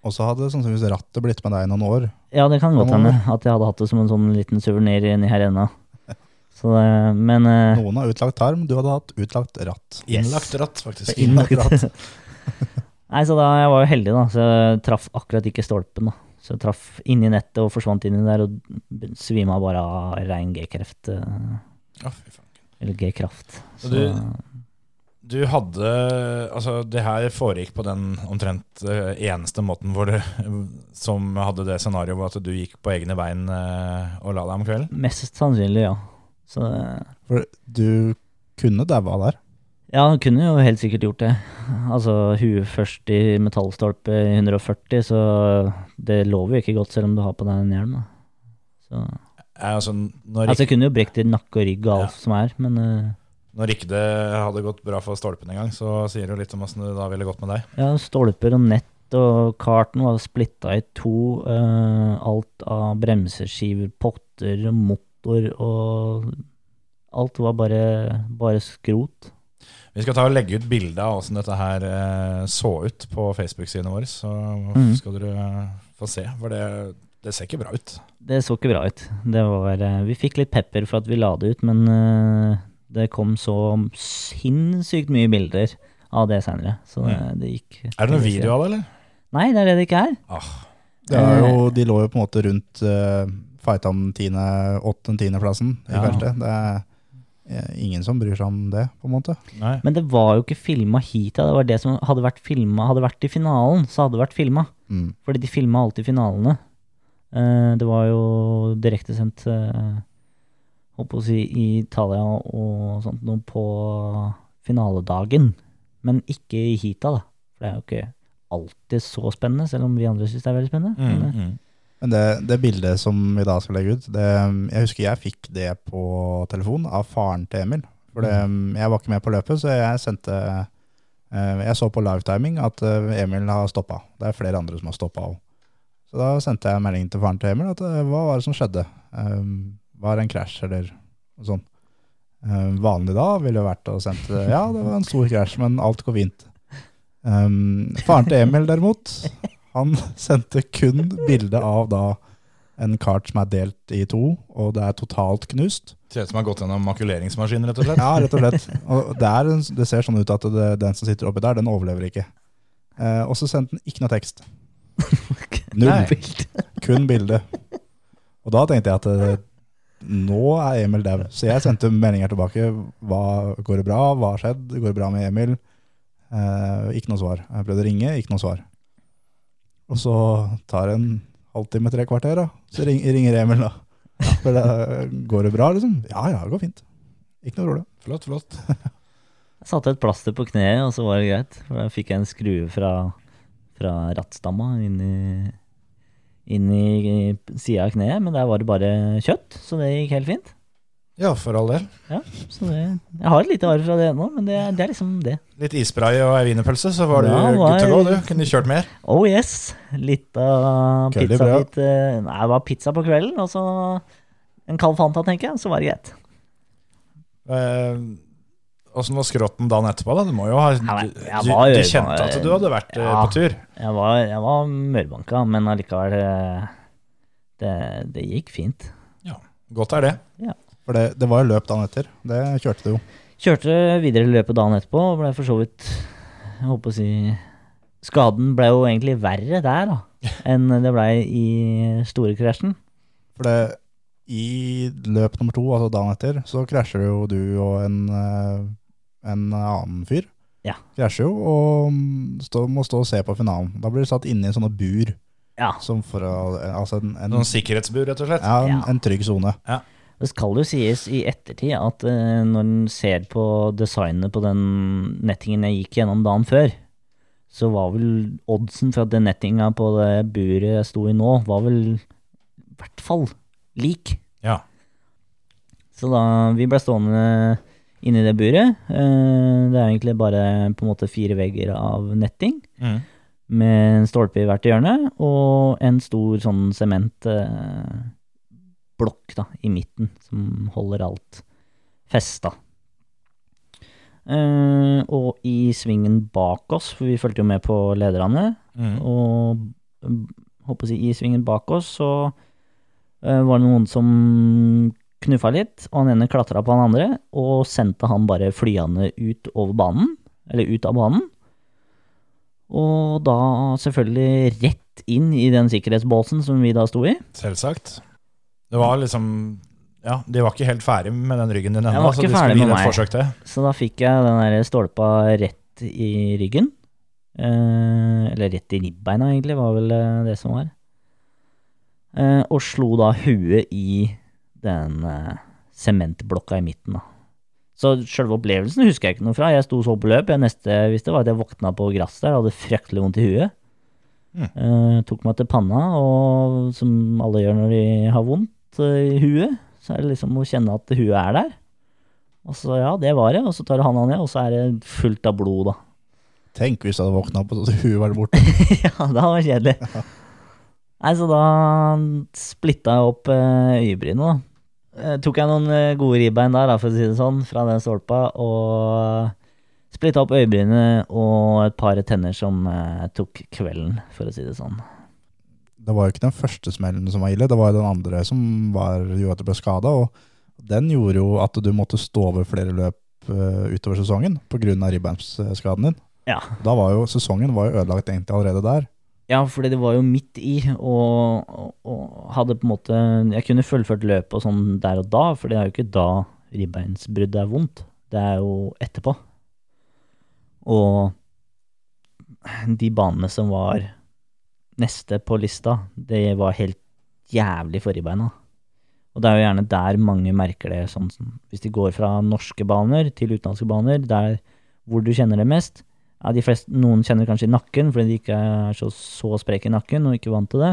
Og så hadde sannsynligvis rattet blitt med deg i noen år. Ja, det kan godt hende at jeg hadde hatt det som en sånn liten suvenir inni her ennå. Så men eh, Noen har utlagt tarm, du hadde hatt utlagt ratt. Yes. Innlagt ratt, faktisk. innlagt Nei, så da jeg var jo heldig, da. Så jeg traff akkurat ikke stolpen, da. Så jeg traff inni nettet og forsvant inni der og svima bare av rein G-kreft. fy faen. Eller G-kraft. Så Så du- Du hadde Altså, det her foregikk på den omtrent eh, eneste måten hvor du som hadde det scenarioet hvor at du gikk på egne bein eh, og la deg om kvelden? mest sannsynlig, ja. Så For du kunne daua der. Ja, han kunne jo helt sikkert gjort det. Altså, huet først i metallstolpe i 140, så det lover jo ikke godt selv om du har på deg en hjelm. Da. Så, Altså, når, altså, jeg kunne jo brekt i nakke og rygg og alt Ja. som er, men uh, når ikke det hadde gått bra for stolpen engang, så sier det jo litt om åssen det da ville gått med deg. ja, stolper og nett og karten var splitta i to. Uh, alt av bremseskiver, potter motor og Alt var bare, bare skrot. Vi skal ta og legge ut bilde av åssen dette her eh, så ut på Facebook-siden vår, så Mhm. skal dere få se. For det, det ser ikke bra ut. Det så ikke bra ut. Det var, eh, vi fikk litt pepper for at vi la det ut, men eh, det kom så sinnssykt mye bilder av det seinere. Så det, det gikk Er det noen video av det, eller? Nei, det er det det ikke er. Ah, Det er jo, de lå jo på en måte rundt uh, fighta om 8.-10.-plassen i Ja. feltet. Det er eh, ingen som bryr seg om det, på en måte. nei. Men det var jo ikke filma hit. ja. Det var det som hadde vært filma Hadde vært i finalen, så hadde det vært filma. Mm. Fordi de filma alltid finalene. Eh, det var jo direktesendt uh, Holdt på å si i Italia og sånt noe på finaledagen. Men ikke i heata, da. For det er jo ikke alltid så spennende, selv om vi andre syns det er veldig spennende. Mm, eh, mm. Men det, det bildet som vi da skal legge ut, det, jeg husker jeg fikk det på telefon av faren til Emil. For det, jeg var ikke med på løpet, så jeg sendte Eh, Jeg så på livetiming at eh, Emil har stoppa. Det er flere andre som har stoppa òg. Så da sendte jeg melding til faren til Emil at eh, hva var det som skjedde? Var det en krasj eller noe sånt? Vanlig da ville vært å sende ja, det var en stor krasj, men alt går fint. Faren til Emil derimot, han sendte kun bilde av da en kart som er delt i to, og det er totalt knust. Ser ut som har gått gjennom makuleringsmaskin, rett og slett. Ja, rett og slett. Og det, er, det ser sånn ut at det, den som sitter oppi der, den overlever ikke. Eh, og så sendte den ikke noe tekst. Null. Kun bilde. Og da tenkte jeg at eh, nå er Emil dau. Så jeg sendte meldinger tilbake. Hva, går det bra? Hva har skjedd? Går det bra med Emil? Eh, ikke noe svar. Jeg prøvde å ringe, ikke noe svar. Og så tar det en halvtime, tre kvarter, da. Så ring, ringer Emil, da. For det, går det bra, liksom? Ja, ja, det går fint. Ikke noe problem. Flott, flott. Jeg satte et plaster på kneet, og så var det greit. For da fikk jeg en skrue fra, fra rattstamma inn i, inn i sida av kneet, men der var det bare kjøtt, så det gikk helt fint. Ja, for all del. Ja, så det, jeg har et lite arr fra det ennå, men det, det er liksom det. Litt isspray og ei wienerpølse, så var du Ja, good to go, du. Kunne kjørt mer. Oh yes! Litt av pizza litt. eh, Nei, det var pizza på kvelden, og så en kald Fanta, tenker jeg, så var det greit. Eh, Åssen var skrotten dagen etterpå? da? Du må jo ha Ja, Du, du, du kjente at du hadde vært eh, Ja. på tur? Jeg var, jeg var mørbanka, men allikevel eh, det, det gikk fint. Ja, Godt er det. For det, det var jo løp dagen etter. Det kjørte du jo. Kjørte videre i løpet dagen etterpå, og ble for så vidt Jeg håper å si Skaden ble jo egentlig verre der, da, enn det ble i store krasjen. For det, i løp nummer to, altså dagen etter, så krasjer jo du og en, eh, en annen fyr. Ja. Krasjer jo, og stå, må stå og se på finalen. Da blir du satt inne i sånne bur, Ja. som for å, altså en, en, Noen sikkerhetsbur, rett og slett. ja, en, Ja. en trygg zone. Det skal jo sies i ettertid at eh, når en ser på designet på den nettingen jeg gikk gjennom dagen før, så var vel oddsen for at den nettinga på det buret jeg sto i nå, var vel i hvert fall lik. Ja. Så da vi ble stående inni det buret, eh, det er egentlig bare på en måte fire vegger av netting, Mm. med en stolpe i hvert hjørne, og en stor sånn sementblokk da, i midten, som holder alt festa. Uh, og i svingen bak oss, for vi fulgte jo med på lederne, Mm. og håper å si, i svingen bak oss så uh, var det noen som knuffa litt, og han ene klatra på han andre, og sendte han bare flyende ut over banen, eller ut av banen. Og da selvfølgelig rett inn i den sikkerhetsbåsen som vi da sto i. Selvsagt. Det var liksom Ja, de var ikke helt ferdig med den ryggen din ennå, så de skulle gi det et forsøk til. Så da fikk jeg den der stolpa rett i ryggen. Eh, eller rett i ribbeina, egentlig, var vel eh, det som var. Eh, og slo da huet i den eh, i midten, da. Så sjølve opplevelsen husker jeg ikke noe fra. Jeg sto så på løp. Jeg neste visste, var at jeg våkna på gress der, hadde fryktelig vondt i huet. Mm. Eh, tok meg til panna, og som alle gjør når de har vondt eh, i huet, så er det liksom å kjenne at huet er der. Og så ja, det var det, og så tar du handa ned, og så er det fullt av blod, da. Tenk hvis du hadde våkna opp og så huet var borte. ja, det var kjedelig. Nei, så da splitta jeg opp eh, øyebrynet, da. Eh, tok jeg noen eh, gode ribbein der, da, for å si det sånn, fra den stolpa, og splitta opp øyebrynet og et par tenner som eh, tok kvelden, for å si det sånn. Det var jo ikke den første smellen som var ille, det var jo den andre som var, gjorde at du ble skada. Og den gjorde jo at du måtte stå over flere løp uh, utover sesongen pga. ribbeinsskaden din. Ja. Da var jo sesongen var jo ødelagt egentlig allerede der. Ja, fordi det var jo midt i, og, og, og hadde på en måte Jeg kunne fullført løpet og sånn der og da, for det er jo ikke da ribbeinsbruddet er vondt. Det er jo etterpå. Og de banene som var neste på lista, det var helt jævlig forrige beina. Og det er jo gjerne der mange merker det, sånn hvis de går fra norske baner til utenlandske baner, der hvor du kjenner det mest. Ja, de fleste, noen kjenner kanskje i nakken fordi de ikke er så, så spreke i nakken og ikke vant til det.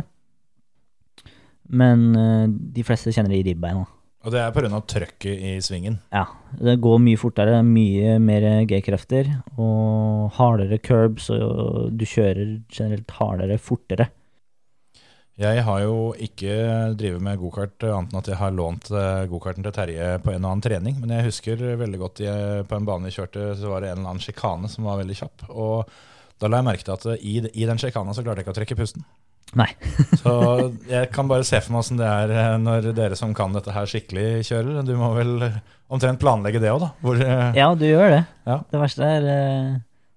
Men eh, de fleste kjenner det i ribbeina. Og det er pga. trøkket i svingen. Ja, det går mye fortere, mye mer G-krefter og hardere curbs, og du kjører generelt hardere, fortere. Jeg har jo ikke drevet med gokart annet enn at jeg har lånt eh, gokarten til Terje på en og annen trening. Men jeg husker veldig godt jeg, på en bane vi kjørte, så var det en eller annen sjikane som var veldig kjapp. Og da la jeg merke til at i, i den sjikana så klarte jeg ikke å trekke pusten. Nei. Så jeg kan bare se for meg åssen det er eh, når dere som kan dette her skikkelig, kjører. Du må vel omtrent planlegge det òg, da. Hvor, eh, Ja, du gjør det. Ja. Det verste er eh,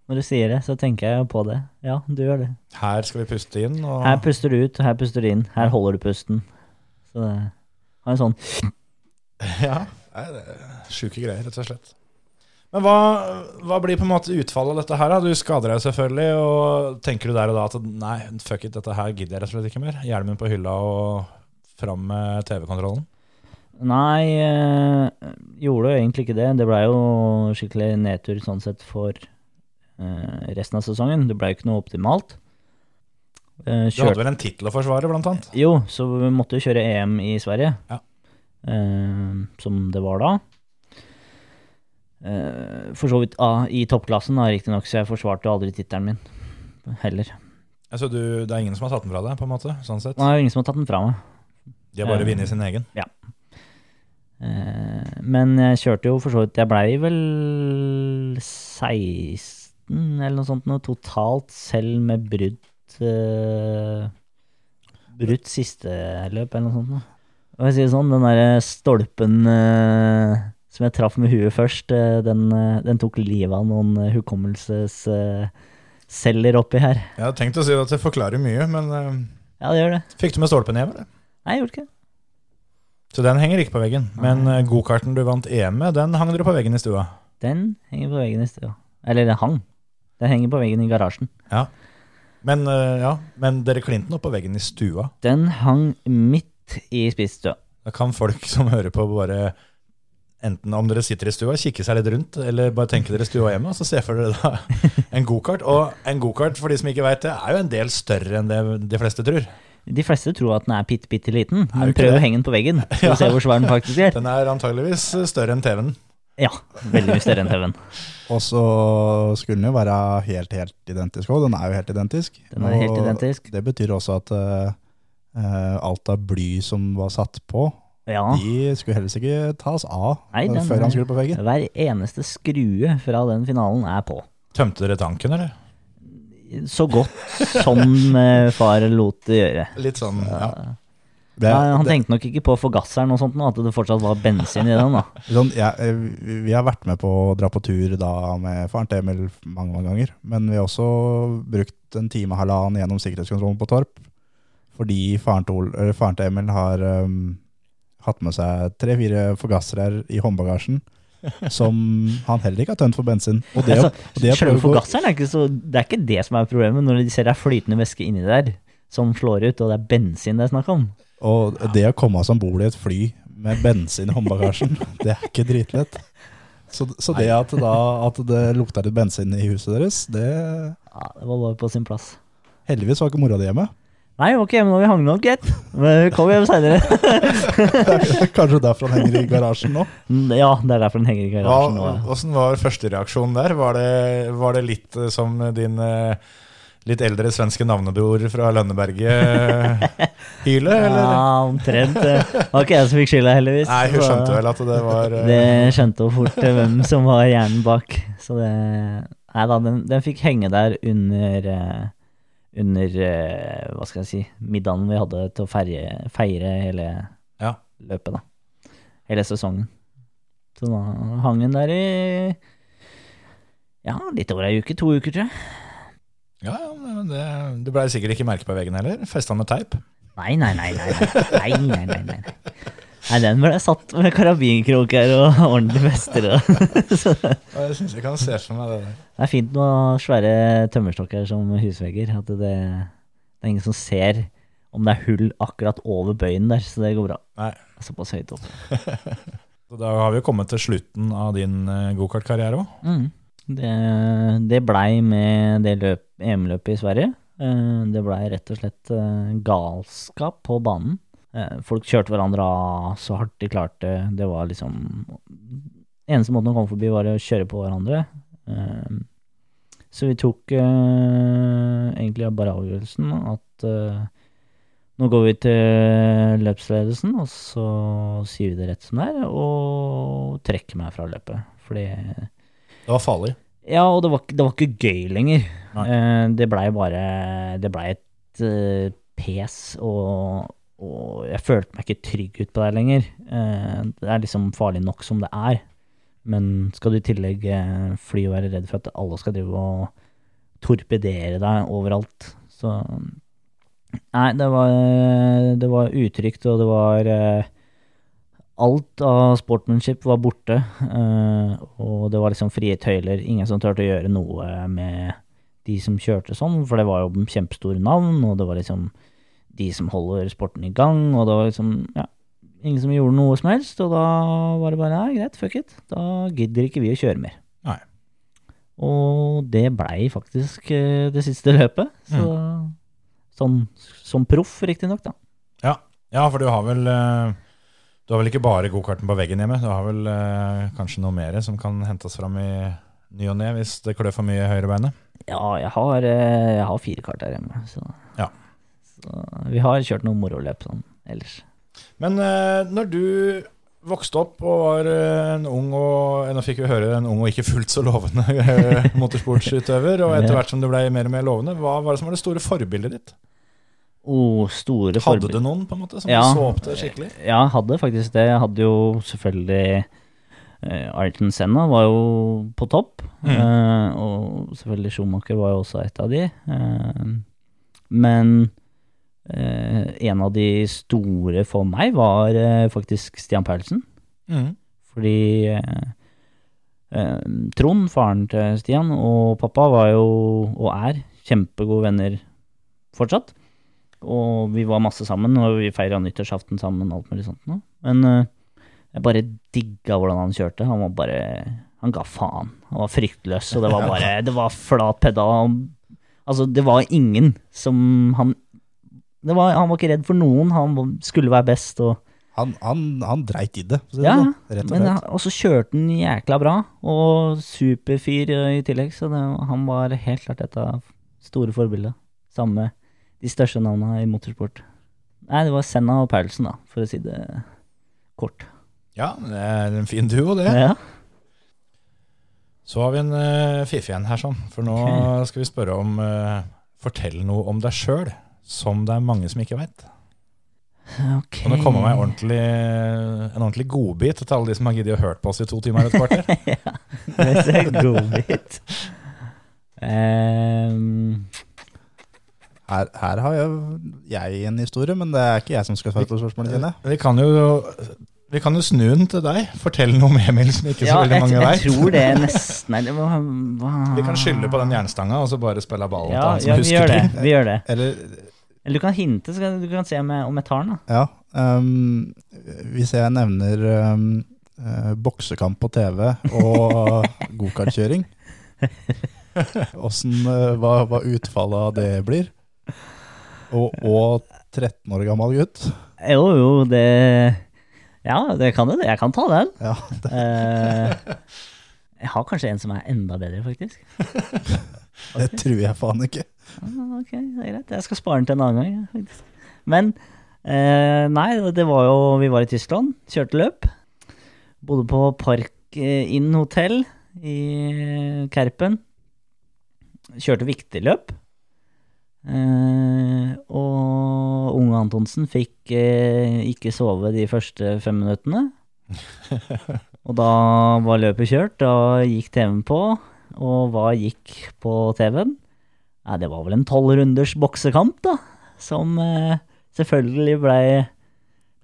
når du sier det, så tenker jeg på det. Ja, du gjør det. Her skal vi puste inn. Og Her puster du ut, her puster du inn. Her holder du pusten. Så det har en sånn Ja, nei, det er sjuke greier, rett og slett. Men hva, hva blir på en måte utfallet av dette her? da? Du skader deg selvfølgelig, og tenker du der og da at nei, fuck it, dette her gidder jeg rett og slett ikke mer? Hjelmen på hylla og fram med TV-kontrollen? Nei, øh, gjorde jo egentlig ikke det. Det blei jo skikkelig nedtur sånn sett for øh, resten av sesongen. Det blei jo ikke noe optimalt. Eh, Du hadde vel en tittel å forsvare, blant annet? Jo, så vi måtte jo kjøre EM i Sverige. Ja. Uh, som det var da. Eh, for så vidt A i toppklassen, riktignok, så jeg forsvarte jo aldri tittelen min. Heller. Altså, du, det er ingen som har tatt den fra deg, på en måte? sånn sett? Det er ingen som har tatt den fra meg. De har bare uh, vunnet sin egen? Eh, men jeg kjørte jo for så vidt Jeg blei vel 16 eller noe sånt noe totalt, selv med brutt uh, Brutt siste løp eller noe sånt. Noe. Og jeg sier sånn, den derre stolpen eh, som jeg traff med huet først, eh, den, eh, den tok livet av noen eh, hukommelsesceller oppi her. Jeg hadde tenkt å si at det forklarer mye, men Ja, det gjør det. fikk du med stolpen hjem, eller? Nei, jeg gjorde ikke det. Så den henger ikke på veggen. Men gokarten du vant EM med, den hang dere på veggen i stua. Den henger på veggen i stua. Eller den hang. Den henger på veggen i garasjen. Men, eh, ja, men dere klinte den opp på veggen i stua. Den hang midt i spisestua. Da kan folk som hører på, bare enten om dere sitter i stua, kikker seg litt rundt, eller bare tenker dere stua hjemme, og så ser for dere da en gokart. Og en gokart, for de som ikke veit det, er jo en del større enn det de fleste tror. De fleste tror at den er bitte, bitte liten, men prøv det. å henge den på veggen for å se hvor svær den faktisk er. Den er antageligvis større enn TV-en. Ja, veldig mye større enn TV-en. Og så skulle den jo være helt, helt identisk òg. Den er jo helt identisk. Den er helt Og identisk. Det betyr også at eh, eh, alt av bly som var satt på, Ja, de skulle helst ikke tas av Nei, eh, den før han skulle på veggen. hver eneste skrue fra den finalen er på. Tømte dere tanken, eller? Så godt som eh, far lot det gjøre. Litt sånn, ja. Det, Ja, han det, tenkte nok ikke på forgasseren og sånt, nå, at det fortsatt var bensin i den. da. sånn, ja, eh, vi vi har vært med på å dra på tur da med faren til Emil mange, mange ganger. Men vi har også brukt en time og halvannen gjennom sikkerhetskontrollen på Torp. Fordi faren til, faren til Emil har um, hatt med seg tre-fire forgassere i håndbagasjen. Som han heller ikke har tømt for bensin. Og det, Altså, og det, Selve forgasseren er ikke så Det er ikke det som er problemet, når de ser det er flytende væske inni der som slår ut, og det er bensin det er snakk om. Og det å komme oss om bord i et fly med bensin i håndbagasjen, det er ikke dritlett. Så, så det at, da, at det lukta litt bensin i huset deres, det Ja, Det var bare på sin plass. Heldigvis var ikke mora di hjemme. Nei, ok, men når vi hang nok, greit. Men vi kom hjem seinere. Kanskje derfor han henger i garasjen nå. Ja, det er derfor han henger i Hva, garasjen nå. ja. hvordan var førstereaksjonen der? Var det, var det litt eh, som din eh, litt eldre svenske navnebror fra Lønneberget hyle, eller? Ja, omtrent. Det var ikke jeg som fikk skylda, heldigvis. Nei, hun skjønte vel at det var eh, Det skjønte hun fort hvem som var hjernen bak. Så det Nei da, den, den fikk henge der under Under eh, Hva skal jeg si Middagen vi hadde til å feire, feire hele Ja. løpet, da. Hele sesongen. Så da hang den der i Ja, litt over ei uke. To uker, tror jeg. Ja, ja, men det, det ble sikkert ikke merke på veggen heller. Festa med teip. Nei, nei, nei, nei. Nei, nei, nei, nei. Nei. Den ble satt med karabinkroker og ordentlig fester. og- jeg syns jeg kan se for meg det der. er fint med svære tømmerstokker som husvegger. At det, det er ingen som ser om det er hull akkurat over bøyen der, så det går bra. Nei. Det Såpass høyt opp. Så da har vi jo kommet til slutten av din eh, gokartkarriere òg. Mm. Det, det blei med det EM-løpet i Sverige. Eh, Det blei rett og slett eh, galskap på banen. Eh, folk kjørte hverandre av så hardt de klarte. Det var liksom Eneste måten å komme forbi, var å kjøre på hverandre. Eh, så vi tok eh, egentlig bare avgjørelsen at nå går vi til løpsledelsen, og så sier vi det rett som det er, og trekker meg fra løpet. Fordi Det var farlig. Ja, og det var, det var ikke gøy lenger. Nei. Det blei bare Det blei et pes, og, og jeg følte meg ikke trygg ut på deg lenger. Eh, det er liksom farlig nok som det er, men skal du i tillegg eh, fly og være redd for at alle skal drive og torpedere deg overalt, så Nei, det var, det var utrygt, og det var eh, Alt av sportsmanship var borte, og det var liksom frie tøyler. Ingen som turte å gjøre noe med de som kjørte sånn, for det var jo kjempestore navn, og det var liksom de som holder sporten i gang, og det var liksom ja, ingen som gjorde noe som helst, og da var det bare nei, greit, fuck it, da gidder ikke vi å kjøre mer. Nei. Og det blei faktisk eh, det siste løpet, så sånn som proff, riktignok, da. Ja. ja, for du har vel eh, Du har vel ikke bare gokarten på veggen hjemme? Du har vel eh, kanskje noe mer som kan hentes fram i ny og ne hvis det klør for mye i høyrebeinet? Ja, jeg har, eh, jeg har fire kart der hjemme, så, Ja. Så vi har kjørt noen moroløp sånn ellers. Men eh, når du vokste opp og var eh, en ung og Nå fikk vi høre en ung og ikke fullt så lovende eh, motorsportsutøver, og etter hvert som du ble mer og mer lovende, hva var det som var det store forbildet ditt? Oh, store Hadde forbil- du noen på en måte som Ja. du så opp til skikkelig? Ja, hadde faktisk det. Jeg hadde jo selvfølgelig uh, Ayrton Senna var jo på topp. Mm. Uh, og selvfølgelig Schumacher var jo også et av de. Uh, men eh, en av de store for meg var eh, faktisk Stian Perlsen. Mm. Fordi eh, eh, Trond, faren til Stian, og pappa var jo, og er, kjempegode venner fortsatt. Og vi var masse sammen, og vi feira nyttårsaften sammen og alt mulig sånt noe. Men eh, jeg bare digga hvordan han kjørte. Han var bare Han ga faen. Han var fryktløs, og det var bare Det var flat pedal. Altså, det var ingen som han var, Han var ikke redd for noen. Han skulle være best, og Han, han, han dreit i det, å det sånn. Og men og så kjørte han jækla bra, og superfyr eh, i tillegg, så det, han var helt klart et av store forbildet. Sammen med de største navnene i motorsport. Nei, det var Senna og Paulsen, da, for å si det kort. Ja, det er en fin duo, det. Ja. Så har vi en uh, fiffig en her, sånn. For nå okay. skal vi spørre om uh, Fortell noe om deg sjøl, som det er mange som ikke veit. Okay. Kan du komme meg en ordentlig, en ordentlig godbit til alle de som har giddet å hørt på oss i to timer og et kvarter? ja, det er godbit. Um. Her, her har jo jeg en historie, men det er ikke jeg som skal svare på spørsmålene dine. Vi kan jo, vi kan jo snu den til deg. Fortell noe om Emil som ikke så ja, veldig jeg, mange jeg veit. tror det nesten er hva, hva? Vi kan skylde på den jernstanga og så bare spille ballen Ja, til han som ja vi husker gjør det. Vi gjør det. Eller, Eller du kan hinte, så kan, du kan se om jeg, om jeg tar den. da. ja um, Hvis jeg nevner um, uh, boksekamp på TV og gokartkjøring Åssen uh, hva, hva utfallet av det blir? Og, og 13 år gammel gutt. Jo, jo, det Ja, det kan det. Jeg kan ta den. Ja, Eh, jeg har kanskje en som er enda bedre, faktisk. det tror jeg faen ikke. Ah, Ok, det er greit. Jeg skal spare den til en annen gang. faktisk. Men eh, nei, det var jo Vi var i Tyskland, kjørte løp. Bodde på Park eh, Inn hotell i Kerpen. Kjørte viktig løp. Eh, og unge Antonsen fikk eh, ikke sove de første fem minuttene. og da var løpet kjørt, da gikk TV-en på, og hva gikk på TV-en? Nei, det var vel en tolv runders boksekamp, da. Som eh, selvfølgelig blei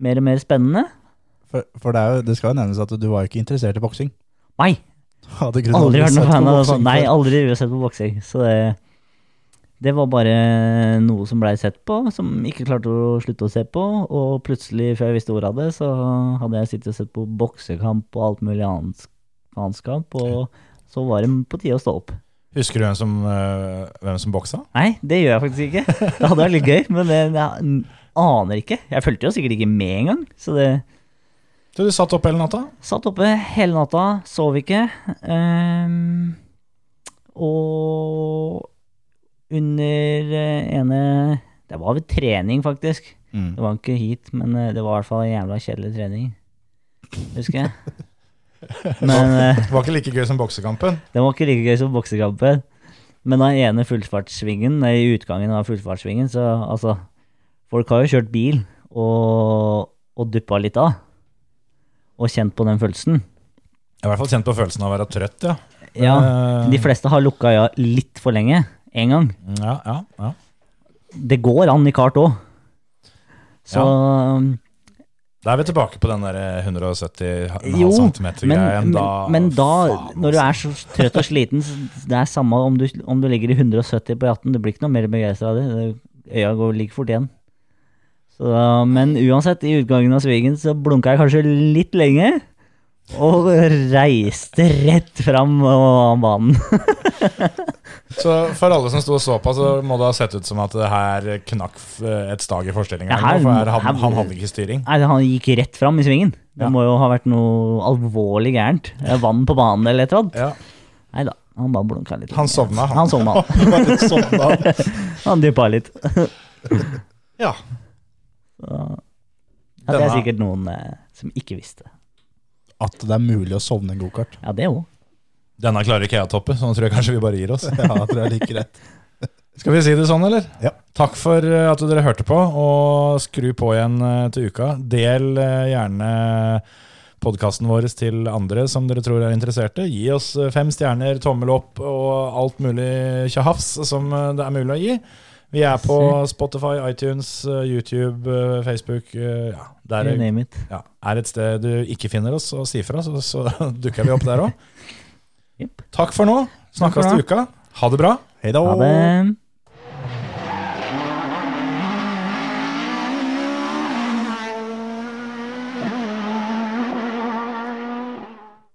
mer og mer spennende. For, for det, jo, det skal jo nevnes at du var jo ikke interessert i boksing. Nei, Hadde aldri vært noen fan av det. Nei, aldri sett på boksing. Så det, det var bare noe som blei sett på, som ikke klarte å slutte å se på. Og plutselig, før jeg visste ordet av det, så hadde jeg sittet og sett på boksekamp og alt mulig annet. Og så var det på tide å stå opp. Husker du hvem som, eh, hvem som boksa? Nei, det gjør jeg faktisk ikke. Det hadde vært litt gøy, men det, jeg aner ikke. Jeg fulgte jo sikkert ikke med engang. Så det Så du satt oppe hele natta? satt oppe hele natta, sov ikke. Um, og under eh, ene Det var ved trening, faktisk. Mm. Det var ikke hit, men eh, det var i hvert fall en jævla kjedelig trening. Husker jeg. Men eh, Det var ikke like gøy som boksekampen. det var ikke like gøy som boksekampen. Men den ene fullfartssvingen, i utgangen av fullfartssvingen, så altså Folk har jo kjørt bil og, og duppa litt av. Og kjent på den følelsen. Jeg har i hvert fall kjent på følelsen av å være trøtt, ja. Ja, Eh, De fleste har lukka øya litt for lenge. Én gang. Ja, ja, ja. Det går an i kart òg. Så Da er vi tilbake på den der 170 Jo, cm-greien. men, men, Da, faen, når du altså. er så trøtt og sliten, det er samme om du, om du ligger i 170 på 18, du blir ikke noe mer begeistra av det. det. Øya går like fort igjen. Så, men uansett, i utgangen av svingen så blunka jeg kanskje litt lenge. Og reiste rett fram av banen. Så for alle som sto og så på, så må det ha sett ut som at det her knakk et stag i forestillinga. Ja, for her, han, her- han hadde ikke styring. Nei, han gikk rett fram i svingen. Det Ja. må jo ha vært noe alvorlig gærent. Eh, Vann på banen eller et eller annet. Ja. Nei da, han bare blunka litt. Han sovna, han. Han sovna. Bare sånn. Han dyppa litt. Ja. Så, ja, det er sikkert noen eh, som ikke visste. At det er mulig å sovne en gokart. Ja, det òg. Denne klarer ikke jeg å toppe, så nå tror jeg kanskje vi bare gir oss. Ja, jeg tror jeg liker rett. Skal vi si det sånn, eller? Ja. Takk for eh, at dere hørte på, og skru på igjen eh, til uka. Del eh, gjerne podkasten vår til andre som dere tror er interesserte. Gi oss fem stjerner, tommel opp og alt mulig tjahafs som det er mulig å gi. Vi er på Spotify, iTunes, YouTube, Facebook. Ja, der You name it. ja, er et sted du ikke finner oss, og si fra, så, så dukker vi opp der òg. Jepp. Takk for nå. Snakkes til uka. Ha det bra. Hei da. Ha det.